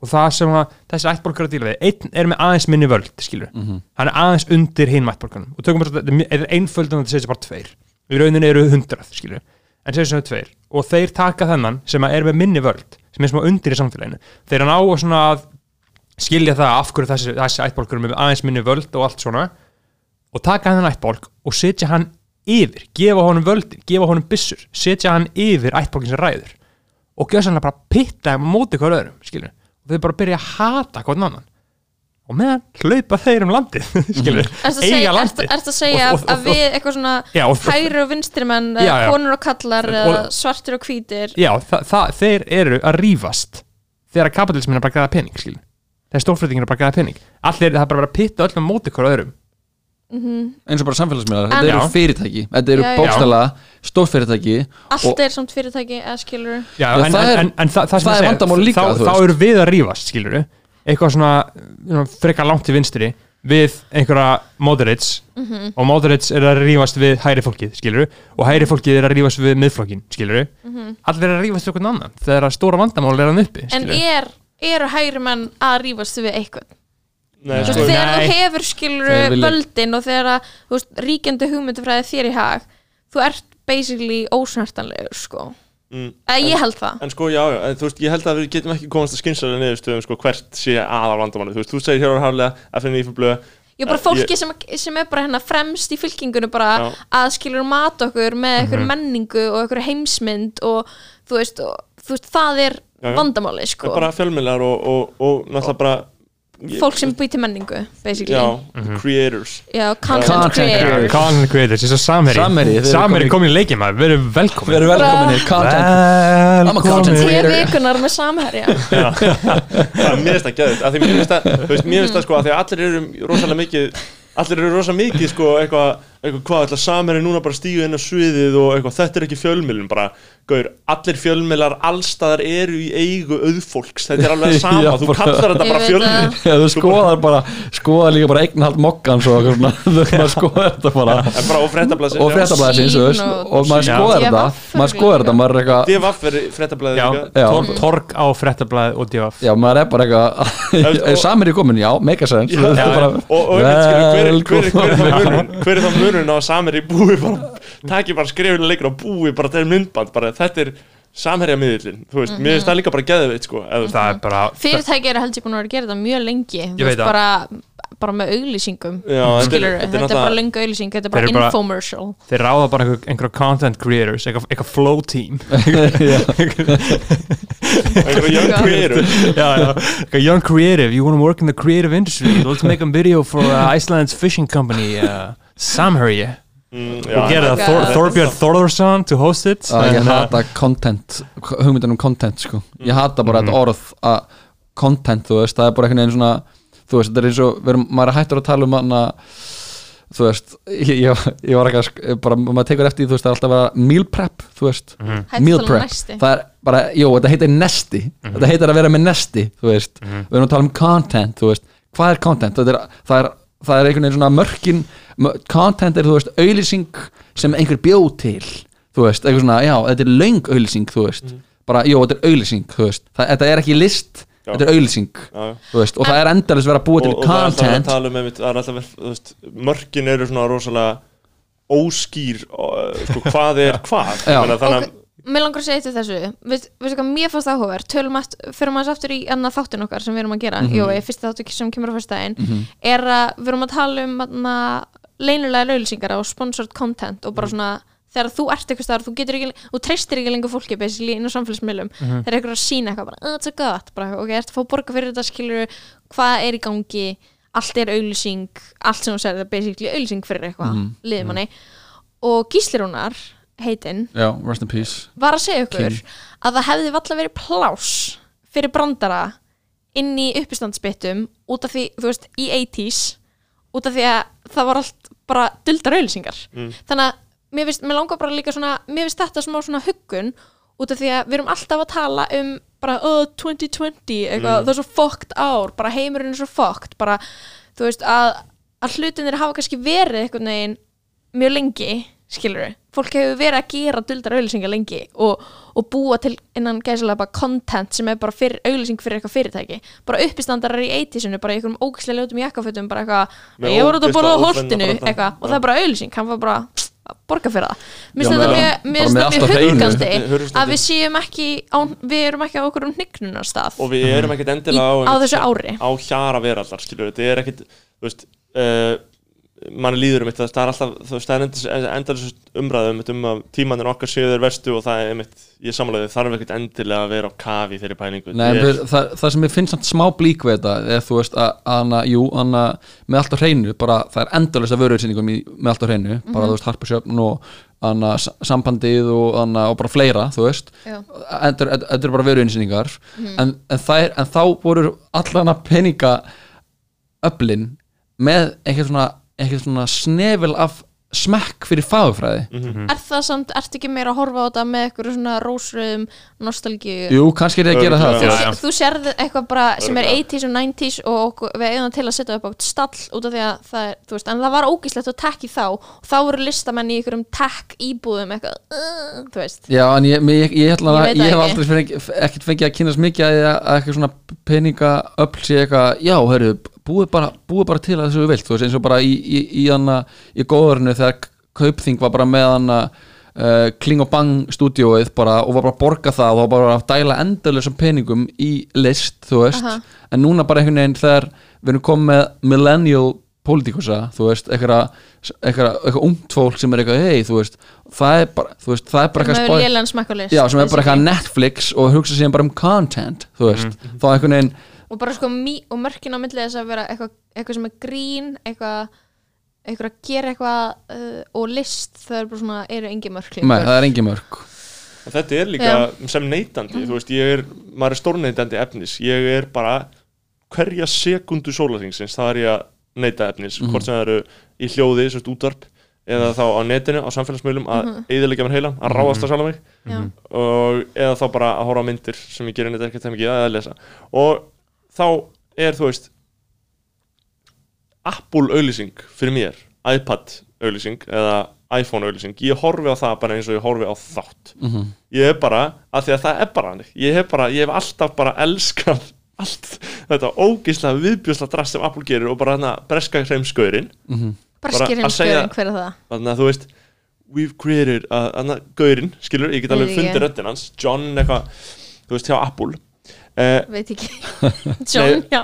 og það sem að þessi ættborgar að díla við einn er með aðeins minni völd, skilur hann er aðeins undir hinn ættborganum og tökum bara, þetta er einföldun að þetta segja bara tveir. Í rauninni eru hundrað, skilur en segja sem tveir. Og þeir taka þennan sem að er með minni völd sem er smá undir í samfélaginu. Þeir ná að svona að skilja það af hverju þessi, þessi ættborgar er og og hann og hann yfir, gefa honum völdin, gefa honum byssur setja hann yfir ættborgin sem ræður og gjöra sannlega bara pitta á móti hver öðrum, skilur og þau bara byrja að hata hvern annan. Og meðan hlaupa þeir um landið skilur, að segja, ertu, ertu að segja Og- og- að við eitthvað svona Já, og- hægri og vinstri menn, konur og kallar Og- svartir og hvítir? Já, það, það, þeir eru að rífast. Þegar kapitalismin er bara að græða pening skilur, þegar stórflutningin er bara að græða pening. Allir, það er bara að að pitta öllum móti hver öðrum eins og bara samfélagsmiðlar, þetta eru fyrirtæki þetta eru bókstala stórfyrirtæki allt og er samt fyrirtæki eða skilur en, það en, er- en, en það, það, sem það ég er segi, vandamál líka, þá, þá eru við að rífast skilur eitthvað svona, svona frekar langt til vinstri við einhverja moderates Mhm. og moderates er að rífast við hæri fólkið skilur og hæri fólkið er að rífast við miðflokkin skilur allir er að rífast við einhvern annan þegar að stóra vandamál er hann uppi Mhm. en skilurðu. er, eru hægri menn að rífast við eitthvað Nei, Þú sko, veist, þegar Nei. þú hefur skilur völdin og þegar að, þú veist, ríkjandi hugmyndufræði þér í hag þú ert basically ósnartanlegur sko. mm, eða ég held það En sko, já, já, en þú veist, ég held að við getum ekki komast að skynslega niðurstöðum, sko, hvert sé aðal vandamáli, þú veist, þú segir hér á harlega FNI fyrir blöð, Ég bara Eh, fólki ég- sem, sem er bara hérna fremst í fylkingunum bara Já. að skilur mat okkur með einhverju Mhm. menningu og einhverju heimsmynd og þú veist, og, þú veist það er Já, já. vandamáli sko. bara fjölmiðlar og, og, og náttúrulega bara fólk sem býr til menningu basically, Já, Mhm. creators. Já, content, Content creator creator. Content creators, eins og eru Samherji komin- í leikið maður, verið velkomin við erum velkominir, content. I'm a content Te creator. vikunar með samherja. Það er mér finnst það gæðið, mér finnst það sko, að því að allir eru rosalega mikið Allir eru rosa mikið sko eitthvað, eitthvað hvað ætla samherri núna bara að stíga inn á sviðið og eitthvað, þetta er ekki fjölmiðlun bara, gaur, allir fjölmiðlar allstaðar eru í eigu auðfólks, þetta er alveg sama, Já, þú bara- kallar þetta bara fjölmiðl Já, þú skoðar bara, skoðar líka bara og eitthvað svona, þú skoðar þetta bara. Á frettablaðsins og og- og maður skoðar þetta. maður skoðar þetta, maður er eitthvað DFF er frettablaðið Já, líka. Já. torg, á frettablaði og divaf já, maður er bara eitthvað og- samir í komin, já, bara, og, og hver, er- hver, er- þá munurinn á að samherji búi bara, taki bara skrifinu leikur og búi bara til myndband, bara þetta er samherja miðlinn, þú veist, mér finnst það líka bara geðveit sko, eða, þú veist, Það er bara Fyrirtæki eru held ég búin að vera að gera þetta mjög lengi. Þú veit veist, það. bara, bara með auglýsingum Já, þetta er- Skilur, þetta þetta er bara lengu auglýsing Þetta er Þeir bara bara- infomercial. Þeir ráða bara einhver, einhverja content creators eitthvað, eitthvað flow team. Einhverja young já, eitthvað young creative. You want to work in the creative industry? Let's make a video for uh, Iceland's fishing company uh, Samherji. Mm, og gera God. Þor, Þorbjörn Þorðarsson to host it ég And, uh, hata content hugmyndan um content, sko. Ég hata bara Mhm. þetta orð að content, þú veist, það er bara einhvern veginn svona þú veist, þetta er eins og, við erum, maður hættur að tala um hana þú veist, ég, ég, ég var ekki að bara, maður tekur eftir, þú veist, það er alltaf að meal prep, þú veist. Hætti meal tala um prep, það er bara, jú, þetta heitir nesti. Þetta heitir að vera með nesti, þú veist. Við erum að tala um content, þú veist. Hvað er content, þetta er, það er það er einhvern veginn svona mörkin mö- content er, þú veist, auðlýsing sem einhver bjóð til, þú veist. Eitthvað svona, já, þetta er löng auðlýsing, þú veist. Bara, jú, þetta er auðlýsing, þú veist. Það, þetta er ekki list. Þetta er auðlýsing Já, þú veist, og það er endalist verið að búa og, til og það er alltaf að content. tala um einmitt, það er alltaf, þú veist, mörkin eru svona rosalega óskýr og, sko, hvað er hvað. Þannig Ok, mér langar að segja til þessu. Veist, veistu hvað mér fannst áhugaverð tölum að, fyrir maður aftur í annað þáttin okkar sem við erum að gera, mm Mhm. jú, fyrsta þáttu sem kemur á fyrstæðin, er að við erum að tala um atna, leynilega auðlýsingar og sponsored content og bara svona þegar þú ert eitthvað staðar, þú getur ekki þú treystir ekki lengur fólki basically inn á samfélagsmiðlum. Þegar eitthvað að sína eitthvað bara, "Ah, þetta er gott. Bara, ok, ertu að fá borga fyrir þetta skilur hvað er í gangi, allt er auðlýsing allt sem þú segir er basically auðlýsing fyrir eitthvað, mm Mhm. manni og Gíslirúnar, heitinn Já, rest in peace. var að segja ykkur King. að það hefði valla verið plás fyrir brandara inn í uppistandsbyttum út af því, þú veist, í 80s út af því að það var allt bara duldar auðlýsingar þannig að mér, finnst, mér langar bara líka svona mér finnst þetta smá svona huggun út af því að við erum alltaf að tala um bara, oh, 2020, eitthvað, það er svo fucked ár, bara heimurinn er svo fucked bara, þú veist, að, að hlutinir hafa kannski verið einhvern veginn mjög lengi, skilur við fólk hefur verið að gera duldar auðlýsingar lengi og, og búa til innan gæsilega bara content sem er bara fyrir, auðlýsing fyrir eitthvað fyrirtæki. Bara uppistandarar í 80-sinu, bara í einhverjum ógæslega ljótum jakkafötum, bara eitthvað ég voru út að borða á holtinu, eitthvað. Og það er bara auðlýsing, hann var bara borga fyrir það mér finnst þetta mjög- Hurðstandi. að við séum ekki á, við erum ekki á okkur um hnygnunarstað og við erum ekkert í, endilega á, á þessu ári. á hjara verallar skilur, þetta er ekkert þú veist, uh, manni líður um þetta það er alltaf, þú veist, það er endal, endal umræðum um að tímanir okkar séu þeir verstu og það er einmitt, ég samlega þarf ekkert endilega að vera á kafi þeirri pælingu. Nei, við, það, það sem ég finnst samt smá blík við þetta er þú veist að, hana, jú, hana, með allt á hreinu, bara það er endalist að vöruðsýningum með allt á hreinu, bara þú veist Harpersjöfn og hana, sambandið og, og bara fleira, þú veist. Þetta er- eru bara vöruðsýningar en, en, það er, en þá voru allana peninga öflin með eitthvað svona, eitthvað svona snefil af smekk fyrir fagfræði. Er það samt, ertu ekki meira að horfa á þetta með eitthvað svona rósröðum nostalgíu? Jú, kannski er ég að gera það. Þú þú, veist. sé, þú sérð eitthvað bara sem er Örugglega. 80s og 90s og okkur- við eigum það til að setja upp á stall út af því að það er, þú veist, en það var ógíslegt tech í þá. Og þá voru listamenn í einhverjum tech íbúðum eitthvað, uh, þú veist. Já, en ég, ég, ég, ég, að, hef það aldrei fengi, ekkert fengið að kynast mikið að, að eitthvað svona peninga öll sé eitthvað, já, hörru, búið bara, búið bara til að þessu við vilt, þú veist, eins og bara í, í, í, í góðurinu þegar Kaupþing var bara með hana uh, Kling og Bang stúdíóið bara og var bara að borga það og var bara að dæla endalusum peningum í list, þú veist. Aha. en núna bara einhvern veginn þegar við erum komið með millennial politikusa, þú veist, eitthvað eitthvað, eitthvað ungt fólk sem er eitthvað hei, þú veist, það er bara þú veist, það er bara eitthvað sem er bara eitthvað Netflix og hugsa síðan bara um content, þú veist. Þá einhvern veginn, og bara sko mý, og mörkin á milli þess að vera eitthvað, eitthvað sem er grín eitthvað eitthvað að gera eitthvað uh, og list það er bara svona, eru engin mörk með, það er engin mörg En þetta er líka sem neytandi þú veist, ég er, maður er stórneytandi efnis. Ég er bara hverja sekundu sólarþingsins það er ég að neyta efnis, hvort sem það eru í hljóði, sérst útvarp eða þá á netinu, á samfélagsmiðlum að mm eðilegja mér heilan, að ráðast að sjálfa mig. Já. og eða þá bara að horfa á myndir sem ég gerir neitt ekkert þeim ekki að lesa. Og þá er þú veist Apple auðlýsing fyrir mér, iPad auðlýsing eða iPhone auðlýsing ég horfi á það bara eins og ég horfi á þátt. Mhm. ég er bara, af því að það er bara hannig ég hef bara, ég hef alltaf bara elskað allt þetta ógeðslega viðbjörsla drast sem Apple gerir og bara þarna breska hreimskaurin bara breskir að segja- heimskjöðin, hver er það? þannig að þú veist we've created, að, þarna gaurin skilur, ég get alveg fundið röddinn hans John eitthvað, þú veist, hjá Apple uh, veit ekki John, já,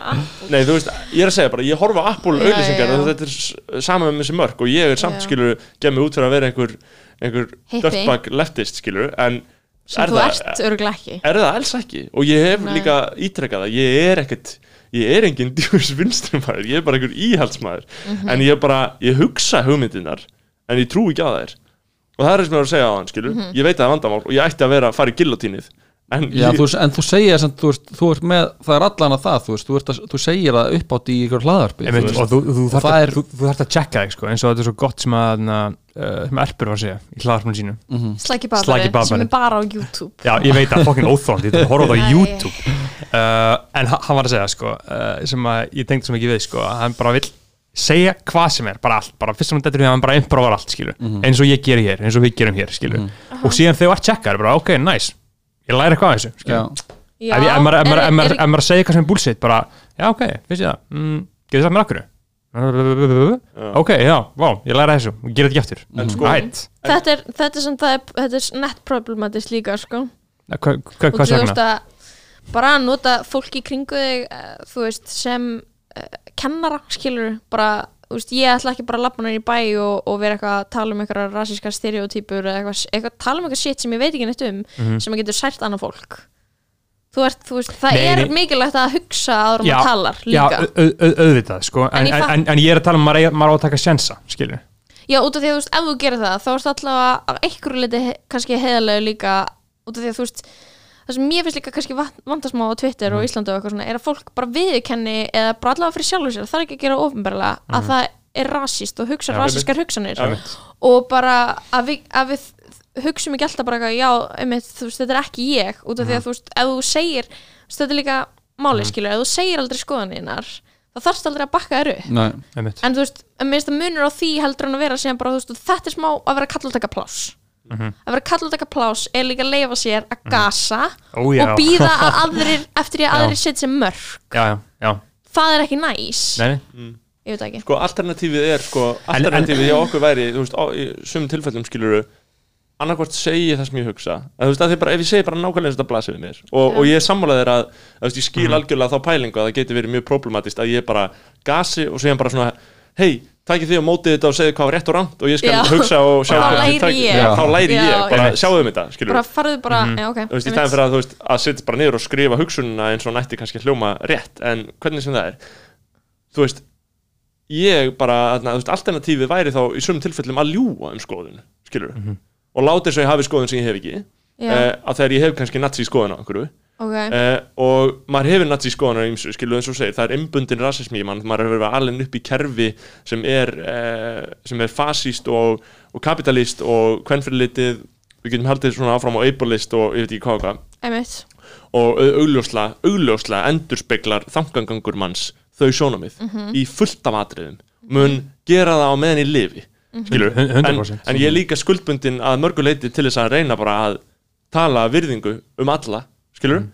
Nei, veist, ég er að segja bara, ég horfa á Apple já. og þetta er sama með þessi mörg og ég er samt, Já. skilur, gef mig út fyrir að vera einhver, einhver dirtbag leftist, skilur, en sem er þú það, ert örgulega ekki er það alls ekki og ég hef Nei. líka ítrekkað að ég er ekkert ég er engin djús vinstrumæður ég er bara einhver íhaldsmaður Mhm. en ég bara, ég hugsa hugmyndinar en ég trú ekki á þær og það er sem ég var að segja á hann, skilur Mhm. ég veit að það er vandamál og ég ætti að vera að fara í gillotínið en Já, ég, þú, en þú segir sem, þú, veist, þú ert með, það er allan að það þú, veist, að, þú segir það upp átt í ykkur veist. og þú, það að, er- þú, þú þarft að checka þig sko, eins og þetta er svo gott sem að na, uh, sem Erpur var að segja í hlaðarpunum sínu. Slæki Slæki babari, babari. sem er bara á YouTube. Já, ég veit að fokkin óþónd, ég þarf að horfa á. YouTube. Uh, en ha- hann var að segja sko, uh, sem að ég tengdi svo mikið við sko, að hann bara vill segja hvað sem er, bara allt bara fyrst sem hann dettur í það, hann bara improvar allt skilur. Eins og ég geri hér, eins og við gerum hér skilur. Og síðan þegar ég læri eitthvað af þessu Já, ef, ég, ef, maður, ef, maður, er- maður, er- ef maður segir eitthvað sem er bullshit bara, já ok, finnst ég það? Mm, getur það mér akkur ok, já, vá, ég læra þessu og gera þetta ekki eftir En sko- Right. þetta er, þetta er, samt, það er, þetta er nett problematist líka sko. Hva- hva- og þú veist að bara að nota fólk í kringu þig eh, þú veist sem uh, kennara skilur bara veist, ég ætla ekki bara að lappa hann í bæ og, og vera eitthvað að tala um eitthvað rasískar stereotypur eða eitthvað, eitthvað tala um eitthvað shit sem ég veit ekki neitt um sem getur sært annað fólk. Þú ert, þú veist, það Nei, er nei. mikilvægt að hugsa áður Já, maður talar Já, líka. au- auðvitað, sko en, En ég fatt- en, en ég er að tala um eigi- maður á að taka sjensa, skilur. Já, út af því að þú veist, ef þú gerir það þá ertu allavega á einhverju liti kannski heiðalegu líka út af því að þú veist það sem mér finnst líka kannski vant- vandasmá á Twitter Mhm. og Íslandi og eitthvað svona er að fólk bara viðkenni eða bara allavega fyrir sjálfur sér, það er ekki að gera ofinbarlega að það er rasíst og hugsa Mhm. Já, rasískar hugsanir Já. og bara að við, að við hugsum ekki alltaf bara eitthvað, já, einmitt, þú veist, þetta er ekki ég út af því Mhm. að þú veist, ef þú segir þetta er líka máli, skilur, ef þú segir aldrei skoðaninar þá þarfst aldrei að bakka upp Nei, einmitt. en þú veist, að minnst að munur á því heldur en að vera síðan bara, þú veist, þetta er smá að vera kall og pláss Mhm. að vera kall og taka pláss er líka að leifa sér að gasa Ó, já. og býða að aðrir eftir að aðrir setja sér mörg Já, já, já, það er ekki næs. Nei, nei. Ég veit ekki. Sko alternatífið er sko alternatífið hjá okkur væri þú veist, á, í sumum tilfellum skiluru annarkvort segi það sem ég hugsa. Veist, að því bara, ef ég segi bara nákvæmlega eins og þetta blasir við mér og, og ég er sammálaðir að, að veist, ég skil Mhm. algjörlega þá pælingu að það geti verið mjög problematist að ég bara gasi og segja bara svona hei, takið þið og mótið þetta og segið hvað var rétt og rámt og ég skal Já. hugsa og sjá takið- ég. Já, þá læri Já, ég, bara einmitt. sjáum þetta skilur bara farðu bara, Mhm. já ok þú veist, í stæðan fyrir að, þú veist, að setja bara niður og skrifa hugsununa eins og nætti kannski hljóma rétt en hvernig sem það er þú veist, ég bara þú veist, alternatífið væri þá í sumum tilfellum að ljúga um skoðun skilur og láta þess að ég hafi skoðun sem ég hef ekki Já. uh, að þegar ég hef kannski nazi skoðun á einhverju ok, uh, og maður hefur nazi skoðun á ymsu skilur eins og segir, það er imbundin rasismi í mann, maður hefur verið alveg upp í kerfi sem er, uh, sem er fasíst og, og kapitalist og kvennfyrirlitið við getum haldið svona áfram á ableist og ég veit ekki hvað og hvað. Og au- augljósla, augljósla endurspeglar þangangangur manns þau sjónamið í fullt af atriðum. Mun gera það á meðan ég lifi skilur, Hun- en, 100%. en ég er líka skuldbundin að mörgu leiti til þess að reyna bara að tala virðingu um alla skilur,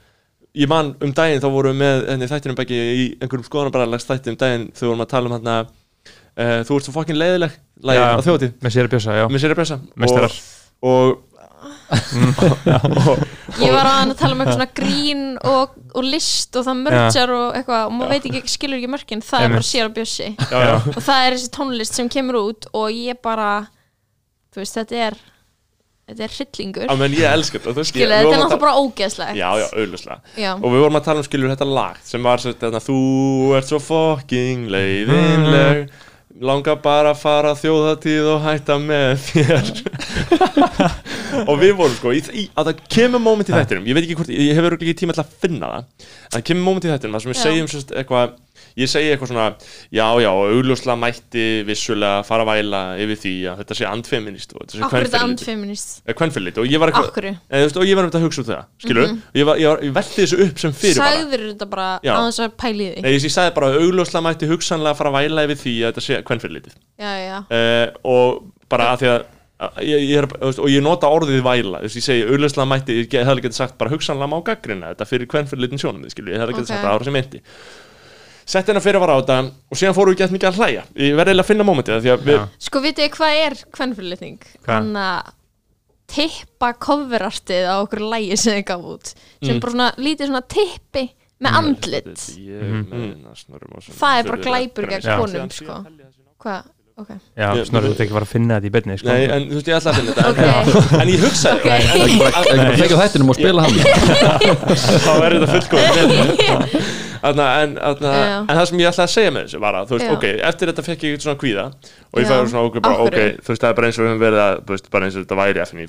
ég man um daginn þá vorum við með henni þættinum bæki í einhverjum skoðanabræðarlegs þætti um daginn þegar vorum að tala um hann uh, þú ert svo fokkin leiðileg lagið Já. á þjóðtíð Með sér að bjösa, já. Með sér að Meistarar. og, og ég var að tala um eitthvað svona grín og, og list og það mörgjar og eitthvað og maður veit ekki, skilur ekki mörkin. Það er bara sér að bjössi. Já, já, og það er þessi tónlist sem kemur út og ég bara þú veist, þetta er þetta er hryllingur. Á meðan ég elska þetta þú veist, við þetta er að náttúrulega bara ógeðslegt. Já, já, auðvuslega Já. Og við vorum að tala um skilur þetta lag sem var svo þetta Þú ert svo fucking leiðinleg Langar bara að fara þjóðatíð og hætta með þér. Og við vorum sko í, í, að það kemur moment í þættinum Ég veit ekki hvort, ég hefur ekki tíma til að finna það En það kemur moment í þættinum þar sem við Já. segjum sérst, eitthvað Ég segi eitthvað svona Já, já, augljóslega mætti vissulega fara að væla yfir því að þetta sé andfeminist og þetta sé Akkur er þetta andfeminist? Eh, kvenfyrirlitið. og ég var eitthvað veist, og ég var um þetta að hugsa út það, skilur mm ég, var, ég, var, ég velti þessu upp sem fyrir bara Sagður þetta bara á þess að pæli því? Nei, ég, ég sagði bara að augljóslega mætti hugsanlega fara að væla yfir því að þetta sé já, uh, og bara að því að ég, ég er, og ég nota orðið væla ég segi augljóslega mætti, ég hefði getið sagt bara hugsanlega má gaggrina þetta fyrir kvennfyrirlitin sjónum skilur, ég hefði getið Ok. sagt það ára sem meinti sett hennar fyrir að vara á þetta og síðan fóru við gett mikið að hlæja ég verði eiginlega að finna mómentið því að við. Sko, vitið þið hvað er kvennfyrirlitning? Hvað? Þannig að tippa coverartið á okkur lægi sem þið gaf út sem Mm. bara svona, lítið svona tippi með andlit ég, Mhm. mm. Það er bara glæpur gegn Já. konum, sko Hvað? Ok Já, Ég- snorrið þetta ekki bara að finna þetta í beinni, sko Nei, en þú veist, ég ætla að finna þetta Ok. en, en ég hugsaði Ok. en, ekki bara tekja þættinum og spila hann þá er þetta fullkomið Þarna, en, Já. en það sem ég ætlaði að segja með þessu var að þú veist, Já. ok, eftir þetta fekk ég svona kvíða og ég fæði svona okkur bara, ok, þú veist, það er bara eins og við höfum verið að, þú veist, bara eins og þetta væri FNÍ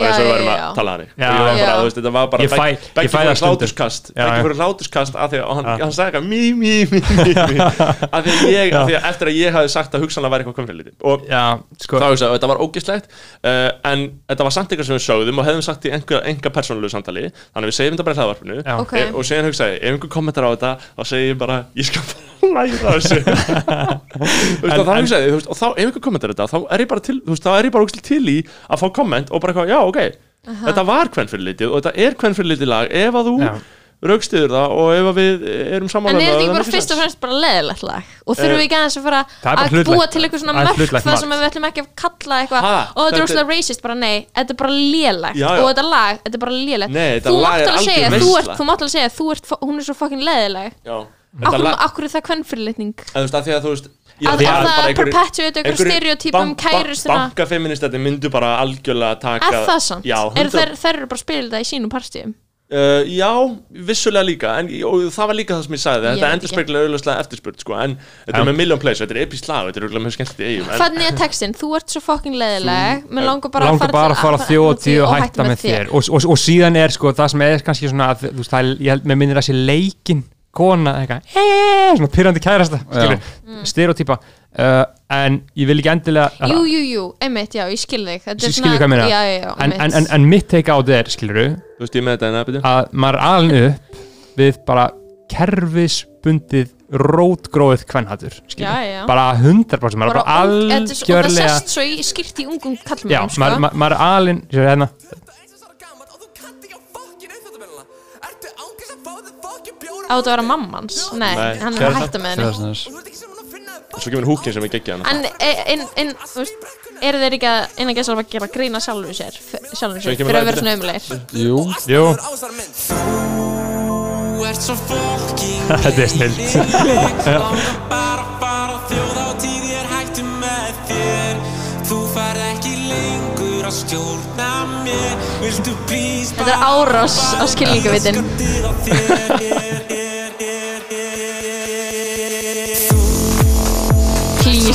bara eins og við já. að tala hann þetta var bara það fyrir hláturskast já. fyrir hláturskast að því að hann, sagði eitthvað mí, mí, mí, mí, mí. Að því að ég, að því að eftir að ég hafi sagt að hugsanlega væri eitthvað komféliti og Já, sko. þá hugsaði, þetta var ógislegt uh, en þetta var samt eitthvað sem við sögðum og hefðum sagt í enga, enga persónulegu samtali. Þannig að við segjum þetta bara í hlaðvarpinu. Já. Ok. e, og síðan hugsaði, ef einhver kommentar á þetta þá segi ég bara, ég skal bara læra þessu. Þú veist, og þá hugsaði, og þá, ef einhver kommentar þetta þá er ég bara til, þú veist, þá er ég bara ógislega til í að fá komment og bara eitthvað, já, ok. Þetta var hvern fyrir litið og þetta er hvern fyrir litið lag ef að þú Já. raukstiður það og ef að við erum En sammála er þetta um ekki það, bara fyrst og fremst bara leðilegt lag? Og þurfum við ekki aðeins að fara Það að búa til eitthvað svona það hlutlegt það sem við ætlum ekki að kalla eitthvað? Og þetta er þetta óslega racist, bara nei, þetta er bara já. og þetta lag, þetta er bara þetta þú lag mátt er alveg segja, þú ert, þú mátt alveg segja þú ert, fo- hún er svo fucking leðileg Já, þetta Akkur, er það kvennfyrirlitning að þú veist, að því að þú veist ég- Að- að það einhverjir- perpetuate einhverjir stereotypum bank- bank- kærustuna. Bankafeministætti myndu bara algjörlega taka Er það er 100 þeir, þeir eru bara að spila þetta í sínum partíum? Uh, já, vissulega líka. En, og það var líka það sem ég sagði þetta veit endur spekla auðvitað eftirspurt sko, en þetta er með million plays, þetta er epist lag þetta er auðvitað mjög skemmt í eigum Hvernig er textin? Þú ert svo fucking leðileg Mér langar bara langar bara að fara á þjóðtíð og hætta með þér. og, og, og síðan er sko það sem er kannski svona að, veist, það er, ég held með minnir að sé leikin kona eitthvað "Eh", svona pyrrandi kærasta skilur, Mm. stereotýpa uh, en ég vil ekki endilega Jú, jú, jú, einmitt, já, ég skil þig. Þetta er skilur hvað Já, já, já, en, einmitt. en, en, en mitt take á þetta er skilur þú veist ég með þetta en að byrja að maður er alin upp við bara kerfisbundið rótgróið. Já, já. bara 100% maður er Bara svo- Og það algjörlega sest svo í skýrt í ungum já, kallmennum, sko. maður, er alin sér hérna Á þetta að vera mammans? Nei, Nei, hann er kærasta. að hætta með henni. Kærastan svo kemur húkin sem er geggja hana En, en, en, þú veist eru þeir ekki að innan gæsa að gera grína sjálfur sér sjálfur Svo sér, kemur fyrir að vera svona umlegir Jú, Jú, þetta er að þér. Þú fær ekki lengur að stjórna Þetta er árás á skilningavitin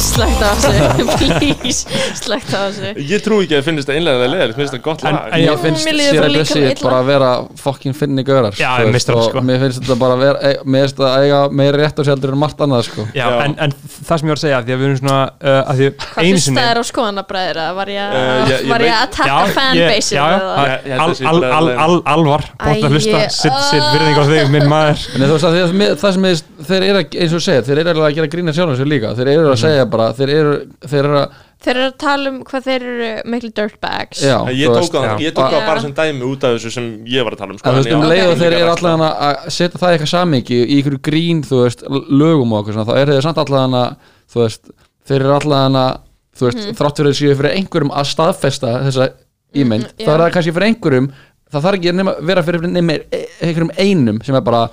slagt á þessu. Please, slagt á þessu. Ég trú ekki að finnst það einlega leðilegt, finnst það gott En- lag. en já, mér finnst Mér líður sér bara að líka Gussi illa. bara að vera fokkin finni gaurar Já, veist, meistarar, og sko. mér finnst þetta bara að vera e- mér finnst þetta að eiga meira rétt á sjaldur en margt annað sko. Já, Já. En, en það sem ég var að segja því að við erum svona uh, að því Hvað einu sinni hlustaðir á skoðanabræður Var ég Eh, að ég- ég var ég veit- að taka ég- fanbase já, já, Ég- ég held al, að sé al, bara al, leið. al, alvar bótt að Æ, hlusta, ég- sitt, sitt virðing á þig, minn maður. En þú veist að því að mér- það sem er, þeir eru að, eins og þú segir, þeir eru alveg að gera grína sjálfum sér líka. Þeir eru að segja bara, þeir eru þeir eru að, Þeir eru að tala um hvað þeir eru miklu dirtbags. Já, ég tók á það, ég tók á Já. bara sem dæmi út af þessu sem ég var að tala um sko, að veist en um já, leið og það þeir er eru allan að að setja það í eitthvað samingi í ykkur grín, þú veist, lögum og okkur svona, þá eru þeir samt allan að þú veist, þeir eru allan að þú veist, þrátt fyrir að séu fyrir einhverjum að staðfesta þessa ímynd Mhm, þá er það kannski fyrir einhverjum það þarf ekki nema, vera fyrir nema einhverjum einum sem er bara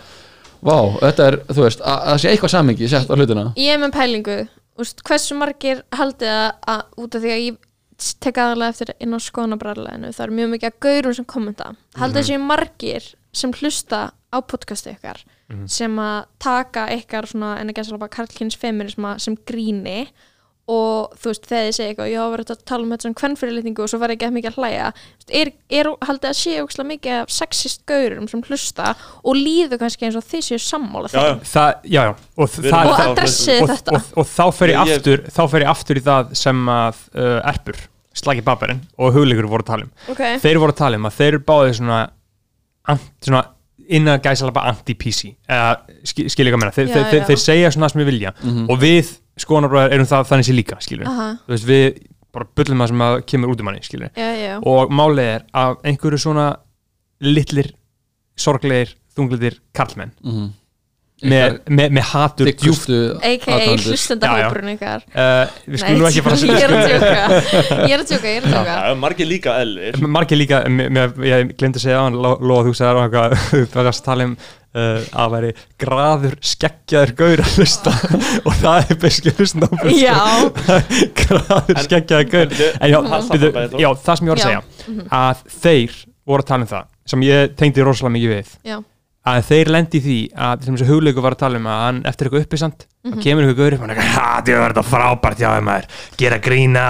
vá, þetta er, þú veist, að að Úst, Hversu margir haldið að, að út af því að ég tek aðalega eftir inn á skoðanabræðleginu það er mjög mikið að gaurum sem kommenta. Haldið þessi margir sem hlusta á podcastu ykkar sem að taka ykkar svona en að gæsa alveg karlkins feminisma sem gríni og þú veist þegar þið segja eitthvað já verður þetta að tala um þetta sem kvennfyrirlitningu og svo verður ekki að mikið að hlæja. Er, er haldið að sé ókslega mikið af sexist gaurum sem hlusta og líður kannski eins og þið séu sammála Já, já. þeim það, já, já. Og, Við það, erum og það- adressið og, þetta. og, og þá fer ég Ég- ég- aftur þá fer ég aftur í það sem að uh, Erpur, Slagi Babarinn og Hugleikur voru að tala um. Okay. þeir voru að tala um að þeir eru báðið svona, ant, svona innan gæsalapa anti-PC eða skil, skil ég hvað meina, þeir, Já, þeir, þeir, já. þeir segja svona sem við vilja. Og við skoðanabræður erum það þannig sér líka þú veist við bara bullum það sem að kemur út um já, já. og málið er að einhverju svona litlir sorglegir, þunglitir karlmenn Mhm. Með, með, með hatur djúft Þykkustu a.k.a. aðdáendur. hlustendahópurinn ykkar. Uh, við skulum nú ekki fara að ég er að tjóka ég er að tjóka, ég er að tjóka margir líka eðlir margir líka, ég glemdi að segja á hann Lóa þú segir á eitthvað þú varst að tala um uh, að væri graður skeggjaður gaur að hlusta. Og það er beski hlustendahópur já, graður skeggjaður gaur. en já, hann stoppaði þó. já, það sem ég var að Já. segja að þeir voru að tala um það sem ég tengdi rosalega mikið við. Já, að þeir lendi því að sem þessi hugleiku var að tala um að hann eftir eitthvað uppisand Mhm. þá kemur eitthvað gaur upp og hann er eitthvað það er þetta frábært hjá þeim maður. Gera grína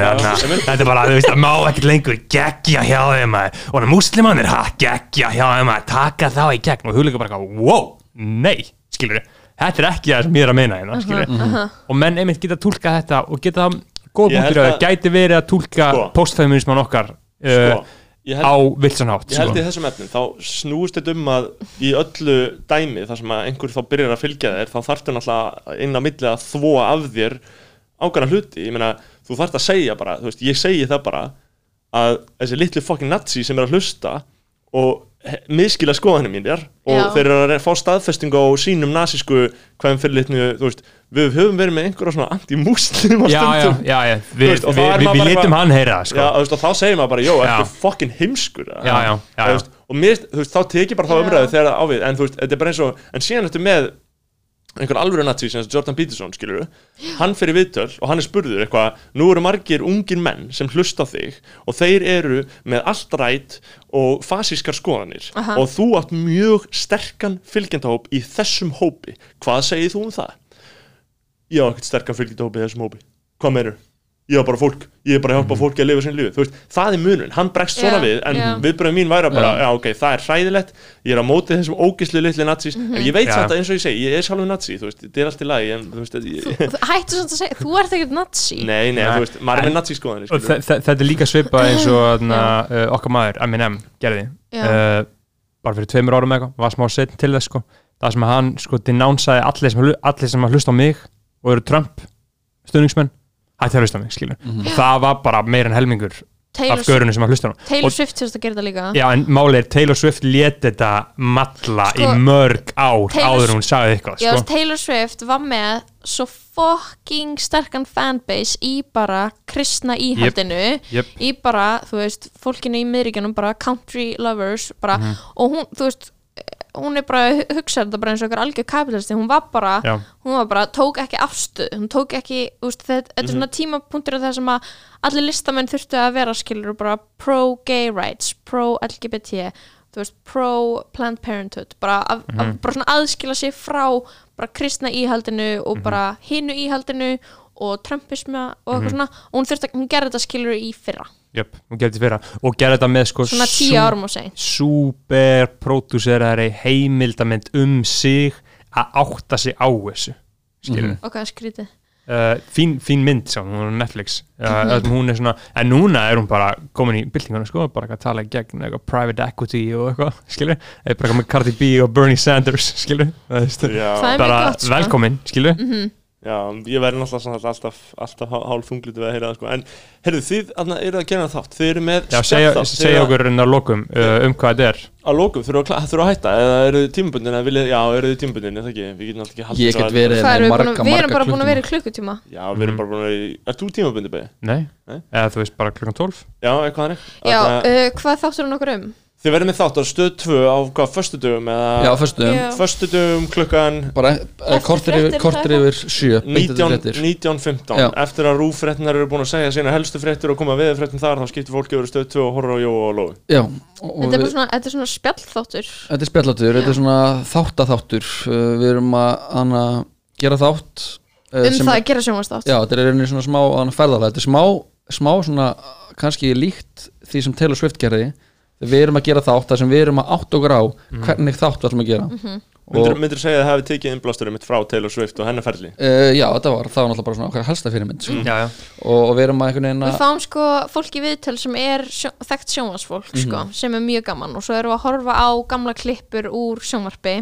ég þarna. verð þetta er bara þú veist það má ekkert lengur geggja hjá þeim maður. Og hann er muslimannir ha geggja hjá þeim maður. Taka þá í gegn. Og hugleiku bara eitthvað wow nei skilur þetta er ekki það sem ég er að meina hérna skilur og menn einmitt geta tólkað þetta og geta góð Ég held Sko. sko, á vilsanhátt ég held í þessum efnum þá snúist þetta um að í öllu dæmi þar sem að einhver þá byrjar að fylgja þér þá þarftu náttúrulega inn á milli að þvóa af þér ákvæmna hluti ég meina, þú þarft að segja bara, þú veist, ég segi það bara að þessi litlu fucking nazi sem er að hlusta og miskila skoðanum mínir og Já. þeir eru að fá staðfestingu á sínum nasísku hvaðum fyrirlitnu, þú veist við höfum verið með einhverja svona anti-muslim á já, já, stundum já, já. Þú við, veist, við, er við, við bara litum eitthvað- hann heyra sko. Já, þú veist, og þá segir maður bara, jó, Já. ertu fokkin heimskur Já, já, já, Þú já. veist, og mér, þú veist, þá teki bara þá Já. umræðu þegar það ávið, en þú veist, þetta er bara eins og en síðan ertu með einhver alvöru nazi sem Jordan Peterson, skilur hann fyrir viðtöl og hann er spurður eitthvað nú eru margir ungir menn sem hlusta á þig og þeir eru með allt rætt og fasískar skoðanir Aha. og þú átt mjög sterkan fylgjendahóp í þessum hópi hvað segir þú um það? Ég á ekkert sterkan fylgjendahóp í þessum hópi. Hvað meirur? Ég á bara fólk, ég er bara að hjálpa fólki að lifa sín lífi, þú veist, það er munun, hann bregst svona Já, við, en já. viðbröðum mín væri bara, Já. já ok, það er hræðilegt. Ég er á móti þessum ógislu litli nazis. En ég veit samt að eins og ég segi, ég er sjálfur nazi þú veist, þetta er allt í lagi, en þú veist ég, Þú- Hættu svona að segja, þú ert ekkert nazi. Nei, nei, þú veist, maður er með þe- þetta er líka svipað eins og na, uh, okkar maður, Eminem, gerði. Uh, bara fyrir tveimur árum eitthvað var smá setn til þess sko. Það sem að hann sko denánsaði allir sem, allir sem að hlusta á mig og eru Trump stuðningsmenn, hætti að hlusta mig skilur og það var bara meir en helmingur Taylor, af görunum sem að hlusta hann Taylor Og- Swift sérst að gera þetta líka Já, en málið er Taylor Swift lét þetta matla Sko, í mörg ár Taylor- áður en hún sagði eitthvað Já, sko. Taylor Swift var með svo fucking sterkan fanbase í bara kristna íhaldinu Jep. í bara, þú veist, fólkinu í miðríkjunum bara country lovers bara, Mhm. og hún, þú veist hún er bara að hugsa þetta bara eins og okkur algjör kapitalisti, hún var bara Já. hún var bara, tók ekki afstuð hún tók ekki, veist, þetta, þetta er svona tímapunktur það sem að allir listamenn þurftu að vera skilur bara pro-gay rights pro-LGBT pro-Planned Parenthood bara, að, að, bara svona aðskila sig frá bara kristna íhaldinu og bara hinu íhaldinu og trumpisma og eitthvað svona. Og hún þurfti að, hún gerði þetta skilur í fyrra. Jöp, hún gerði þetta fyrra. Og gerði þetta með sko svona tíu árum og segi super pródúserari heimildamind um sig að átta sig á þessu skilur og hvað er skrítið. Uh, fín, fín mynd sá, hún er á Netflix. Uh, hún er svona, en núna er hún bara komin í byltinguna sko, bara að tala gegn eitthvað private equity og eitthvað, skilur eða bara eitthvað með Cardi B og Bernie Sanders skilur, það er bara gott, sko. velkomin, skilur já, ég verði náttúrulega alltaf, alltaf hálf þunglitu við að heyra það sko. en, heyrðu, þið eru að gera þátt. Þið eru með já, segja, segja að- okkur en að lokum uh, um hvað þetta er. Að lókum, þurfa að, þurfa að hætta? Eða eru þið tímabundin, eða viljið, já, eru þið tímabundin eða ekki, við getum alltaf ekki haldið Ég svo get að- verið við, marga, búin, að- við erum marga bara búin að vera í klukkutíma. klukkutíma. Já, við erum bara búin að vera í, er þú tímabundin beði? nei, eða þú veist bara klukkan 12 já, eitthvað hannig já, uh, hvað þáttur hún okkur um? Þið verðið með þátt á stöð 2 á hvað, föstudögum eða? Já, fyrstu Já. föstudögum klukkan Bara eh, kortir yfir, fréttir, kortir það er yfir sjö beint eftir 19 fréttir. 19.15 Já. eftir að rúfréttinar eru búin að segja sína helstu fréttir og koma við fréttin þar þá skiptir fólki yfir stöð 2 og horfa á Jóa og Lói Já, þetta er bara svona, þetta er svona spjallþáttur. Þetta er spjallatur, þetta er svona þáttaþáttur. Uh, Við erum að gera þátt uh, um það að gera sjónvastátt Já, þetta er einnig svona smá hana, ferðalega Þetta er smá, smá svona kannski líkt því sem Taylor Swift gerði við erum að gera þátt þar sem við erum að átt okkur á hvernig þátt við ætlum að gera. Mhm. myndir, og myndir segja að það hafi tekið innblásturum mitt frá Taylor Swift og hennar ferli? Uh, já, þetta var, það var náttúrulega bara svona okkar helsta fyrirmynd sko. já, já. og, og við erum að einhvern veginn við að fáum sko fólk í viðtöl sem er sjó, þekkt sjónvarsfólk sko, sem er mjög gaman. Og svo erum við að horfa á gamla klippur úr sjónvarpi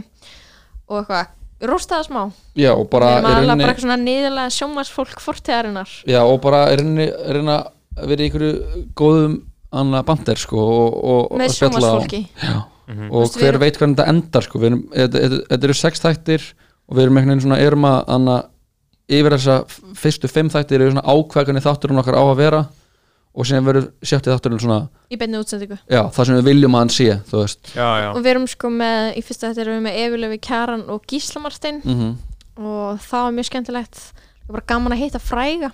og eitthvað, rostaða smá. Já, og bara, við erum rauninni- bara eitthvað svona niðurlega sjónvarsfólk fortegarinnar já, og bara er reyna, reyna að vera í einhverju góðum annað bandir sko, og, og, með og spjalla á- sjónvarsfólki já, Mhm. og hver veit hvernig þetta endar sko. við erum, þetta, þetta, eru sex þættir og við erum einhvern veginn svona erum að anna, yfir þessa fyrstu fimm þættir eru svona ákvæðinni þátturinn okkar á að vera og síðan verður sjötti þátturinn svona í beinni útsendingu. Já, það sem við viljum að hann sé já, já. og við erum sko með, í fyrsta þetta erum við með Efilöfi Kjaran og Gísla Martin mm og það var mjög skemmtilegt. Það var bara gaman að hitta fræga.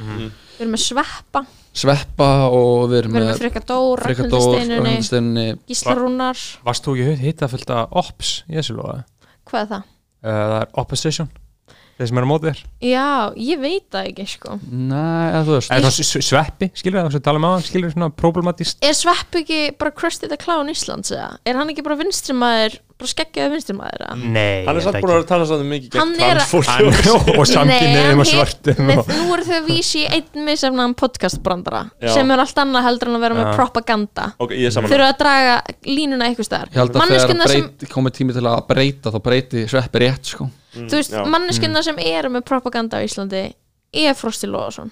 Mhm. Við erum með Sveppa, sveppa og við erum við með með Frikka Dór Frikka Ragnhildi Dór, Steinunni, Ragnhildi Steinunni. Gísla Rúnar. Varst þú ekki hitta fullt af ops í þessu loða hvað er það? uh, það er opposition þeir sem eru á móti þér. Já, ég veit það ekki sko. Nei, eða þú veist. Þá s- sveppi, skilur það, þess að tala um á skilur svona problematist Er Svepp ekki bara Krusty the Clown Íslands eða? Er hann ekki bara vinstrimæður bara skeggjaði vinstrimæður eða? nei, hann er samt búin að tala svolítið mikið Hann gegn er- transfólki. Hann- og- samkynniðum og Nei, og- nú eru þau að vísi í einn misafnaðan podcastbrandara sem er allt annað heldur en að vera með propaganda. Ok, ég er saman þurfa að draga línuna eitthvað staðar. Ég held að þegar sem, komið tími til að breyta þá breyti sveppi rétt sko. Þú veist, já. manneskjuna sem eru með propaganda á Íslandi er Frosti Lóðarsson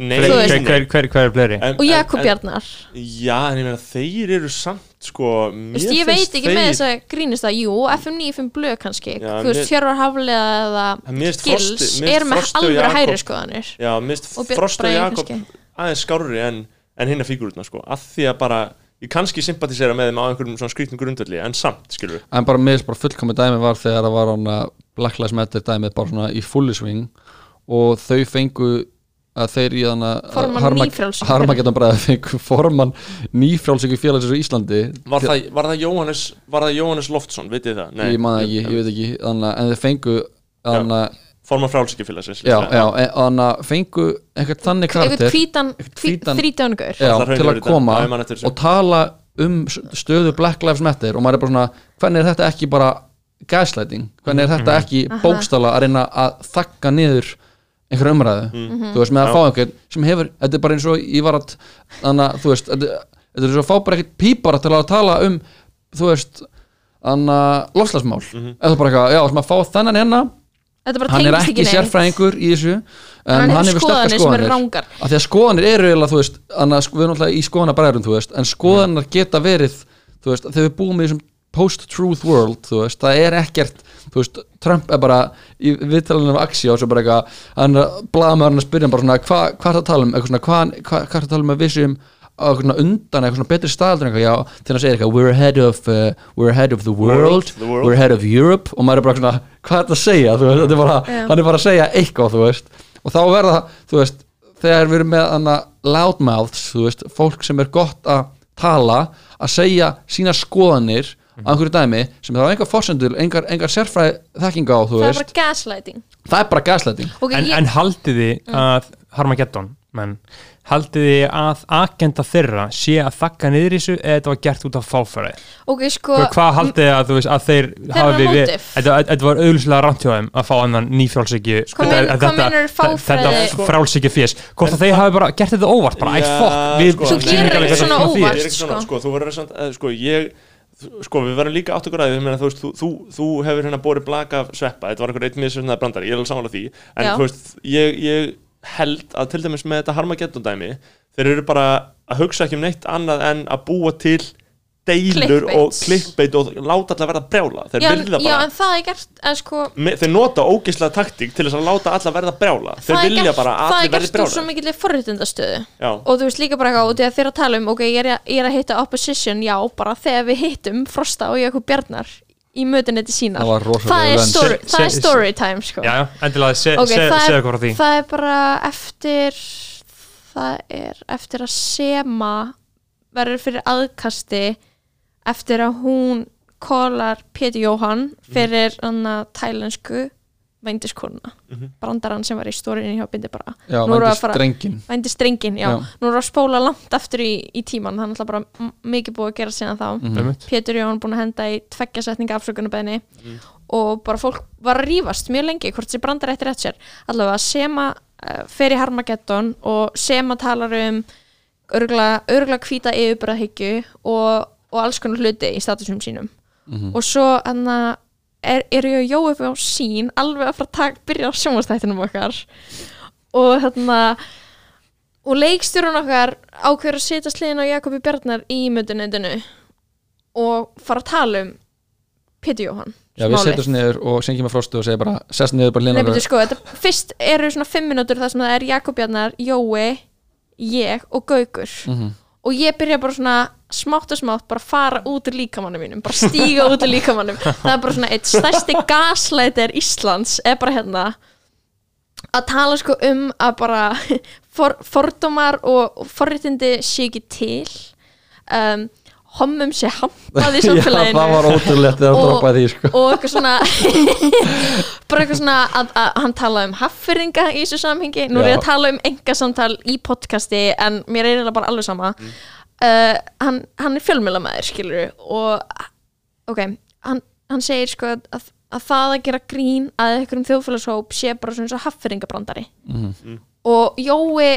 Nei, Þú hver, hver, hver, hver, er fleiri? En- og Jakob Bjarnar. Já, en ég meina þeir eru samt sko veist, ég veit ekki þeir, með þess að grínist það, jú, FM 95 blöð kannski, Hjörvar Hafliða eða finnst er með alveg hæri skoðanir. Já, mist Frost og Jakob aðeins skárri en, en hinna fígurutna sko. Að því að bara, ég kannski sympatisera með þeim á einhverjum svona skrýtnum grundvelli en samt, skilur við en bara meðist bara fullkomi dæmi var þegar það var að Black Lives Matter dæmið bara svona í fulli swing og þau fengu að þeir í þannig. Harmageddon bræði fengu formann nýfrjálsíku félagsins í Íslandi. Var það, var það Jóhannes, var það Jóhannes Loftsson, vitið þið það? ég man ekki, ég veit ekki. Þannig, en þeir fengu þannig, að- Forman frálsíkjafélagsins já, já, en- þannig að fengu einhvern þannig eitthvað karakter hvítan- þrítangur já, til að koma Já, og tala um stöðu Black Lives Matter og maður er bara svona, hvernig er þetta ekki bara gaslighting, hvernig er Mhm. þetta ekki bókstala að reyna að þakka niður einhver umræðu, Mhm. þú veist, með að fá einhvern sem hefur, þetta er bara eins og ég var að þannig að, þú veist, þetta, þetta er eins og að fá bara ekkert pípara til að tala um þú veist, þannig að lofslagsmál, Mhm. eða bara eitthvað, já, sem að fá þennan hérna. Þetta bara hann er tengist ekki ekki neitt sérfræðingur í þessu en hann hann hefur sterkar skoðanir sem eru skoðanir. rángar að því að skoðanir eru eiginlega, þú veist, annað, við erum alltaf í skoðanabræðurum, þú veist, en skoðanar geta verið, þú veist, þegar við búum í þessum post-truth world, þú veist, það er ekkert, þú veist, Trump er bara í viðtalinu af Axi og svo bara eitthvað, hann blaða hann að spyrja hann bara svona, hvað hva er það að tala um, eitthvað svona, hvað hva, hva er það að tala um að við séum á eitthvað svona undan, eitthvað svona betri eitthvað, já, þegar hann segir eitthvað, we're ahead of uh, we're ahead of the world, World, the world. we're ahead of Europe. Og maður er bara svona, hvað er þetta að segja, þú veist, er bara, Já. hann er bara að segja eitthvað, þú veist, og þá verða, þú veist, þegar við erum með hana loudmouths, þú veist, fólk sem er gott að tala, að segja sína skoðanir á einhverju dæmi sem það á engar fórsendur, engar, engar sérfræði þekkinga á, þú það er veist, bara gaslighting það er bara gaslighting okay, en, ég, en haldið þið Mm. að Harmageddon menn, haldið þið að agenda þeirra sé að þakka niður í þessu eða þetta var gert út af fáfæri ok, sko Hva, hvað haldið þið að, þú veist, að þeir hafi við, motive. þetta, þetta var hjá þeim að fá annan nýfrálsiki Hvað mein- hvað meinarðu fáfræði? þetta frálsiki fjés hvort að þeir hafi bara gert þetta óvart bara, ætt Já, fokk, við sko, Þú gerir ekkert hvað svona óvart. Ég er ekki svona, sko. sko, þú verður samt, eh, sko, ég sko, við verðum líka átt okkur að því, þú þú, þú, þú hefur hérna borið blaka sveppa, þetta var einhver eitt missunnaði brandari, ég er alveg samanlega því, en þú veist, ég, ég held að til dæmis með þetta Harmageddon dæmi, þeir eru bara að hugsa ekki um neitt annað en að búa til deilur og Clickbaits. klikkbeit og láta alla verða brjála, þeir já, vilja já, bara en það er gert en sko, me, þeir nota ógeðslega taktík til þess að láta alla verða brjála. Þeir það er vilja gert, bara að það er allir verði gert úr svo brjála mikilvæg forréttindastöðu. Já, og þú veist líka bara eitthvað út í að þeirra tala um ok, ég er, að- ég er að hitta opposition, já, bara þegar við hittum Frosta og Jakob Bjarnar í mötunetti sína Það það er story, Se- það er se- story time sko. já, já, endilega, það er- segja hvað frá því. það er bara eftir það er eftir að Sema verður fyrir aðkasti eftir að hún kólar Pétur Jóhann fyrir hann að tælensku vændiskonuna brandarann sem var í stórinni hjá bindi bara já, Nú erum við vændi að fara- strengin vændistrengin, já. Já. nú erum við að spóla langt aftur í, í tíman, það er náttúrulega bara mikið búið að gera síðan þá Mhm. Einmitt. Pétur Jóhann búin að henda í tveggja setninga afsökunarbeðni og bara fólk var að rífast mjög lengi hvort þessi brandar eftir rétt sér allavega Sema uh, fer í Harmageddon og Sema talar um örgla, örgla hvíta yfirbræðhyggju og, og alls konar hluti í statusum sínum. Mhm. og svo enna er, er ég að jóa upp á sín alveg að fara að tak, byrja á sjónvastættinum okkar. Og þarna og leikstjórun okkar ákveður að setja sliðin á Jakobi Bjarnar í mötuneytinu og fara að tala um Pétur Jóhann Já, við setjum svo niður og syngjum með frostu og segja bara sest niður bara betur sko, þetta, fyrst eru svona fimm minútur þar sem það er Jakob Bjarnar, Jói ég og Gaukur. Mhm. Og ég byrja bara svona smátt og smátt bara fara út úr líkamannum mínum bara stíga út úr líkamannum það er bara svona eitt stærsti gasleiter Íslands er bara hérna að tala sko um að bara for, fordómar og forréttindi sé ekki til. Um, hommum sé hampað í Já, samfélaginu það var ótrúlegt þegar Og- droppaði því sko. og eitthvað svona bara eitthvað svona að, að hann tala um haffyringa í þessu samhengi nú er ég Já. að tala um enga samtal í podcasti en mér er eiginlega bara alveg sama Mm. uh, hann, hann er fjölmjölamæður skilur ok, hann, hann segir sko að, að það að gera grín að einhverjum þjóðfélagshóp sé bara svona svo haffyringabrandari Mhm. og Jói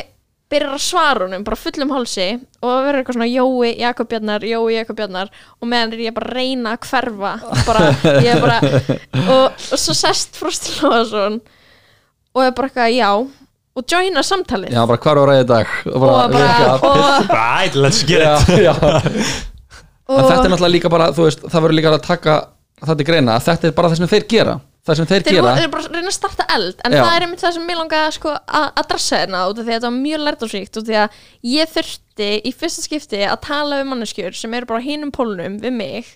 byrjar að svara honum bara fullum hálsi og það verður eitthvað svona Jói Jakob Bjarnar, Jói Jakob Bjarnar og meðan er ég bara að reyna að hverfa bara, ég er bara og, og svo sest Frosti Lóðarsson og er bara eitthvað já og joina samtalið. Já, bara það í dag? Og og bara og, right, let's get it. já, já. þetta er náttúrulega líka bara, þú veist, það verður líka að taka þetta í greina, að þetta er bara það sem þeir gera það sem þeir, þeir gera þeir bara að reyna að starta eld en Já. það er einmitt það sem mér langaði sko, að adressa hérna út af því að þetta var mjög lærtámsvíkt út af því að ég þurfti í fyrsta skipti að tala við manneskjur sem eru bara á hinum pólnum við mig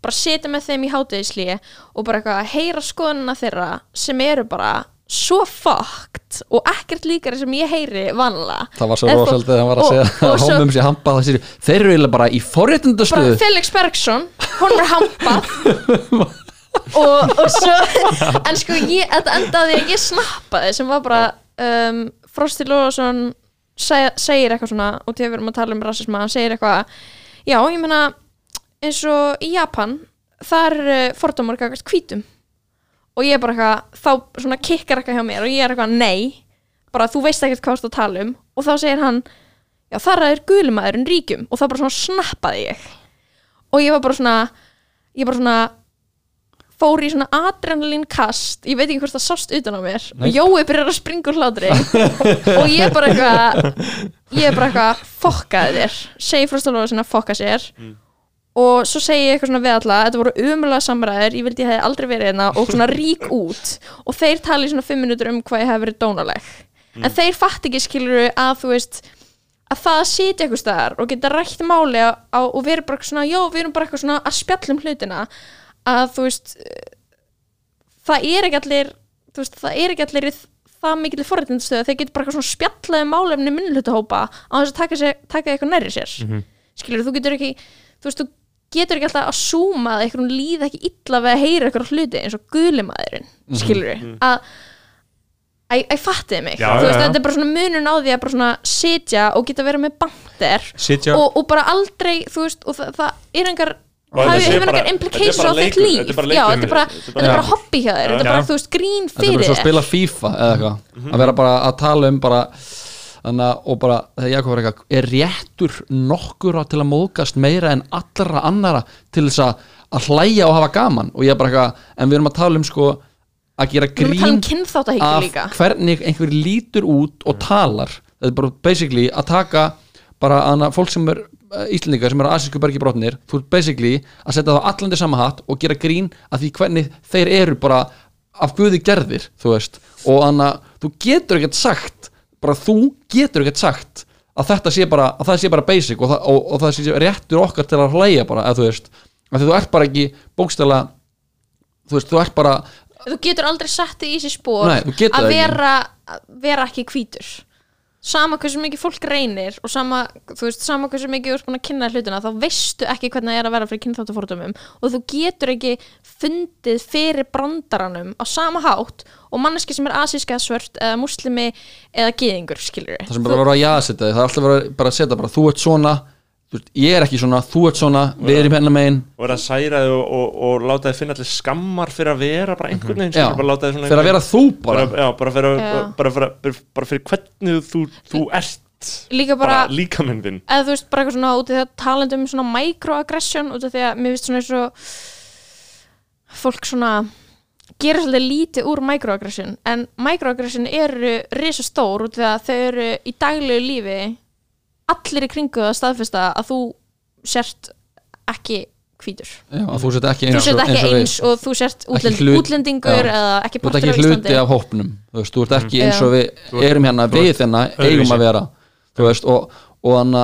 bara setja með þeim í hátegisli og bara eitthvað að heyra skoðunina þeirra sem eru bara svo fucked og ekkert líkari sem ég heyri vanlega það var svo rosalega þegar hann var að og- segja og svo- það sér, þeir eru bara í forréttundastöðu Felix Bergson hún er hampað og, og svo en sko ég, þetta endaði að ég snappaði sem var bara um, Frosti Lóðarsson seg, segir eitthvað svona og til við erum að tala um rasisma hann segir eitthvað já ég meina eins og í Japan þar er fordómar gagast hvítum. Og ég er bara eitthvað þá svona kikkar eitthvað hjá mér og ég er eitthvað nei bara þú veist ekkert hvað þú tala um. Og þá segir hann já þar er gulumæðurinn ríkjum. Og þá bara svona snappaði ég. Og ég var bara svona ég bara svona fór í svona adrenalín kast ég veit ekki hvort það sást utan á mér og Jói byrjar að springa úr hlátri. Og ég bara eitthvað ég er bara eitthvað fokkaði þér segi frástalóða sinna fokka sér. Og svo segi ég eitthvað svona við alla þetta voru umulega samræður, ég vildi ég hefði aldrei verið hérna og svona rík út. Og þeir tala í svona fimm minútur um hvað ég hef verið dónaleg. En þeir fatt ekki skiluru að þú veist að það að sitja eitthvað staðar og geta rætt máli á, á, og vera bara eitthvað svona, já, við erum bara eitthvað svona að spjallum hlutina að þú veist eh, það er ekki allir þú veist, það er ekki allir það mikil forréttindastöð þeir geta bara eitthvað svona spjallaði málefni minnlutahópa á þess að taka, sér, taka eitthvað nærri sér. Mm skilur, þú getur ekki þú veist, þú getur ekki alltaf að súma að eitthvað líð ekki illa við að heyra eitthvað hluti eins og gulimaðurinn, skilur að að ég fattiði mig, Já, þú veist, já. þetta er bara svona munun á því að bara svona sitja og geta verið með bandir og, og bara aldrei, þú veist, og það, það er engar Sé hefur er implications bara á þitt líf þetta er bara já, leikur þetta er bara, hobby hjá þér þetta er bara, þú veist, grín þetta er bara fyrir svo að spila FIFA eða eitthvað. Að vera bara að tala um bara þannig að og bara þegar Jakob var eitthvað er réttur nokkur á til að móðgast meira en allra annara til þess að, að hlæja og hafa gaman? Og ég er bara eitthvað, en við erum að tala um sko að gera við erum að tala um grín kynþáttahyggju af líka. hvernig einhver lítur út og talar. Þetta er bara basically að taka bara hana, fólk sem er Íslendingar sem eru asísku bergi brotnir þú ert basically að setja það allandi sama hatt og gera grín að því hvernig þeir eru bara af guði gerðir þú veist. Og þannig að þú getur ekkert sagt bara þú getur ekkert sagt að þetta sé bara, að það sé bara basic og það, og, og það sé réttur okkar til að hlæja bara, að þú veist, að þú ert bara ekki bókstæla þú veist, þú ert bara þú getur aldrei sett þig í sér spór að vera, vera ekki hvítur sama hversu mikið fólk reynir og sama, þú veist, sama hversu mikið þú ert búin að kynna hlutina, þá veistu ekki hvernig það er að vera fyrir kynþáttafordumum og þú getur ekki fundið fyrir brandaranum á sama hátt og manneski sem er asíska svört eða muslimi eða gyðingur, skilur það sem bara verður að jaðsetja þig, það er alltaf verið að setja bara þú ert svona, veist, ég er ekki svona þú ert svona, við erum hérna megin. Og er að særa þig og, og, og láta þið finna allir skammar fyrir að vera bara einhvern veginn já, bara láta þið svona fyrir að vera þú bara, bara, já, bara, fyrir, Já. bara, fyrir, fyrir hvernig þú, þú ert. líka bara, bara líkaminn þinn. Eða þú veist, bara eitthvað svona út í því að talandi um svona microaggression út af því að mér finnst svona eins og fólk svona gera svolítið lítið úr microaggression. En microaggression eru risa stór út af því að þau eru í daglegu lífi allir í kringu það staðfesta að þú sért ekki hvítur. Já, að þú sett ekki eins sért og, ekki eins og eins og þú sért útlend, hlut- útlendingur já. eða ekki þú ert partur ekki af hluti Íslandi. af hópnum þú veist, þú ert ekki eins og við erum hérna við þennan, eigum að vera veist, og, og,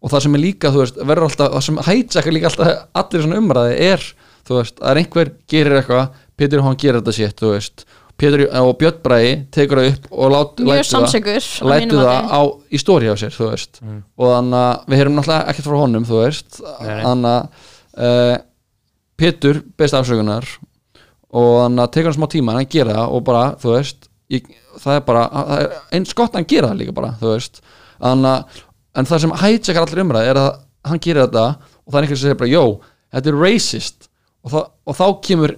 og það sem er líka, veist, verður alltaf það sem hætsekar líka alltaf allir svona umræði er, þú veist, að einhver gerir eitthvað, Pétur hann gerir þetta sétt þú veist, Pétur og Björn Bræði tekur það upp og lát, það lætu það mati. á, í stóri á sér þú veist. Og þannig að við heyrum náttúrulega ekkert frá honum þú veist. Nei. þannig að uh, Pétur beist afsökunar og þannig að tekur hann smá tíma en hann gera það og bara þú veist ég, það er bara, það er eins gott að hann gera það líka bara þú veist. Að en það sem hætsekar allir umræð er að hann gerir þetta og það er einhver sem segir bara jó, þetta er racist. Og, það, og þá kemur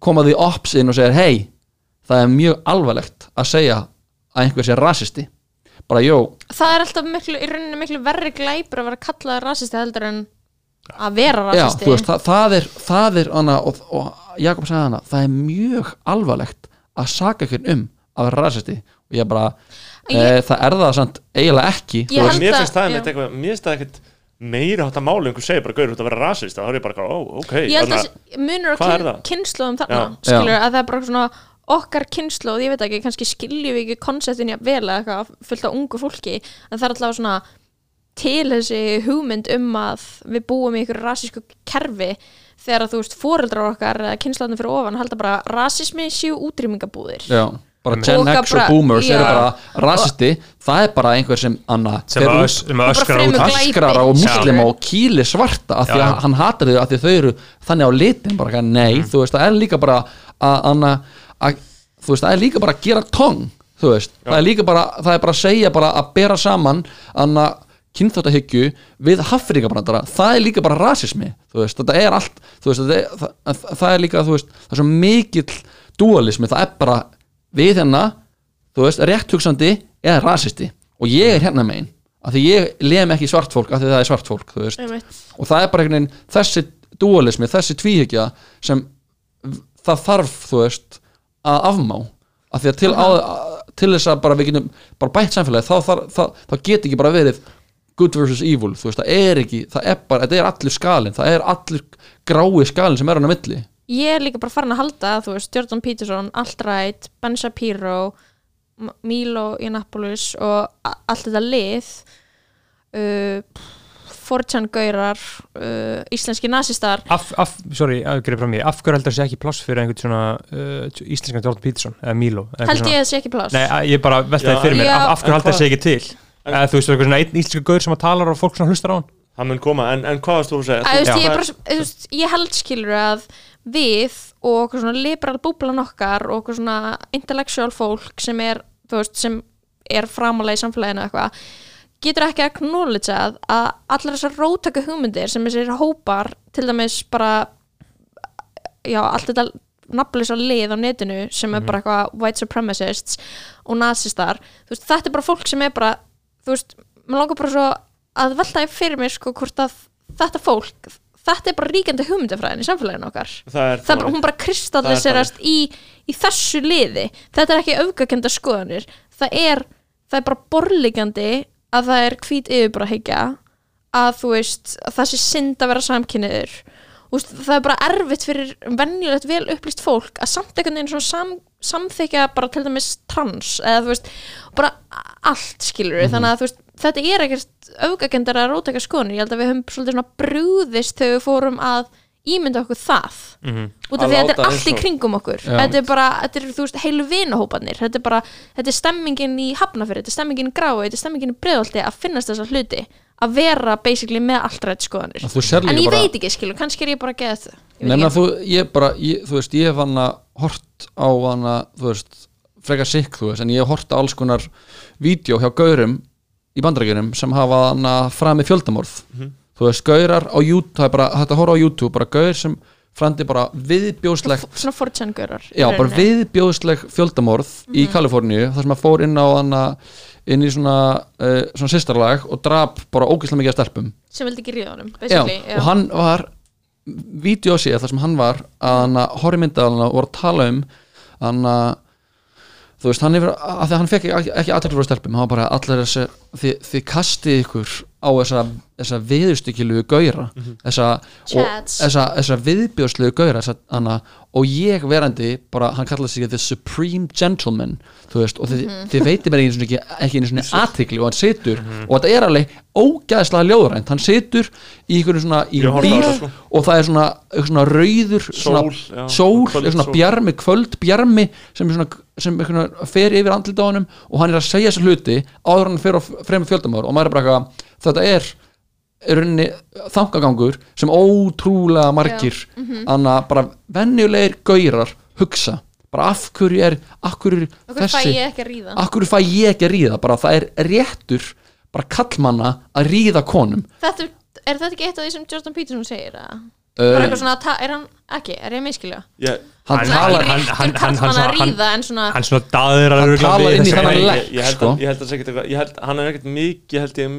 koma því ops inn og segir hei það er mjög alvarlegt að segja að einhver sé rasisti bara jó, það er alltaf miklu, í rauninni miklu verri glæpur að vera kallaði rasisti heldur en að vera já, rasisti þú veist, það, það er það er, hana, og, og Jakob sagði hana það er mjög alvarlegt að saka ykkur um að vera rasisti og ég bara, Ég- e, það er það samt eiginlega ekki mér finnst það já. einmitt eitthvað mér finnst það ekkert meira hátta máli einhver segir bara, gauður, þú ert að vera rasist þá er ég bara, ó, ok ég held að munur á hvað kyn, það? kynnslóðum þarna Já. skilur, Já. að það er bara svona okkar kynnslóð, ég veit ekki, kannski skiljum við ekki konseptin jafn vel eða eitthvað fullt af ungu fólki, en það er alltaf svona til þessi hugmynd um að við búum í ykkur rasísku kerfi þegar að þú veist foreldrar okkar eða kynnslóðin fyrir ofan halda bara rasismi séu útrýmingabúðir Já, bara. Gen X og bara- Boomers eru já. bara rasisti það er bara einhver sem Anna sem að ös- sem að bara öskra fremur út öskrar á Já. muslima og kýli svarta af því að hann hatar þau af því að þau eru þannig á litin bara nei, Mhm. þú veist, það er líka bara að, Anna, að þú veist, það er líka bara að gera tong þú veist, það er líka bara, það er bara að segja bara að bera saman Anna kynþáttahyggju við haffrikabrandara, það er líka bara rasismi, þú veist, þetta er allt þú veist, það er, það, það er líka, þú veist það er svo mikill dualismi það er bara við hérna þú veist, rétt hugsandi eða rasisti. Og ég er hérna megin af því ég lem ekki svart fólk af því það er svart fólk þú veist. Einmitt. og það er bara einhvern veginn þessi dualismi, þessi tvíhyggja sem það þarf þú veist að afmá. Af því að til, á, til þess að bara við getum bara bætt samfélagi þá, þá, þá, þá get ekki bara verið good versus evil, þú veist, það er ekki það er bara, þetta er allur skalinn, það er allur grái skalinn sem er hann á milli. Ég er líka bara farin að halda þú veist, Jordan Peterson, Alt-Right Ben Shapiro, Milo Yiannopoulos og allt þetta lið uh, Fortjan Gaurar uh, íslenski nazistar af, af, sorry, að greið frá mér. Af hverju heldur það sé ekki pláss fyrir einhvern svona uh, íslenskan Jordan Peterson eða Milo held svona- ég að það sé ekki pláss. Nei, að- ég bara veltaði fyrir mér, Já. af, af hverju En heldur það sé ekki til? Eða þú veist, eitthvað svona einn íslensku gaur sem að talar og fólk svona hlustar á hann? Það mun koma, en, en hvað varst þú að segja? Að, þú veist, ég, er bara, þú veist, ég held skilur að við og okkur svona liberal búblan okkar og okkur svona intellectual fólk sem er, þú veist, sem er framálega í samfélaginu eða eitthvað getur ekki að acknowledge að allar þessar rótaka hugmyndir sem þessir hópar til dæmis bara já, allt þetta nafnlösa lið á netinu sem er bara eitthvað white supremacists og nazistar veist, þetta er bara fólk sem er bara þú veist, maður langar bara svo að velta því fyrir mér sko hvort að þetta fólk, þetta er bara ríkjandi hugmyndafræðin í samfélaginu okkar. Það er, það er bara, hún bara kristalliserast í, í þessu liði. Þetta er ekki öfgakenda skoðanir. Það er, það er bara borlíkandi að það er hvít yfirbarahyggja að þú veist að það sé synd að vera samkynniður Úst, það er bara erfitt fyrir venjulegt vel upplýst fólk að samt einhvern veginn svona sam, samþykja bara til dæmis trans eða þú veist, bara allt skilur Mhm. þannig að þú veist, þetta er ekkert rótaka skoðanir, ég held að við höfum svolítið svona brúðist þegar við fórum að ímynda okkur það. Út af því að þetta er allt í kringum okkur. Já. þetta er bara, þetta er þú veist, heilu vinahópanir þetta er bara, þetta er stemmingin í hafnafyrir þetta er stemmingin í grái, þetta er stemmingin í breiðolti að finnast þessa hluti, að vera basically með allt rætt skoðanir. En ég bara- veit ekki skilu, kannski er ég bara að geða þetta. Nefna þú, ég bara, ég, þú veist, ég hef hann að hort á hann að, þú veist, frekar sikk, þú veist, en ég hef hort á alls konar vídeo hjá gaurum í bandarækjunum sem hafa hann að framið fjöldamorð. Þú veist, gaurar á YouTube, það er bara, þetta horfa á YouTube, bara gaur sem frandi bara viðbjóðslegt svona fortjangörar Já, bara viðbjóðsleg fjöldamorð í Kaliforníu, þar sem að fór inn á hana, inn í svona, uh, svona sýstarlag og drap bara ógeðslega mikið af stelpum. Sem vildi ekki ríða honum já, basically, já, og hann var vídeo sér þar sem hann var að hann að horri myndaðalina og voru að tala um hann að þú veist, hann yfir, að því að hann fekk ekki, ekki aðtekla frá stelpum, hann var bara allir þessi þið, þið kastið ykkur á þessa, þessa viðustykilugu gauðra þessa, og, Chads. þessa, þessa viðbjóðslegu gauðra þessa, og ég verandi bara, hann kallaði sig the supreme gentleman þú veist, og þið, þið veitir mér ekki, ekki, ekki einu svona aðtekli og hann situr og þetta er alveg ógæðslega ljóðrænt hann situr í ykkur svona í bíl það, sko. og það er svona, svona rauður svona, Sól, já, sól, kvöldsól. er svona bjarmi, kvöld bjarmi sem, er svona, sem fer yfir andlit á honum og hann er að segja þessa hluti áður hann fer á fremur fjöldamöður og maður er bara eitthvað, þetta er er þangagangur sem ótrúlega margir anna bara venjulegir gaurar hugsa, bara af hverju er af hverju fæ þessi ekki að ríða? af hverju fæ ég ekki að ríða, bara það er réttur bara kallmanna að ríða konum. Þetta, er þetta ekki eitt af því sem Jordan Peterson segir að bara eitthvað svona, ta- er hann ekki, er ég miskilja ég, hann talar hann- hann- hann- að hann- hann- ríða en svona hann svona daðir að rugla talar við inn í ég, legg, ég, ég held sko. að, ég held að segja eitthvað ég held, hann er ekkert mikið, ég held ég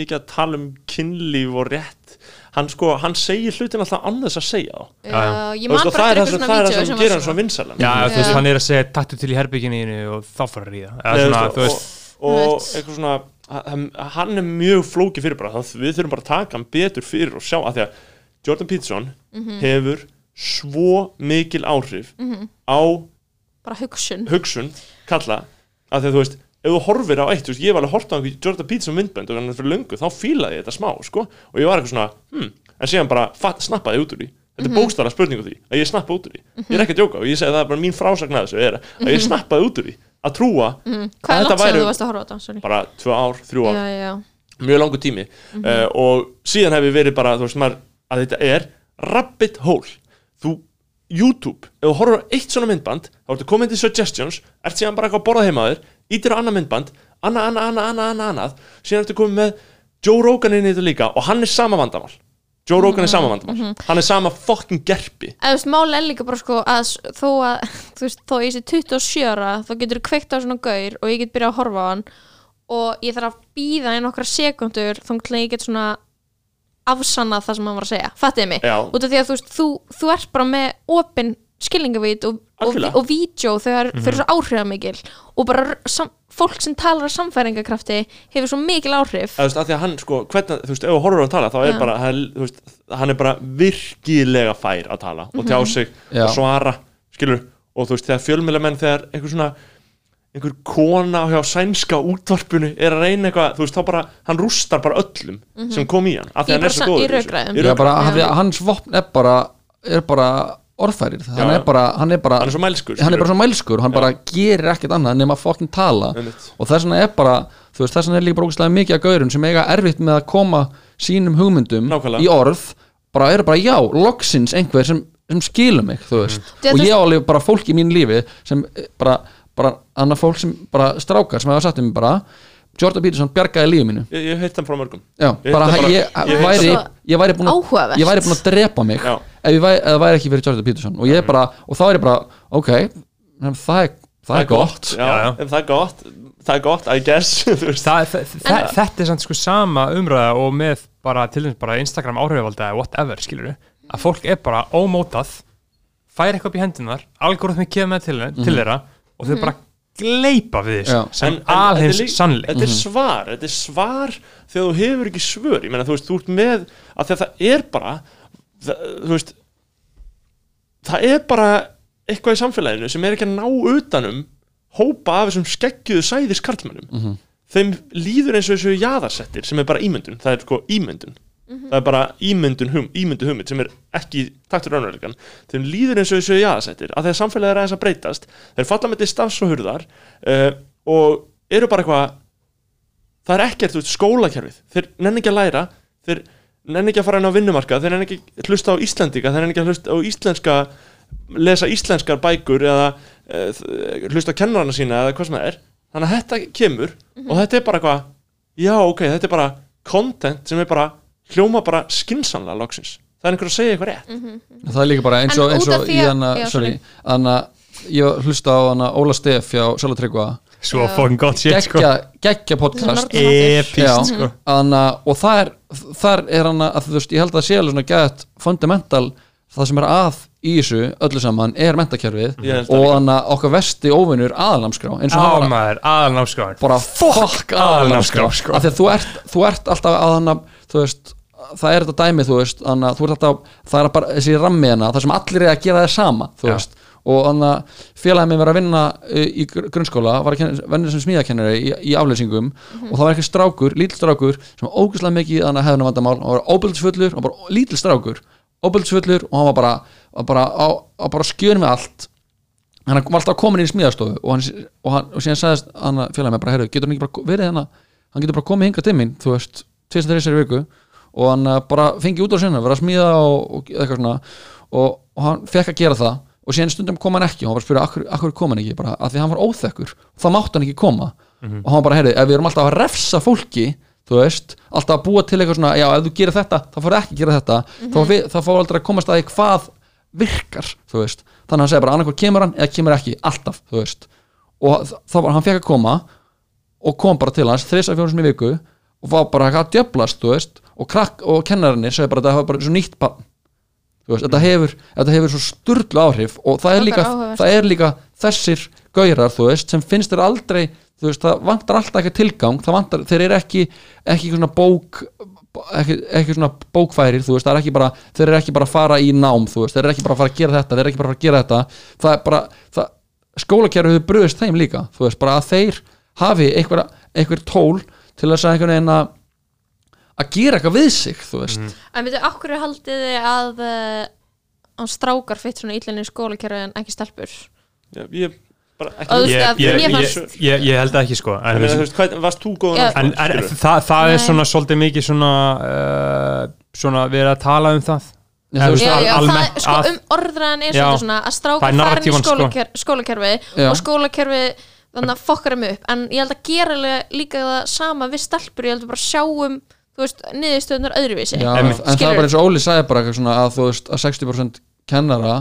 mikið að tala um kynlíf og rétt. Hann sko, hann segir hlutin alltaf annars að segja þá. Já, ég Þú man veist, og bara það er eftir það eitthvað sem, svona það er það sem gerir hann svo svona vinsalan Já, þú veist, Já. hann er að segja taktu til í herbygginu og þá fara að ríða. Eða svona, þú þú veist, og, Einmitt. eitthvað svona hann hann er mjög flóki fyrir bara þannig að við þurfum bara að taka hann betur fyrir og sjá að því að Jordan Peterson hefur svo mikil áhrif á bara hugsun. hugsun kalla að að þú veist ef þú horfir á eitt, veist, ég var alveg hort á einhver Jordan Peterson myndbönd og hann er fyrir löngu þá fílaði ég þetta smá, sko, og ég var eitthvað svona hm, en síðan bara fatt, snappaði út úr því. Þetta er bókstara spurning úr því, að ég snappa út úr því. Ég er ekki að djóka og ég segi það er bara mín frásagn að þessu er að ég snappaði út úr því að trúa Hvað er langt sem þú varst að horfa á þetta? Bara tvö ár, þrjú ár, Já, já, mjög langur tími. Uh, og síðan hef ég verið bara, þú veist, maður að þetta er rabbit hole. Þú, YouTube, ef þú horfir á eitt svona myndband, þá ertu komin til suggestions ert síðan bara eitthvað að borða heima þér ítir á annað myndband, annað, annað, annað, annað, annað, annað síðan ertu komin með Joe Rogan inn í þetta líka og hann er sama vandamál. Joe Rogan er sama vandamál, hann er sama fucking gerpi. Eða máli er líka bara sko að þó að, þú veist, þó ég sé 27 ára þá getur þú kveikt á svona gaur og ég get byrjað að horfa á hann og ég þarf að býða í nokkra sekundur þá ég get svona afsannað það sem hann var að segja, fattiði mig Já. út af því að þú veist, þú, þú ert bara með opin skilningavít og, og, Algjörlega. og vídeo þegar þau eru svo áhrifamikil og bara sam, fólk sem talar af samfæringakrafti hefur svo mikil áhrif að, þú veist, að því að hann, sko, hvernig, þú veist, ef þú horfir á hann tala þá er Já. bara, hann, þú veist, hann er bara virkilega fær að tala og tjá sig Já. og svara, skilur og þú veist, þegar fjölmjölamenn, þegar einhver svona einhver kona hjá sænska útvarpinu er að reyna eitthvað, þú veist, þá bara hann rústar bara öllum sem kom í hann af því hann er svo góður í þessu. Já, bara, hann, hans vopn er bara er bara orðfærir. Hann Já. er bara, hann er bara hann er svo mælskur hann er bara svo mælskur, hann bara gerir ekkert annað nema að fokkin tala. Einmitt. og þess vegna er bara, þú veist, þess vegna er líka bara ógeðslega mikið af gaurum sem eiga erfitt með að koma sínum hugmyndum Nákvæmlega. í orð bara eru bara, já, loksins einhver sem, sem skilur mig, þú veist. Þú og ég á alveg bara fólk í mín lífi sem eh, bara, bara annað fólk sem bara strákar sem hafa sagt um bara Jordan Peterson bjargaði lífið mínu. Ég, ég heitt hann frá mörgum. Já, Ég bara, bara- ég, ég- væri, væri búin að ég væri búin að drepa mig Já. ef ég væri, ef það væri ekki fyrir Jordan Peterson. Og, ég er bara, og þá er ég bara, ok það er, það er gott. já, Já, já. ef það er gott. Það er gott, I guess þú þetta er samt sko sama umræða og með bara til dæmis bara Instagram áhrifvalda eða whatever skilur að fólk er bara ómótað fær eitthvað upp í hendunar algoritmi kemur með til, til þeirra og þau bara gleipa við þessu sem líka- sannleik. Þetta er svar, þetta er svar þegar þú hefur ekki svör. Ég meina þú veist, þú ert með að því að það er bara það, þú veist það er bara eitthvað í samfélaginu sem er ekki að ná utanum hópa af þessum skeggjuðu sæðis karlmönnum þeim líður eins og þessu jaðarsettir sem er bara ímyndun, það er sko ímyndun það er bara ímyndun hum, ímyndu hugmynd sem er ekki taktur raunveruleikan þeim líður eins og þessu jaðarsettir. Að þegar samfélagið er aðeins að breytast þeir falla með til stafs og hurðar uh, og eru bara eitthvað það er ekkert út skólakerfið. Þeir nenni ekki að læra þeir nenni ekki að fara inn á vinnumarka þeir nenni ekki að hlusta á Íslandika þeir nenni ekki að hlusta á íslenska lesa íslenskar bækur eða uh, hlusta á kennarana sína eða hvað sem það er. Þannig að þetta kemur og þetta er bara eitthvað já ok, þetta er bara content sem er bara hljóma bara skinsanlega loksins. Það er einhver að segja eitthvað rétt. Það er líka bara eins og, En eins og í að- hana, sorry, hana ég hlusta á hana Óla Steff hjá Sala Tryggva svo fucking gott shit sko. Geggja, geggja podcast. epist Já, sko. Hana, og það er, þar er hana að þú veist, ég held að það sé alveg svona gett fundamental. Það sem er að í þessu öllu saman er mentakerfið það og líka. hana okkar vesti óvinnur aðalnámskrá eins og hann var að ámaður, aðalnámskráin bara fuck aðalnámskrá aðalnámskrá, sko. af því að þú ert, þú ert alltaf að hana þú veist, það er þetta dæmi þú veist, hana, þú ert alltaf, það er bara þessi rammi hana, það sem allir er að gera það sama þú Já. veist, og hana félagið minn var að vinna uh, í gr- grunnskóla var að venni sem smíðakennari í, í afleysingum. Og það var eitthvað strákur, lítill strákur sem var ógæslega mikið þannig að hefðuna vandamál. Hann var óbyldsfullur, hann var bara lítill strákur óbyldsfullur og hann var bara, var bara á, á bara skjön með allt. Hann var alltaf komin í smíðastofu og, hann, og, hann, og síðan sagðist hann félagið mér bara, heyrðu, getur hann ekki bara verið hérna? Hann getur bara komið hingað til mín, þú veist viku og hann uh, bara fengi út á sinna, vera að smíða og, og eitthvað svona. Og, og hann fekk að gera það og síðan stundum kom hann ekki. Og hann var að spyrja, akkur, kom hann ekki? Bara, að því hann var óþekkur og það mátti hann ekki koma. Og hann bara, heyrðu, ef við erum alltaf að refsa fólki þú veist, alltaf að búa til eitthvað svona já, ef þú gerir þetta, þá fór ekki að gera þetta þá, við, þá fór aldrei að komast að því hvað virkar, þú veist. Þannig að hann segir bara annarkvæð kemur hann eða kemur ekki, alltaf, þú veist. Og þá var hann fekk að koma og kom bara til hans þrisa fjórum sem í viku og var bara að djöblast, þú veist og, krakk, og kennarinnir segir bara að þetta hafa bara svo nýtt barn. Veist, þetta hefur, þetta hefur svo sturlu áhrif og það er, Það líka, það er líka þessir gaurar, þú veist, sem finnst þér aldrei þú veist, það vantar alltaf ekki tilgang það vantar, þeir eru ekki ekki svona bók ekki, ekki svona bókfærir, þú veist, það er ekki bara þeir eru ekki bara að fara í nám, þú veist þeir eru ekki bara að fara að gera þetta, þeir eru ekki bara að fara að gera þetta. Það er bara, það, skólakerfi hefur bröðist þeim líka, þú veist, bara að þeir hafi einhver, einhver tól til að einhvern veginn að að gera eitthvað við sig, þú veist En veitu, okkur er haldið þið að uh, að strákar fitt svona illinni í skólakerfi en ekki stelpur Já, ég bara Og þú ekki veist ég, að ég, mér ég, fannst ég, ég held ekki sko en, En þú veist, hvað, varst þú góðan Já. en, en það, það er Nei. svona svolítið mikið svona uh, svona verið að tala um það Já, þú veist, Já, al- já, almennt það, sko, að- um orðræðan er Já. svolítið svona að Það strákar er farin í narratívan, sko. skólaker, skólakerfi Já. og skólakerfi þannig að fokkar þeim upp en ég held að gera alveg líka það sama við stelpur, ég held að bara sjáum þú veist, niðurstöðunar öðruvísi. Já, Einmitt. en það er bara eins og Óli sagði bara eitthvað svona að þú veist að 60% kennara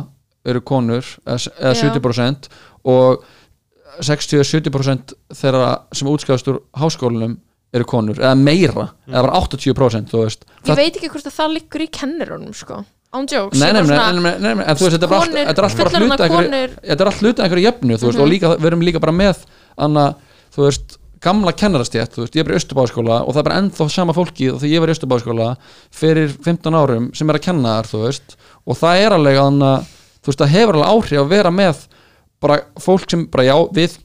eru konur eða eða Já. 70% og 60-70% þeirra sem útskjáðast úr háskólanum eru konur, eða meira eða bara 80% þú veist. Ég veit ekki hvort að það liggur í kennirunum sko, án jokes Nei, nei, nei, nei, nei, nei, nei, en þú veist, þetta er bara allt- konur- þetta er allt bara fullorðnar hluta einhverju- konur- þetta er allt hluta einhverju jöfnu, þú veist, og líka, við erum líka bara með anna, þú veist, gamla kennarastjætt, þú veist, ég er bara í Östubáskóla og það er bara ennþá sama fólki og þegar ég var í Östubáskóla fyrir 15 árum sem er að kenna þar, og það er alveg veist, það hefur alveg áhrif að vera með bara fólk sem, bara já, við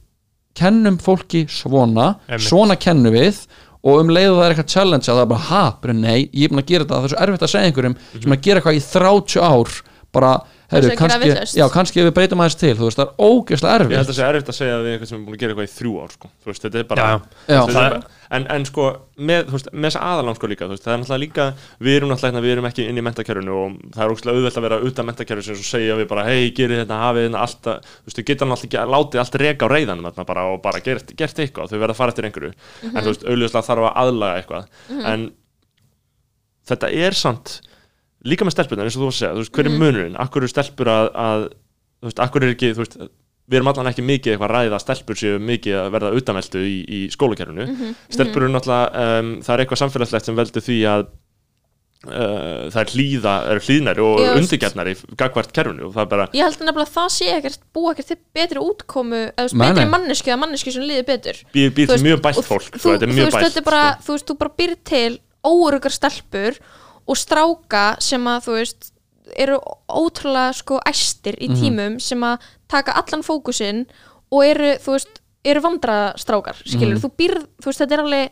kennum fólki svona, Einmitt. svona kennum við og um leið og það er eitthvað challenge að það er bara, ha, bara nei, ég er búin að gera þetta það er svo erfitt að segja einhverjum sem er að gera eitthvað í 30 ár bara, að gera kannski, já, kannski ef við breytum aðeins til, þú veist, það er ógeðslega Ég held erfitt að það sé erfitt að segja við eitthvað sem er búin að gera eitthvað í þrjú ár sko. Þú veist, þetta er bara Já, já, Þú veist, er en, en sko, með, þú veist, með þessa aðalán sko líka, þú veist, það er náttúrulega líka við erum náttúrulega, hérna, við erum ekki inn í mentakerfinu og það er ógstlega auðvelt að vera utan mentakerfinu sem svo segja við bara, hei, gerið þetta, hafið þetta allt, að- þú veist, við getum alltaf ekki að látið allt reka á reyðanum þarna bara og bara gert, gert eitthvað, þau verða að fara eftir einhverju. Þú að aðlaga eitthvað. En þetta er samt líka með stelpunar eins og þú var að segja, þú veist, hver er munurinn? Akkur eru stelpur að, að þú veist, akkur er ekki, þú veist við erum allan ekki mikið eitthvað að ræða að stelpur séu mikið að verða utanveldu í, í skólakerfinu. Stelpur eru náttúrulega um, það er eitthvað samfélagslegt sem veldur því að uh, það er hlýða er hlýðnari og undirgjarnari gagvart kerfinu og það er bara ég held nefnilega að það sé ekkert búa ekkert til betri útkomu eða betri nei. manneski eða manneski sem líður betur. Veist, mjög bætt og fólk þú, veist, þetta er bara, sko. þú veist, þú bara býr til óurugar stelpur og stráka sem að þú veist eru ótrúlega sko æstir Mhm. í tímum sem að taka allan fókusinn og eru, þú veist, eru vandrastrákar skilur, Mhm. þú býrð, þú veist, þetta er alveg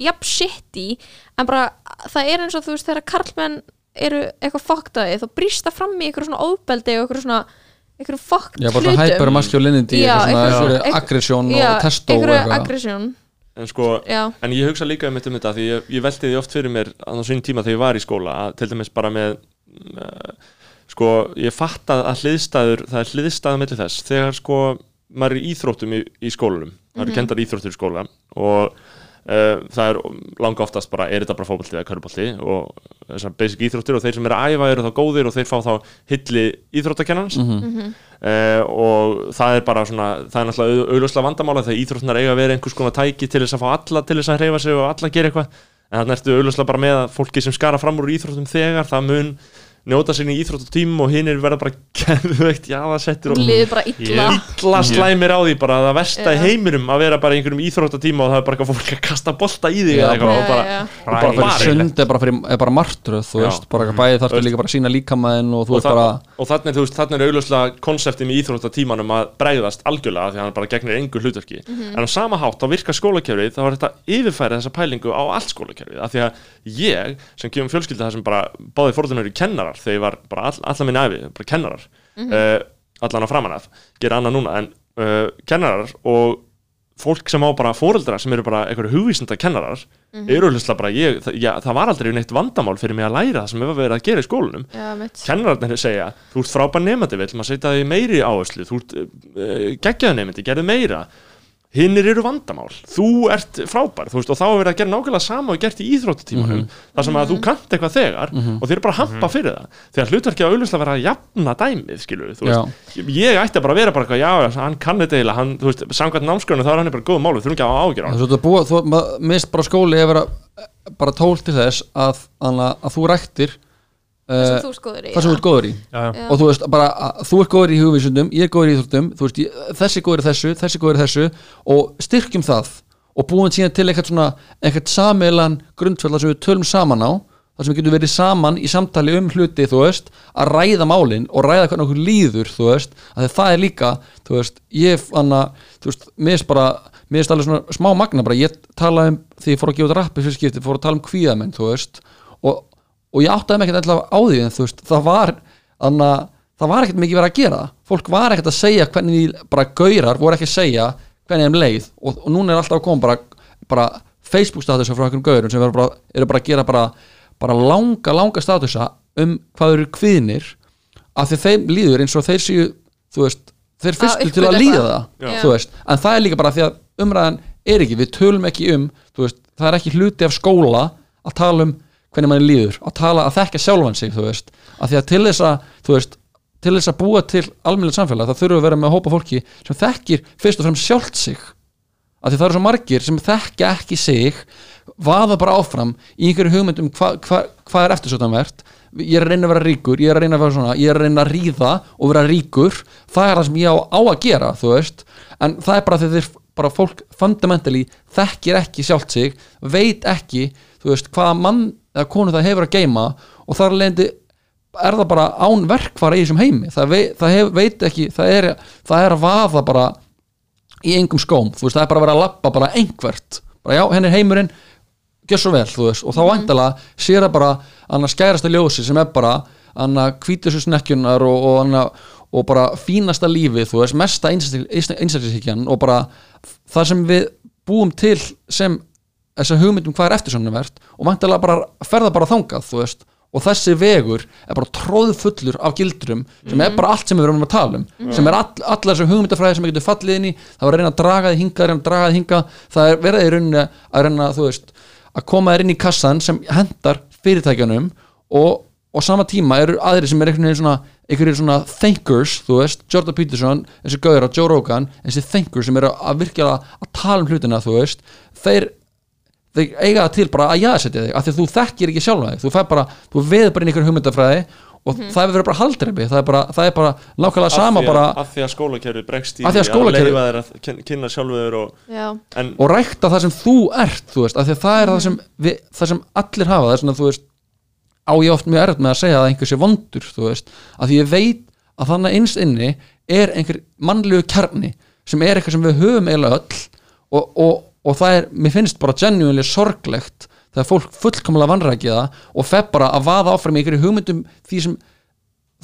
jafn shitty en bara það er eins og þú veist þegar karlmenn eru eitthvað foktaði þá brýst það fram í eitthvað svona ofbeldi og eitthvað svona eitthvað já, bara hyper masculinity, Já, eitthvað svona einhverju eitthvað- aggression já, og testo eitthvað en sko, En ég hugsa líka um þetta um þetta því ég, ég velti því oft fyrir mér á sín tíma þegar ég var í skóla að til dæmis bara með uh, sko, ég fatt að, hliðstæður það er hliðstæða mellir þess. Þegar sko maður er íþróttum í, í skólanum það eru kendar íþróttur í skóla og það er langa oftast bara er þetta bara fótbolti eða körbolti og þessar basic íþróttir og þeir sem eru að æfa eru þá góðir og þeir fá þá hilli íþróttakennans uh, og það er bara svona það er náttúrulega au- augljóslega vandamála þegar íþróttunar eiga að vera einhvers konar tæki til þess að fá alla til þess að hreyfa sig og alla gera eitthvað. En þannig ertu augljóslega bara með að fólki sem skara fram úr íþróttum þegar það mun njóta sinni í íþróttum og hinn er verða bara gerðveikt jáðasettir og líður bara illa. Illa slæmir á því bara að það versta í heiminum að vera bara í einhverjum íþróttatíma og það er bara eitthvað fólk að kasta bolta í þig Já, eða eitthvað og bara, og bara fyrir sund er bara, fyrir, er bara martröð þú Já. veist, bara bæði þarftu Veist. líka bara að sína líkamæðin og þú og, veist bara og þannig, þú veist, þannig er augljóslega konseptið með íþróttatímanum að bregðast algjörlega því að hann bara gegnir engu hlutverki. En á sama kennarar ég var bara all, allan minni æfi, bara kennarar uh, allan á framan af, gera annað núna en uh, kennarar og fólk sem á bara fóreldra sem eru bara einhverju hugvísinda kennarar eru auðvitað bara ég, það, já, það var aldrei neitt vandamál fyrir mig að læra það sem hefur verið að gera í skólanum. Já, mitt kennararnir segja, þú ert frábær nefndi vill maður setja því meiri áherslu þú ert uh, geggjaðu nefndi, gerðu meira hinnir eru vandamál. Þú ert frábær, þú veist, og þá er verið að gera nákvæmlega sama og gert í íþróttutímanum þar sem að þú kannt eitthvað þegar og þeir eru bara að hampa fyrir það. Þegar hlutverki að auðvitað vera að jafna dæmið skilur þú veist, ég ætti bara að vera bara eitthvað, já, hann kann þetta eiginlega hann, þú veist, samkvæmt námskrönu þá er hann bara góð málu, þurfum ekki að ágjör á Þú veist, búa, þú ma- mist bara skóli bara tól til þess að, að, að þú ræktir það sem uh, þú skoður í það sem þú ert góður í já, já. Já. og þú veist, bara, þú ert góður í hugvísundum ég er góður í íþróttum, þú veist, ég, þessi góður í þessu þessi góður í þessu og styrkjum það og búum síðan til eitthvað svona eitthvað sameilan grundfjallar sem við tölum saman á þar sem við getum verið saman í samtali um hluti, þú veist, að ræða málin og ræða hvernig okkur líður, þú veist að það er líka, þú veist, ég anna, þú veist, mér finnst bara mér finnst alveg svona smá magna bara, ég tala um því ég fór að gefa út rappi fyrir skipti, fór að tala um kvíðamenn, þú veist og, og ég áttaði mig ekkert alltaf á því en þú veist, það var anna, það var ekkert mikið verið að gera. Fólk var ekkert að segja hvernig því bara gaurar voru ekki að segja hvernig þeim leið. Og, og núna er alltaf að koma bara, bara Facebook statusa frá einhverjum gaurum sem eru bara, eru bara að gera bara, bara langa, langa statusa um hvað eru kviðnir. Af því þeim líður eins og þeir séu þú veist, þeir fyrstu til að líða það þú veist, en það er líka bara því að umræðan er ekki, við tölum ekki um þú veist, það er ekki hluti af skóla að tala um hvernig manni líður að tala að þekka sjálfan sig, þú veist. Að því að til þess að, þú veist til þess að búa til almennilegt samfélag það þurfum að vera með að hópa fólki sem þekkir fyrst og fremst sjálft sig. Að því það eru svo margir sem þekkja ekki sig vaða bara áfram í einhverju hugmyndum hvað hva, hva er eftirsóttanvert. Ég er að reyna að vera ríkur, ég er að reyna að vera svona ég er að reyna að ríða og vera ríkur. Það er það sem ég á, á að gera, þú veist. En það er bara því þeir bara fólk fundamentally þekkir ekki sjálft sig veit ekki, þú veist, hvaða mann eða konu það hefur að geima og þar leðandi er það bara án verkfara í þessum heimi. Það, vei, það hef, veit ekki það er, það er að vaða bara í engum skóm, veist, það er bara að vera að lappa bara einhvert, bara já, henni er heimurinn gjör svo vel, þú veist, og þá væntalega sér það bara annars skærasta ljósi sem er bara annað hvítusu snekkjunar og, og, annað, og bara fínasta lífið, þú veist, mesta einstaklishyggjan og bara það sem við búum til sem þessa hugmyndum hvað er eftirsönnumvert og væntalega bara ferða bara þangað, þú veist og þessi vegur er bara tróðfullur af gildrum sem er bara allt sem við erum að tala um sem er all, allar þessu hugmyndafræði sem við getum fallið inn í það var að reyna að draga þið hinga, reyna að draga þið hinga það er verið í rauninni að reyna veist, að koma þér inn í kassan sem hendar fyrirtækjanum og, og sama tíma eru aðri sem er einhvern veginn svona einhverjir svona thinkers, þú veist Jordan Peterson, þessi gauður á Joe Rogan þessi thinkers sem eru að virkilega að tala um hlutina, þú veist þeir þeir eiga það til bara að jaðsetja þig af því að þú þekkir ekki sjálfa þig. Þú, fær bara, þú veður bara inn í einhver hugmyndafræði og það hefur verið bara haldreipi það er bara, það er bara nákvæmlega sama af því að, bara af því að skólakerfið bregst í Af því að skólakerfið- leifa þér að kyn- kynna sjálfur og, og rækta það sem þú ert þú veist, af því að það er það sem, við, það sem allir hafa það er svona, þú veist á ég oft mjög erfitt með að segja að einhver sé vondur þú veist, af því ég veit að þannig innst inni er einhver mannlegu kjarni sem er eitthvað sem við höfum eiginlega öll og, og, og það er, mér finnst bara genuinely sorglegt þegar fólk fullkomlega vanrækja það og fer bara að vaða áfram í einhverju hugmyndum því sem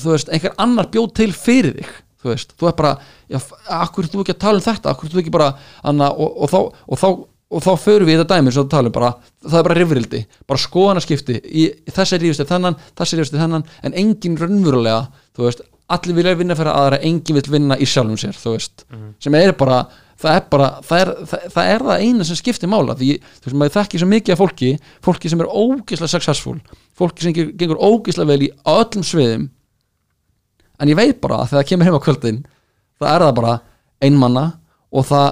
þú veist, einhver annar bjóð til fyrir þig þú veist, þú er bara já, akkur þú ekki að tala um þetta, akkur þú ekki bara anna, og, og, þá, og þá og þá förum við í þetta dæmi sem þú talum bara það er bara rifrildi, bara skoðanaskipti í, þessi rífasti þennan, þessi rífasti þennan en engin raunverulega þú veist, allir vilja vinna fyrir aðra engin vil vinna í sjálfum sér, þú veist. Sem er bara, það er bara það er það, það, er það eina sem skiptir mála því, þú veist, maður þekkir svo mikið af fólki fólki sem er ógislega successful fólki sem gengur, ógislega vel í öllum sviðum. En ég veit bara að þegar það kemur heim á kvöldin það er það bara einmanna og það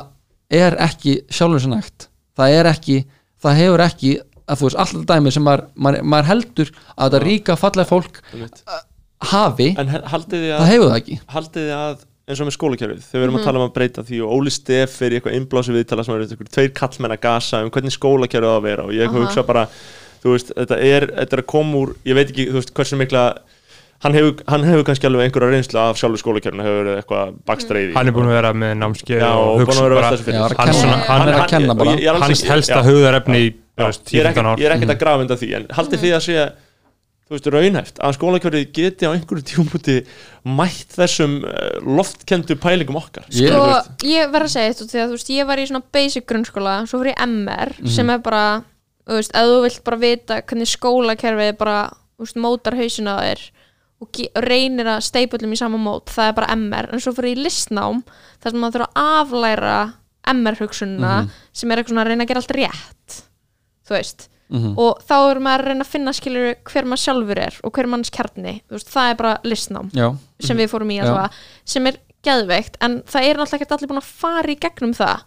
er ekki sjálfum sér nægt það er ekki, það hefur ekki að þú veist, alltaf dæmi sem maður, maður, maður heldur að þetta ríka fallega fólk hafi, það að, hefur það ekki. haldið þið að eins og með skólakerfið, þegar við erum að tala um að breyta því og Óli Steff er í eitthvað innblási viðtala sem er eitthvað tveir kallmenn að gasa um hvernig skólakerfið á að vera og ég Aha. hugsa bara, þú veist, þetta er, þetta er að koma úr, ég veit ekki, þú veist, hversu mikla hann hefur, hann hefur kannski alveg einhverja reynslu af sjálfur skólakerfinu, hefur verið eitthvað bakstreiði. Hann er búin að vera með námskeið og er kenna bara. hans helsta hugðarefni í Já, þú veist, ég er 10-15 ár. ekkert- ég er ekkert að grafa undan því en haldið því að veist, raunhæft að skólakjörið geti á einhverju tímúti mætt þessum uh, loftkendu pælingum okkar. Og veist, ég verð að segja þetta því að þú veist, ég var í svona basic grunnskóla svo fyrir MR sem er bara þú veist, ef þú vilt bara vita hvernig skólakerfið bara, þú veist, mótar hausina á þér og reynir að steipullum í sama mót, það er bara MR en svo fyrir í listnám, þar sem maður þurfa að aflæra MR hugsununa sem er eitthvað svona að reyna að gera allt rétt þú veist og þá er maður að reyna að finna skilur hver maður sjálfur er og hver manns kjarni. Veist, það er bara listnám já, sem við fórum í allavega, sem er geðveikt en það er náttúrulega ekki allir búin að fara í gegnum það.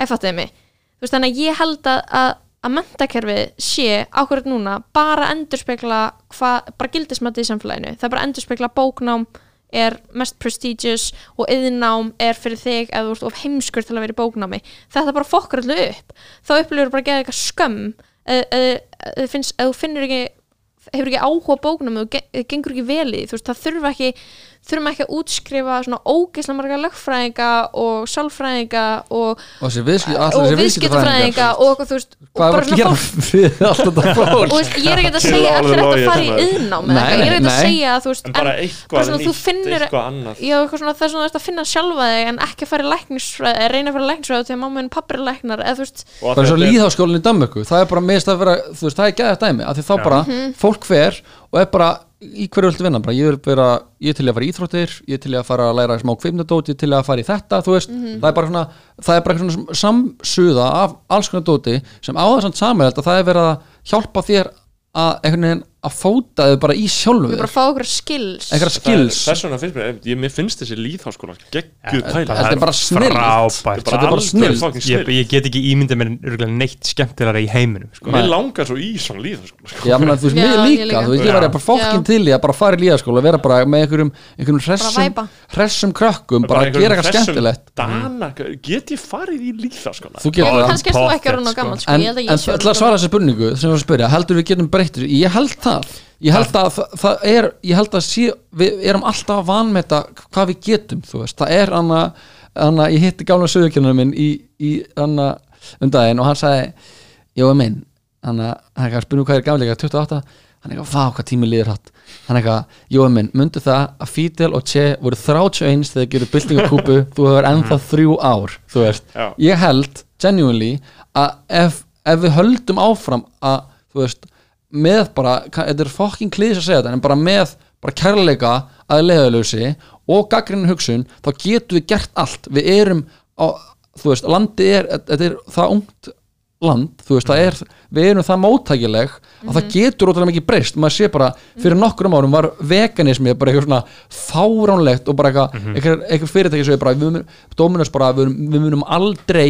Ef fattuði mig. Þú veist, þannig að ég held að, að að mentakerfið sé ákvörð núna bara endurspegla hvað, bara gildismætti í samfélaginu. Það er bara endurspegla bóknám er mest prestigious og yðnám er fyrir þig eða þú ert of heimskur til að vera í bóknámi. Þetta bara fokkar allu upp. Þá upplifur bara að geða eitthvað skömm eða finnst- þú finnur ekki hefur ekki áhuga og ge- gengur ekki vel í þú veist, það þurfa ekki þurfum ekki að útskrifa svona ógeislega marga lögfræðinga og sálfræðinga og, og og viðskiptafræðinga og eitthvað, þú veist, og hvað bara var að svona gera fólk fyrir allt þetta og fólk? Þú veist, ég er ekki að segja alveg allir þetta logið fara í yðnám ég er ekki að segja að þú veist En bara bara eitthvað svona, þú nýtt, finnur- eitthvað annað. Já, eitthvað svona, það er svona að finna sjálfa þig en ekki að fara í læknisfræði, eða reyna að fara í læknisfræði því að mamma minn pappir er læknar eða þú veist, Og bara eins og þetta er- líðháskólinn í Danmörku. Það er bara meðist að vera, þú veist, það er í hverju viltu vinna bara, ég vil vera, ég til að fara í íþróttir ég til að fara að læra smá kvimnadót ég er til að fara í þetta, þú veist, Mhm. það er bara svona það er bara svona samsuða af alls konar dóti sem á þessant samhæld að það er verið að hjálpa þér að einhvern veginn að fóta þau bara í sjálfu við bara fá okkur skills. Einhverja skills. Þess vegna finnst mér, ég, mér finnst þessi líðháskóla geggjuð pæla Þetta er bara frábært. Þetta er bara fucking ég, ég get ekki ímyndið mér neitt skemmtilega í heiminum sko. Mér langar svo í svona líðháskóla sko. Já, menn, þú veist, mér ég líka, líka. þú veist, ég var bara fokkin Já. til í að bara fara í líðaskóla, vera bara með einhverjum, einhverjum hressum, hressum krökkum, bara að gera eitthvað skemmtilegt. Dana, get ég farið í líðháskóla? Þú það? Ég held að ég að ég að ég það, ég að er, ég held að sé, við erum alltaf að vanmeta hvað við getum þú veist, það er anna, anna ég hitti gána sögurkjörnum minn í, í anna, um daginn og hann sagði Jói minn, hann að hann er ekki að spyrja hvað er gamlega, 28 hann er eitthvað, vá hvað tími líður hatt hann er eitthvað, Jói minn, myndu það að Fidel og Che voru 31 þegar þeir gerðu byltingakúpu, þú hefur ennþá þrjú ár, þú veist. Já. ég held genuinely að ef, ef við höldum áfram að þú veist, með bara þetta er fucking klíðis að segja þetta en bara með bara kærleika að leiðalösi og gaggrinn hugsun þá getum við gert allt. Við erum á, þú veist, landi er þetta er það ungt land þú veist, það er, við erum það móttækileg að það getur ótrúlega mikið breyst. Maður sé bara, fyrir nokkrum árum var veganismi bara eitthvað svona fáránlegt og bara eitthvað, eitthvað, eitthvað fyrirtæki sem er bara, við munum, Dominus bara, við, munum- við munum aldrei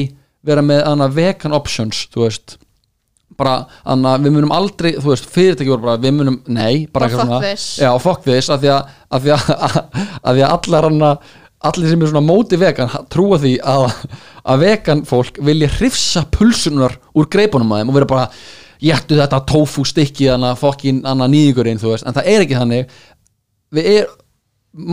vera með annað vegan options, þú veist bara, anna, við munum aldrei þú veist, fyrirtæki voru bara, við munum, nei bara eitthvað svona- já, fuck this, af því að, af því að, af því að allar hana allir sem er svona móti vegan trúa því að, að vegan fólk vilja hrifsa pulsunar úr greipunum að þeim og vera bara jættu þetta tofu stykki þannig að fokkin annað nýðingurinn, þú veist, en það er ekki þannig. Við er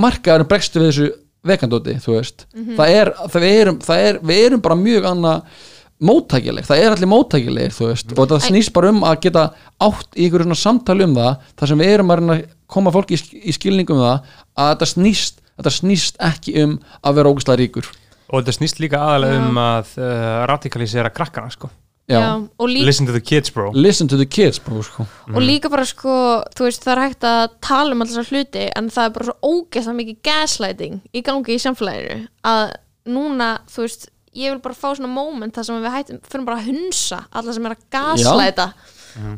markaðurinn bregstu við þessu vegandóti þú veist, það, er, það, við erum, það er við erum bara mjög annað móttækileg, það er allir móttækilegir þú veist, og það snýst bara um að geta átt í svona samtali um það þar sem við erum að reyna að koma fólki í, í skilningum um það að þetta snýst þetta snýst ekki um að vera ógustlega ríkur. Og þetta snýst líka aðalega um að uh, radikalisera krakkana sko. já, Já, og líka listen to the kids bro. Listen to the kids bro, sko. og líka bara sko, þú veist, það er hægt að tala um alls að hluti, en það er bara svo ógeðslega mikið gaslighting í gangi í samfélaginu, að núna þú veist, ég vil bara fá svona moment þar sem við hættum, fyrir bara að hunsa alla sem er að gaslighta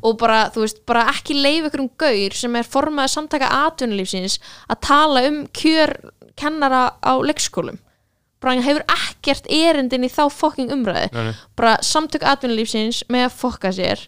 og bara, þú veist, bara ekki leif ykkur um gaur sem er formaður samtaka atvinnulífsins að tala um kjör kennara á leikskólum. Bara hann hefur ekkert erindin í þá fokking umræði Nei, nei. bara samtök atvinnulífsins með að fokka sér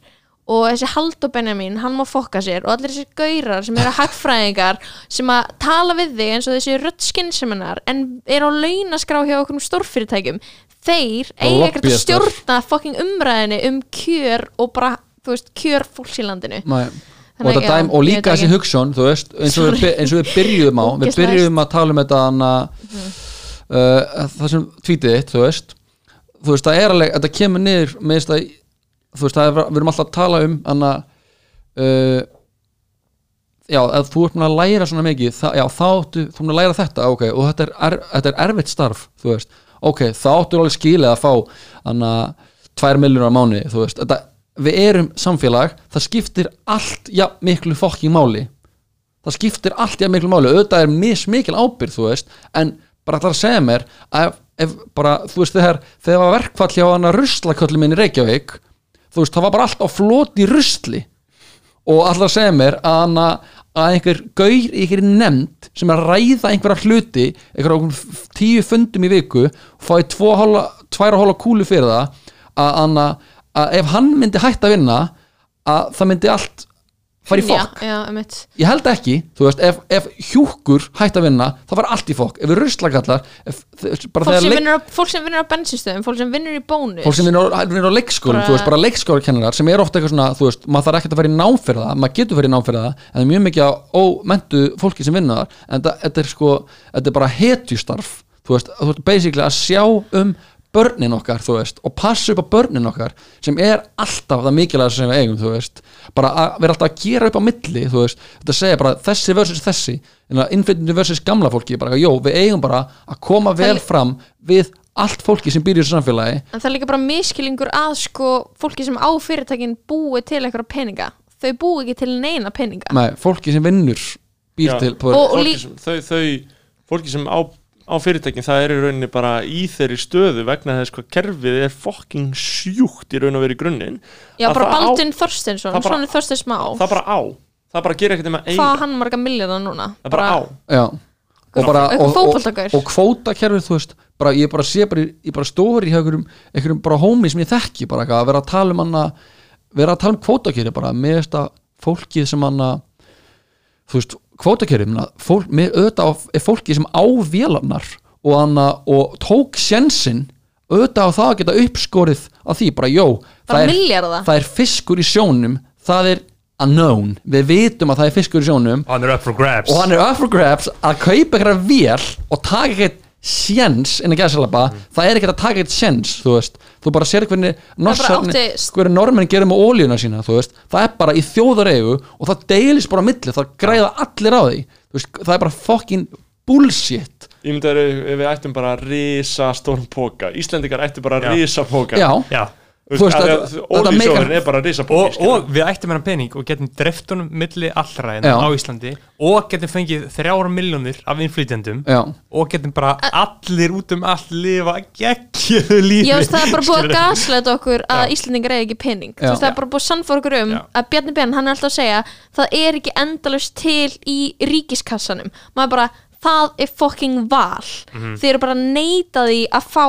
og þessi Haldur Benjamin, hann má fokka sér og allir þessi gaurar sem eru hagfræðingar sem að tala við þig eins og þessi rödd skynseminar en er á launaskrá hjá okkur stórfyrirtækjum þeir eiga ekkert að stjórna fokking umræðinni um kjör og bara, þú veist, kjör fólks í landinu. Nei. og, dæm, og líka þessi hugsun þú veist, eins og, við, eins og við byrjuðum á við byrjuðum að tala um þetta hana, Mhm. uh, það sem tvítið þitt þú veist, þú veist, það er alveg þetta kemur niður með þess að þú veist, er, við erum alltaf að tala um hana uh, já, ef þú ert búin að læra svona mikið það, já, þá þú ert búin að læra þetta ok, og þetta er, er, þetta er erfitt starf þú veist, ok, þá áttu alveg skilið að fá hana, tvær miljónar á mánu, þetta við erum samfélag, það skiptir allt ja, miklu fokking máli. Það skiptir allt ja, miklu máli. Auðvitað er mismikil ábyrð, þú veist en bara ætlar að segja mér að ef, bara, þú veist, þegar þegar var verkfall hjá hana ruslaköllu minn í Reykjavík þú veist, það var bara allt á floti rusli. Og ætlar að segja mér að, að einhver gaur í einhverju nefnd sem er að ræða einhverja hluti einhverja tíu fundum í viku og fái tværa hóla kúlu fyrir það að, að ef hann myndi hætta að vinna að það myndi allt fara í fokk. já, ég held ekki, þú veist, ef, ef hjúkur hætti að vinna, þá var allt í fokk. Ef við ruslakallar fólk sem, vinnur á, fólk sem vinnur á bensinstöðum fólk sem vinnur í bónus. Fólk sem vinnur á, á leikskólum Bara- þú veist, bara leikskólakennarar sem er ofta eitthvað svona, þú veist, maður þarf ekkert að fara í nám fyrir það maður getur verið í nám fyrir það, en það er mjög mikið á ómentu fólki sem vinnur þar. En þetta, þetta er sko, þetta er bara hetjustarf þú veist, þú veist, basically að sjá um börnin okkar, þú veist og passa upp á börnin okkar sem er alltaf það mikilvæg sem við eigum, þú veist. Bara að vera alltaf að gera upp á milli þú veist, þetta segja bara þessi versus þessi. Innflytjandi versus gamla fólki bara, jó, við eigum bara að koma vel Það- fram við allt fólki sem býr í þessu samfélagi. En það er líka bara miskilingur að sko fólki sem á fyrirtækin búi til eitthvað peninga. Þau búi ekki til neina peninga. Nei, fólki sem vinnur býr Já. til Og- og fólki lí- sem, þau, þau, fólki sem á, á fyrirtækin það er í rauninni bara í þeirri stöðu vegna þess hvað kerfið er fucking sjúkt í raun og verið í grunninn já, að bara það bara- svona Þorsteins má. það bara á. Það bara gerir ekkert um að hvað eiga á hann marga milljarða núna. Það bara á. Já. Og bara, Eitthvað og, og, fótboltagaur. og kvótakerfið, þú veist bara, ég bara sé bara, í- ég bara stóri í einhverjum, einhverjum bara hómi sem ég þekki bara að vera að tala um hana vera að tala um kvótakerfið bara. Með þetta fólkið sem hana þú veist, kvótakerfið fólk, með auðvitað á- er fólkið sem á vélarnar og hana og tók sjensin auðvitað á það að geta uppskorið að því, bara jó, það er, það er fiskur í sjónum það er unknown, við vitum að það er fiskur í sjónum. Hann er up for grabs. Og hann er up for grabs að kaupa eitthvað vél og taka eitthvað sjens inn að gæðsalapa, það er ekkert að taka eitthvað sjens þú þú bara sér hvernig hvernig normenn gerir með ólíuna sína það er bara í þjóðaregu og það deilis bara á milli, það græða allir á því. Þú veist, það er bara fucking bullshit. Ég myndi að ef við ættum bara að risa stórum póka Íslendingar ættu bara að risa póka já, já þú veist, þetta- þetta ólísjóðurinn er bara að risa og, og við ættum hennar pening og getum dreift honum milli allra Já. hérna á Íslandi og getum fengið þrjára miljónir af innflytjandum já, og getum bara allir út um allt lifa geggjöðu lífi Já, það er bara búið að gasleita okkur að Já. Íslendingar eigi ekki pening veist, það er bara búið að sannfóra okkur um Já. að Bjarni Ben, hann er alltaf að segja það er ekki endalust til í ríkiskassanum maður bara, það er fucking val Mhm. þið eru bara að neita því að fá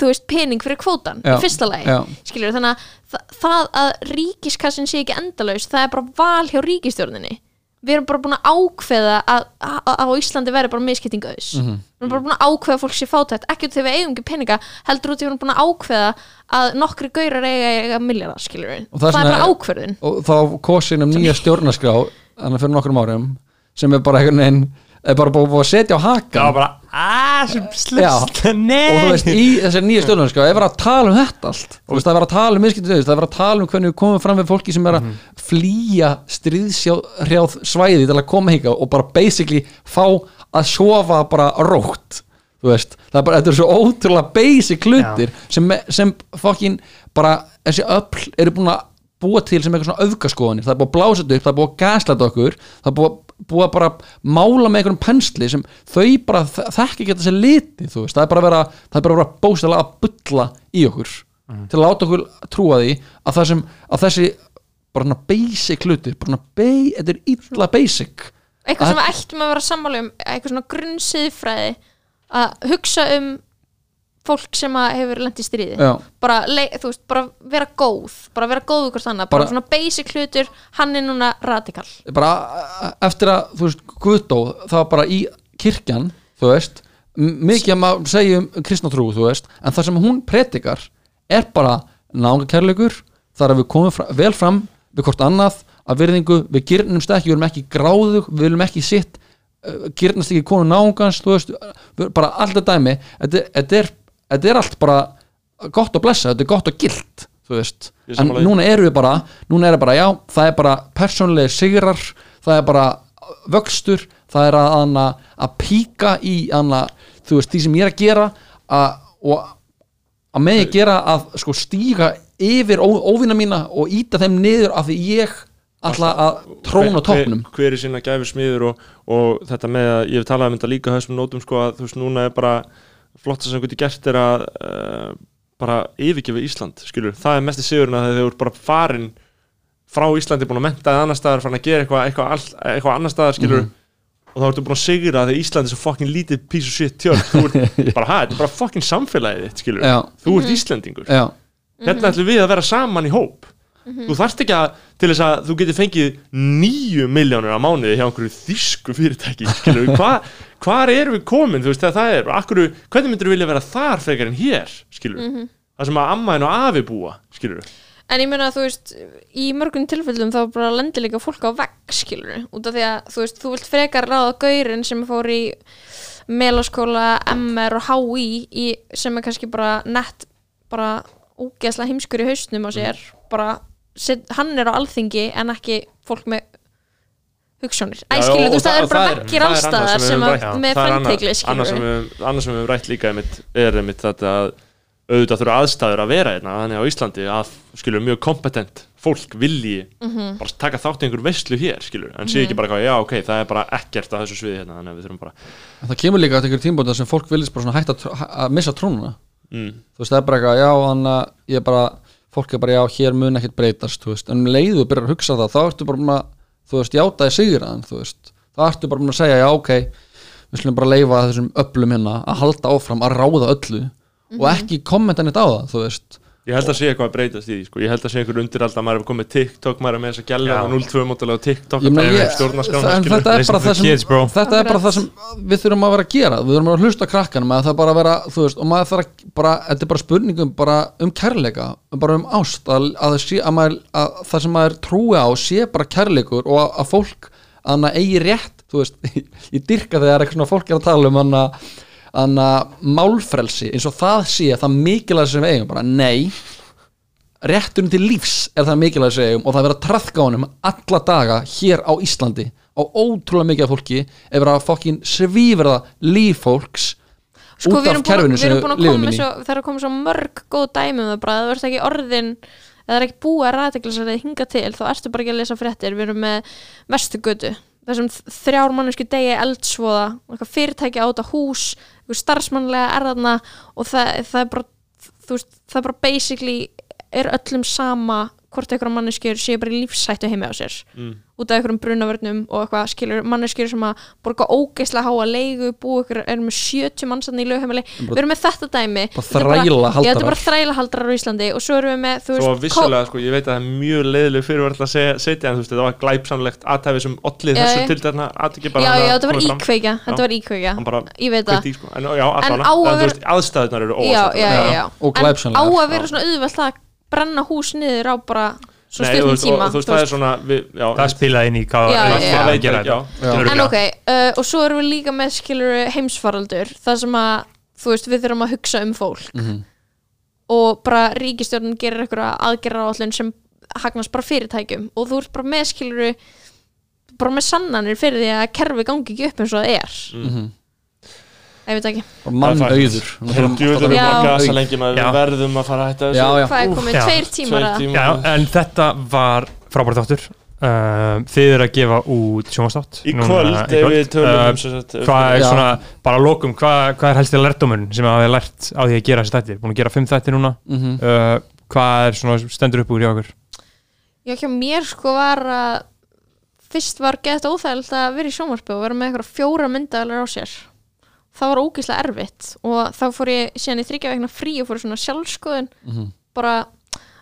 þú veist, pening fyrir kvótan Já. í fyrsta lagi, Já. skilur þannig að það, það að ríkiskassin sé ekki endalaust það er bara val hjá ríkistjórninni við erum bara búin að ákveða að, að, á Íslandi verður bara miskipting auðs Mhm. við erum bara búin að ákveða fólk sé fátætt ekki út þegar við eigum ekki peninga heldur út við erum búin að ákveða að nokkri gaurar eiga, eiga við Og það það, er bara ákverðin og þá kosin um nýja stjórnarskrá þannig fyrir nokkrum árum sem er bara einhvern veginn er bara búið að setja á það var bara aaa sem Já. slust og þú veist, í þessari nýja stjórnarskrá er verið að tala um þetta allt. Veist, það er verið að tala um miskiptið það er verið að tala um hvernig við komum fram við fólki sem er að flýja stríðshrjáð svæði til að koma hingað og bara basically fá að sofa bara rótt þú veist, það er bara, þetta er svo ótrúlega basic hlutir sem, sem fokkin bara, þessi öll eru búin að búa til sem eitthvað svona öfgaskoðanir. Það er búið að blása þetta upp, það er búið að gaslæta okkur það er búið, búið að bara mála með einhverjum pensli sem þau bara þekki ekki þessi liti, þú veist, það er bara að vera það er bara að vera bóstæðlega að bulla í okkur til að láta okkur trúa því að, það sem, að þessi bara svona basic hlutir, bara svona ba þetta er illa basic. Eitthvað sem við ættum að vera sammála um eitthvað svona grunnsiðfræði að hugsa um fólk sem hefur lent í stríði. Bara, veist, bara vera góð bara vera góð hvort annað, bara, Bara- svona basic hlutur hann er núna radikal. Bara eftir að, þú veist, Guðdó það var bara í kirkjan þú veist, mikið að maður segja um kristna trú, þú veist, en það sem hún predikar er bara náunga kærleikur, það er að við komum fra, vel fram við hvort annað, að virðingu við gyrnumst ekki, við erum ekki gráðug við viljum ekki sitt, uh, gyrnast ekki konu náungans, þú veist, bara alltaf dæmi, þetta, þetta er þetta er allt bara gott að blessa, þetta er gott og gilt þú veist, Ég en núna erum við bara núna er það bara, já, það er bara persónlega sigrar, það er bara vöxtur, það er að hana, að píka í þú veist, því sem ég er að gera að, og að með ég gera að sko stíga yfir ó, óvinna mína og íta þeim niður af því ég ætla að tróna á toppnum. hver, hver er sína gæfi smiður og, og þetta með að ég hef talað um þetta líka þessum nótum sko að þú veist núna er bara flotta sem hvernig gert er að uh, bara yfirgefa Ísland skilur, það er mest í sigurinn að þeir eru bara farin frá Íslandi búin að mentaði annar staðar farin að gera eitthvað all, eitthvað annar staðar skilur og þá ertu búin að sigra því Íslandi er svo fucking lítið piece of shit tjörn. Þú ert bara, hæ, þetta er bara fucking samfélagið þitt skilur, Já. þú ert Íslendingur. Já, hérna ætlum við að vera saman í hóp. Þú þarft ekki að til þess að þú getur fengið nýju miljónur á mánuði hjá einhverju þýsku fyrirtæki skilur við, hva, hvar erum við komin? Þú veist þegar það er, akkur, hvernig myndir við vilja vera þar frekar en hér, skilur við það sem að amma en og afi búa, skilur En ég meina þú veist, í mörgum tilfellum þá bara lendir líka fólk á vegg, skilur út af því að þú veist, þú vilt frekar ráða gaurin sem fór í melaskóla, MR og HÍ í, sem er kannski bara nett bara ógeðslega heimskur í hausnum á sér, bara set, hann er á alþingi en ekki fólk með hugssjónir Æ, Já, skilur, og þú veist, það er bara er allstaðar sem að með fenntegli, annað sem við- annað sem við höfum rætt líka er einmitt þetta að auðvitað þurfa aðstæður að vera hérna þannig á Íslandi að skilur mjög kompetent fólk vilji Mhm. bara taka þátt í einhver veistlu hér skilur en sé ekki bara hvað, já ok, það er bara ekkert að þessu sviði hérna, þannig að við þurfum bara En það kemur líka að einhverjum tímbóta sem fólk viljast bara svona hægt að, að missa trúnuna mm, þú veist, það er bara eitthvað, já, þannig að ég er bara fólk er bara, já, hér mun ekkert breytast þú veist, en um leiðu byrjar að hugsa það þá ertu bara þú veist, játaði sigraðan þú veist, þá ertu bara búin að segja, já, ok við slum bara leifa þessum öflum hérna að halda áfram, að ráða öllu og ekki kommenta neitt á það, þú veist ég held að sé eitthvað að breytast í því sko. ég held að sé einhver undir alltaf, maður er komið TikTok maður er með þess að gæla Já. 02 mótalega TikTok Ég að ég- það- þetta er það sem kids, þetta er bara það sem við þurfum að vera að gera við þurfum að hlusta á krakkanum að það bara vera, veist, og maður þarf að bara, þetta er bara spurningum bara um kærleika bara um ást, að, að, það sé, að, maður, að það sem maður trúi á sé bara kærleikur og að, að fólk að hana eigi rétt, veist ég dyrka þegar eitthvað fólk er að tala um hana, hana málfrelsi eins og það sé það mikilvæg sem við eigum, bara. Nei rétturinn til lífs er það mikilvæg segjum og það er verið að trafka honum alla daga hér á Íslandi. Á ótrúlega mikið af fólki er verið að fokkin svíverða líf fólks sko, út við af kerfinu við sem við að lifum í. það er að koma svo mörg góð dæmi um það bara, það verður ekki orðin það er ekki búið að ræðteglisarið hinga til þá ertu bara ekki að lesa fréttir, við erum með vestugötu, þessum þrjár mannesku degi eldsvoða, fyrirtæki á þetta hús, eitthvað starfsmannlega er þarna og það, það er bara þú veist, það er bara basically er öllum sama hvort einhverja manneskjur séu bara í lífsættu heimi á sér. Mm. út af einhverjum brunavörnum og eitthvað skilur manneskjur sem að borga ógeislega háa leigu búi ykkur, erum með 70 mannsann í lögheimili. Við erum með þetta dæmi. Þetta er bara- bara þrælahaldrar á Íslandi og svo erum við með, þú Svo veist að vissulega, sko, ég veit að það er mjög leiðileg fyrir að segja, setja, en þú veist, þetta var glæpsamlegt aðtæfi sem Já, þessu til þarna Já, bara já, að þetta var íkveikja Þetta var bara ég veit það. í, sko. En á að vera- að svona auðvelt að brenna hús niður á bara svo stundum veist, og, tíma þú veist, það er svona við, já, það spilaði inn í hvað Já. þetta. En ok, uh, og svo erum við líka með skilur heimsfaraldur Það sem að, þú veist, við þurfum að hugsa um fólk. Mhm. Og bara ríkistjórnin gerir einhverja aðgerra sem hagnast bara fyrirtækjum. Og þú ert bara með skilur bara með sannanir fyrir því að kerfi gangi ekki upp eins og það er. Mhm. Ég veit ekki. Og mann Það auður. Djúvill erum Já. bara að gasa lengi maður Já. Við verðum að fara að hætta þessu. Hvað er komið, tveir tímar að en þetta var frábært þáttur. Uh, Þið eru að gefa út sjónvastátt Í kvöld, tölum um Hvað er Já. svona, bara að lokum Hvað, hvað er helst í lærdomun sem hafið lært á því að gera þessi þættir? Búin að gera fimm þættir núna. Mhm. uh, Hvað er svona stendur upp úr hjá okkur? Já, hjá mér sko var að fyrst var gett óþægild að vera í sjónvarpi og vera með eitthvað fjóra myndavelar á sér það var ógeðslega erfitt og þá fór ég síðan í þryggja vegna frí og fór svona sjálfskoðun Mhm. bara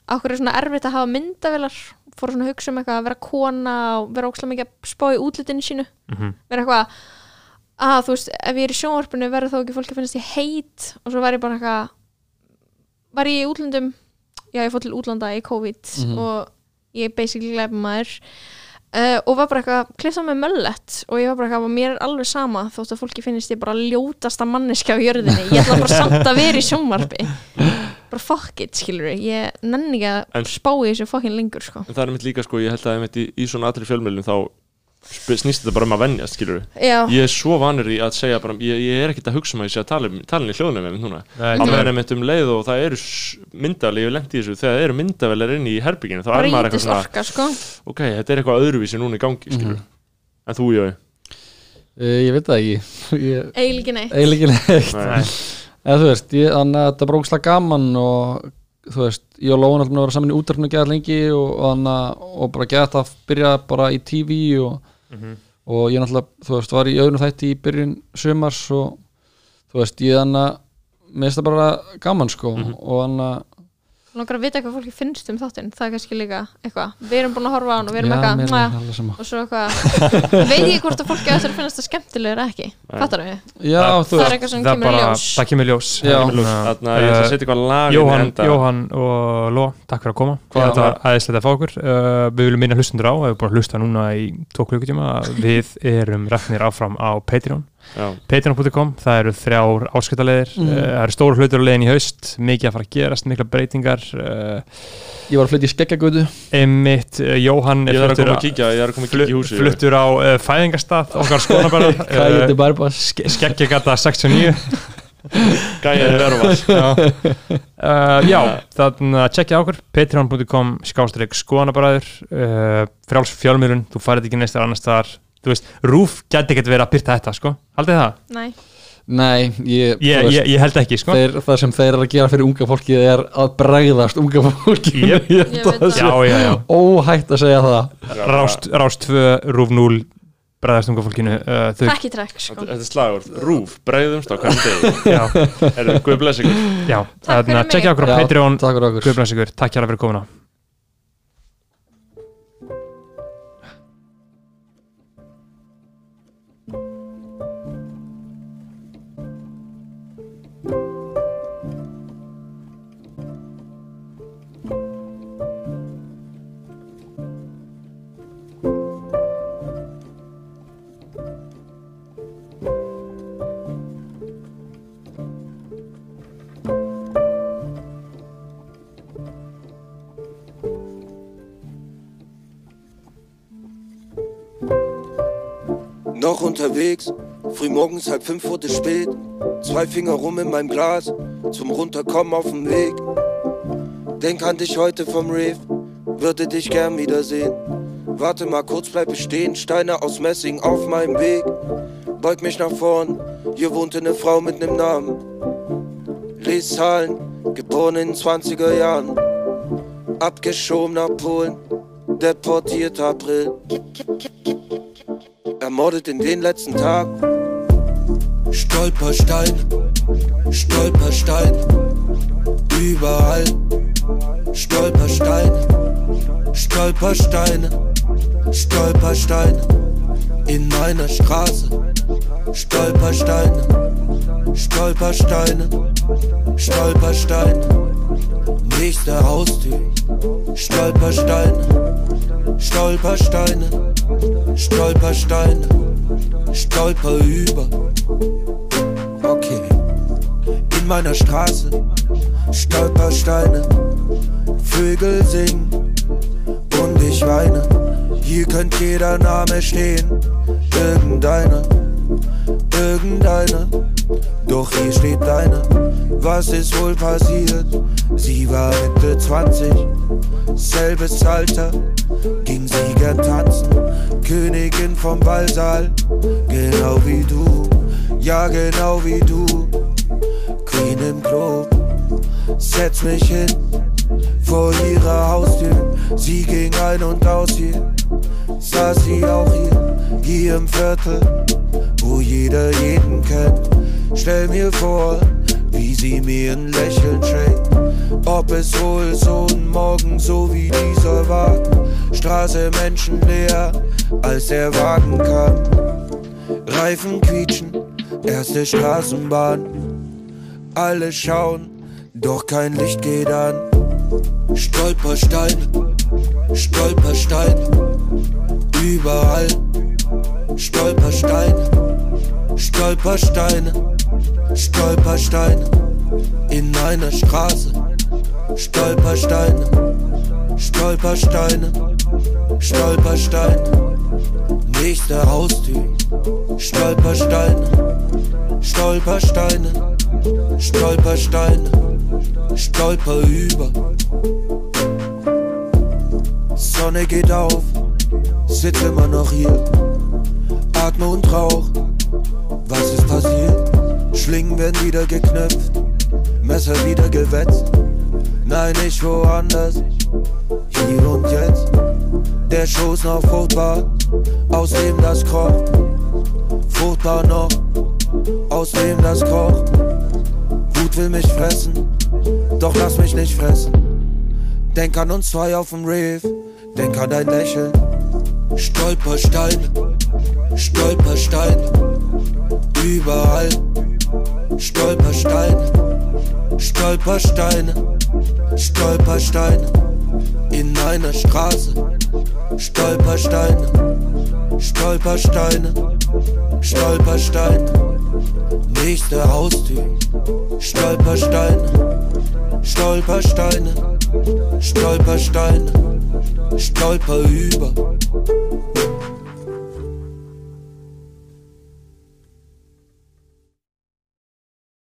okkur er svona erfitt að hafa myndavelar fór svona að hugsa um eitthvað að vera kona og vera ógeðslega mikið að spá í útlitinu sínu Mhm. vera eitthvað að þú veist, ef ég er í sjónvarpinu verður þá ekki fólki að finnast ég heit og svo var ég bara eitthvað var ég í útlöndum já ég fór til útlanda í COVID Mhm. og ég er basically glæpamaður uh, og var bara eitthvað klifta með möllet og ég var bara eitthvað mér er alveg sama þótt að fólki finnist ég bara ljótasta manneska á jörðinni. Ég ætla bara samt að vera í sjónvarpi. Bara fuck it skilur ég nenni ekki að spá í þessu fucking lengur sko. En það er mitt líka sko, ég held að í, í svona allri fjölmjölum þá snýst þetta bara um að venjast, skilur já, Ég er svo vanur í að segja bara, ég, ég er ekkert að hugsa um að ég sé að tala, um- tala í hljóðnum einmitt núna. Nei, Á meðan einmitt um leið og það eru myndaveli, ég lendi í þessu, þegar það eru myndavelar inn í herbygginu, þá er maður eitthvað orka sko. Ok, þetta er eitthvað öðruvísi núna í gangi, skilur En þú, Jói? Eh, Ég veit það ekki. Ég eiginlega neitt. Eiginlega neitt. Nei. eða þú veist, ég, þannig að þetta brókslega gaman og þú veist, ég og Lóan alltaf að vera saman í lengi og, og, og bara þetta að byrja bara í TV og, og ég náttúrulega, þú veist, var í öðrum þætti í byrjun sumars og þú veist, ég þannig að mér finnst það bara gaman sko og þannig að langar að vita hvað fólki finnst um þáttinn. Það er kannski líka eitthvað, við erum búin að horfa á hann og við erum Já, eitthvað, og svo eitthvað veit ég hvort að fólki að þessari finnast það skemmtilegur eða ekki? Fattar við? Já, þú það er eitthvað sem kemur í bara, ljós. það kemur í ljós. Þannig að, Þarna, ég ætla að setja eitthvað lag Jóhann, og Ló, takk fyrir að koma. Þetta var- var aðeinslega að fá okkur. Uh, við viljum minna hlustundur á, við bara hlusta núna í tvo klukkutíma, við erum patreon.com, það eru þrjár áskiptaleðir, Mm. uh, það eru stóru hlutur á leiðin í haust, mikið að fara að gerast, mikla breytingar uh, Ég var að flytja í skeggjagötu Einmitt, uh, Jóhann Ég er að koma að kíkja, ég þarf að koma að kíkja í húsi fluttur á uh, fæðingastað okkar bara skeggjagata 69 Gæðið verðvars uh, Já, þannig að tjekkja okkur patreon.com skástrík skoðanabræður. Uh, fráls fjölmiðlun, þú farið ekki neistar annars þar þú veist, Rúf gæti ekkert verið að byrta þetta sko, haldið það? nei, Nei, ég, Ég, veist, ég, ég held ekki sko. þeir, Það sem þeir eru að gera fyrir unga fólki er að bregðast unga fólki Jep. Ég held að það sé óhætt að segja það. Rást, rást 2, Rúf 0 bræðast unga fólkinu uh, þau, takk í trekk sko. Þetta er slagur, rúf, breiðumst á hvernig degi. Já, Er það guð bless ykkur. Já, Takk fyrir mig. tjekkja okkur á Patreon. Takk fyrir okkur. Guðblans ykkur, takk hjá fyrir komuna Noch unterwegs, frühmorgens halb fünf wurde spät. Zwei Finger rum in meinem Glas, zum Runterkommen auf dem Weg. Denk an dich heute vom Rave, würde dich gern wiedersehen. Warte mal kurz, bleib stehen, Steine aus Messing auf meinem Weg. Beug mich nach vorn, hier wohnte eine Frau mit nem Namen. Lies Zahlen, geboren in den 20er Jahren. Abgeschoben nach Polen, deportiert April. Ermordet in den letzten Tag. Stolperstein, Stolperstein, überall. Stolperstein, Stolpersteine, Stolpersteine in meiner Straße. Stolpersteine, Stolpersteine, Stolpersteine. Nächste Haustür, Stolpersteine, Stolpersteine, Stolpersteine, Stolper über. Okay, in meiner Straße, Stolpersteine, Vögel singen und ich weine. Hier könnte jeder Name stehen, irgendeiner, irgendeiner. Doch hier steht deiner. Was ist wohl passiert? Sie war Mitte 20, selbes Alter, ging sie gern tanzen. Königin vom Ballsaal, genau wie du, ja genau wie du. Queen im Club, setz mich hin vor ihrer Haustür. Sie ging ein und aus hier, saß sie auch hier, hier im Viertel, wo jeder jeden kennt. Stell mir vor, wie sie mir ein Lächeln schenkt. Ob es wohl so ein Morgen so wie dieser war. Straße menschenleer, als der Wagen kam. Reifen quietschen, erste Straßenbahn. Alle schauen, doch kein Licht geht an. Stolperstein, Stolperstein, überall. Stolperstein, Stolpersteine, Stolpersteine in meiner Straße. Stolpersteine, Stolpersteine, Stolpersteine. Nächste Haustür, Stolpersteine, Stolpersteine, Stolpersteine, Stolper über. Sonne geht auf, sitze immer noch hier, atme und rauch. Was ist passiert? Schlingen werden wieder geknüpft, Messer wieder gewetzt. Nein, nicht woanders, hier und jetzt. Der Schoß noch fruchtbar, aus dem das kroch. Fruchtbar noch, aus dem das kroch. Wut will mich fressen, doch lass mich nicht fressen. Denk an uns zwei auf dem Reef, denk an dein Lächeln. Stolpersteine, Stolpersteine, überall. Stolpersteine, Stolpersteine, Stolpersteine, in einer Straße. Stolpersteine, Stolpersteine, Stolpersteine, nächste Haustür. Stolpersteine, Stolpersteine, Stolpersteine, Stolper über.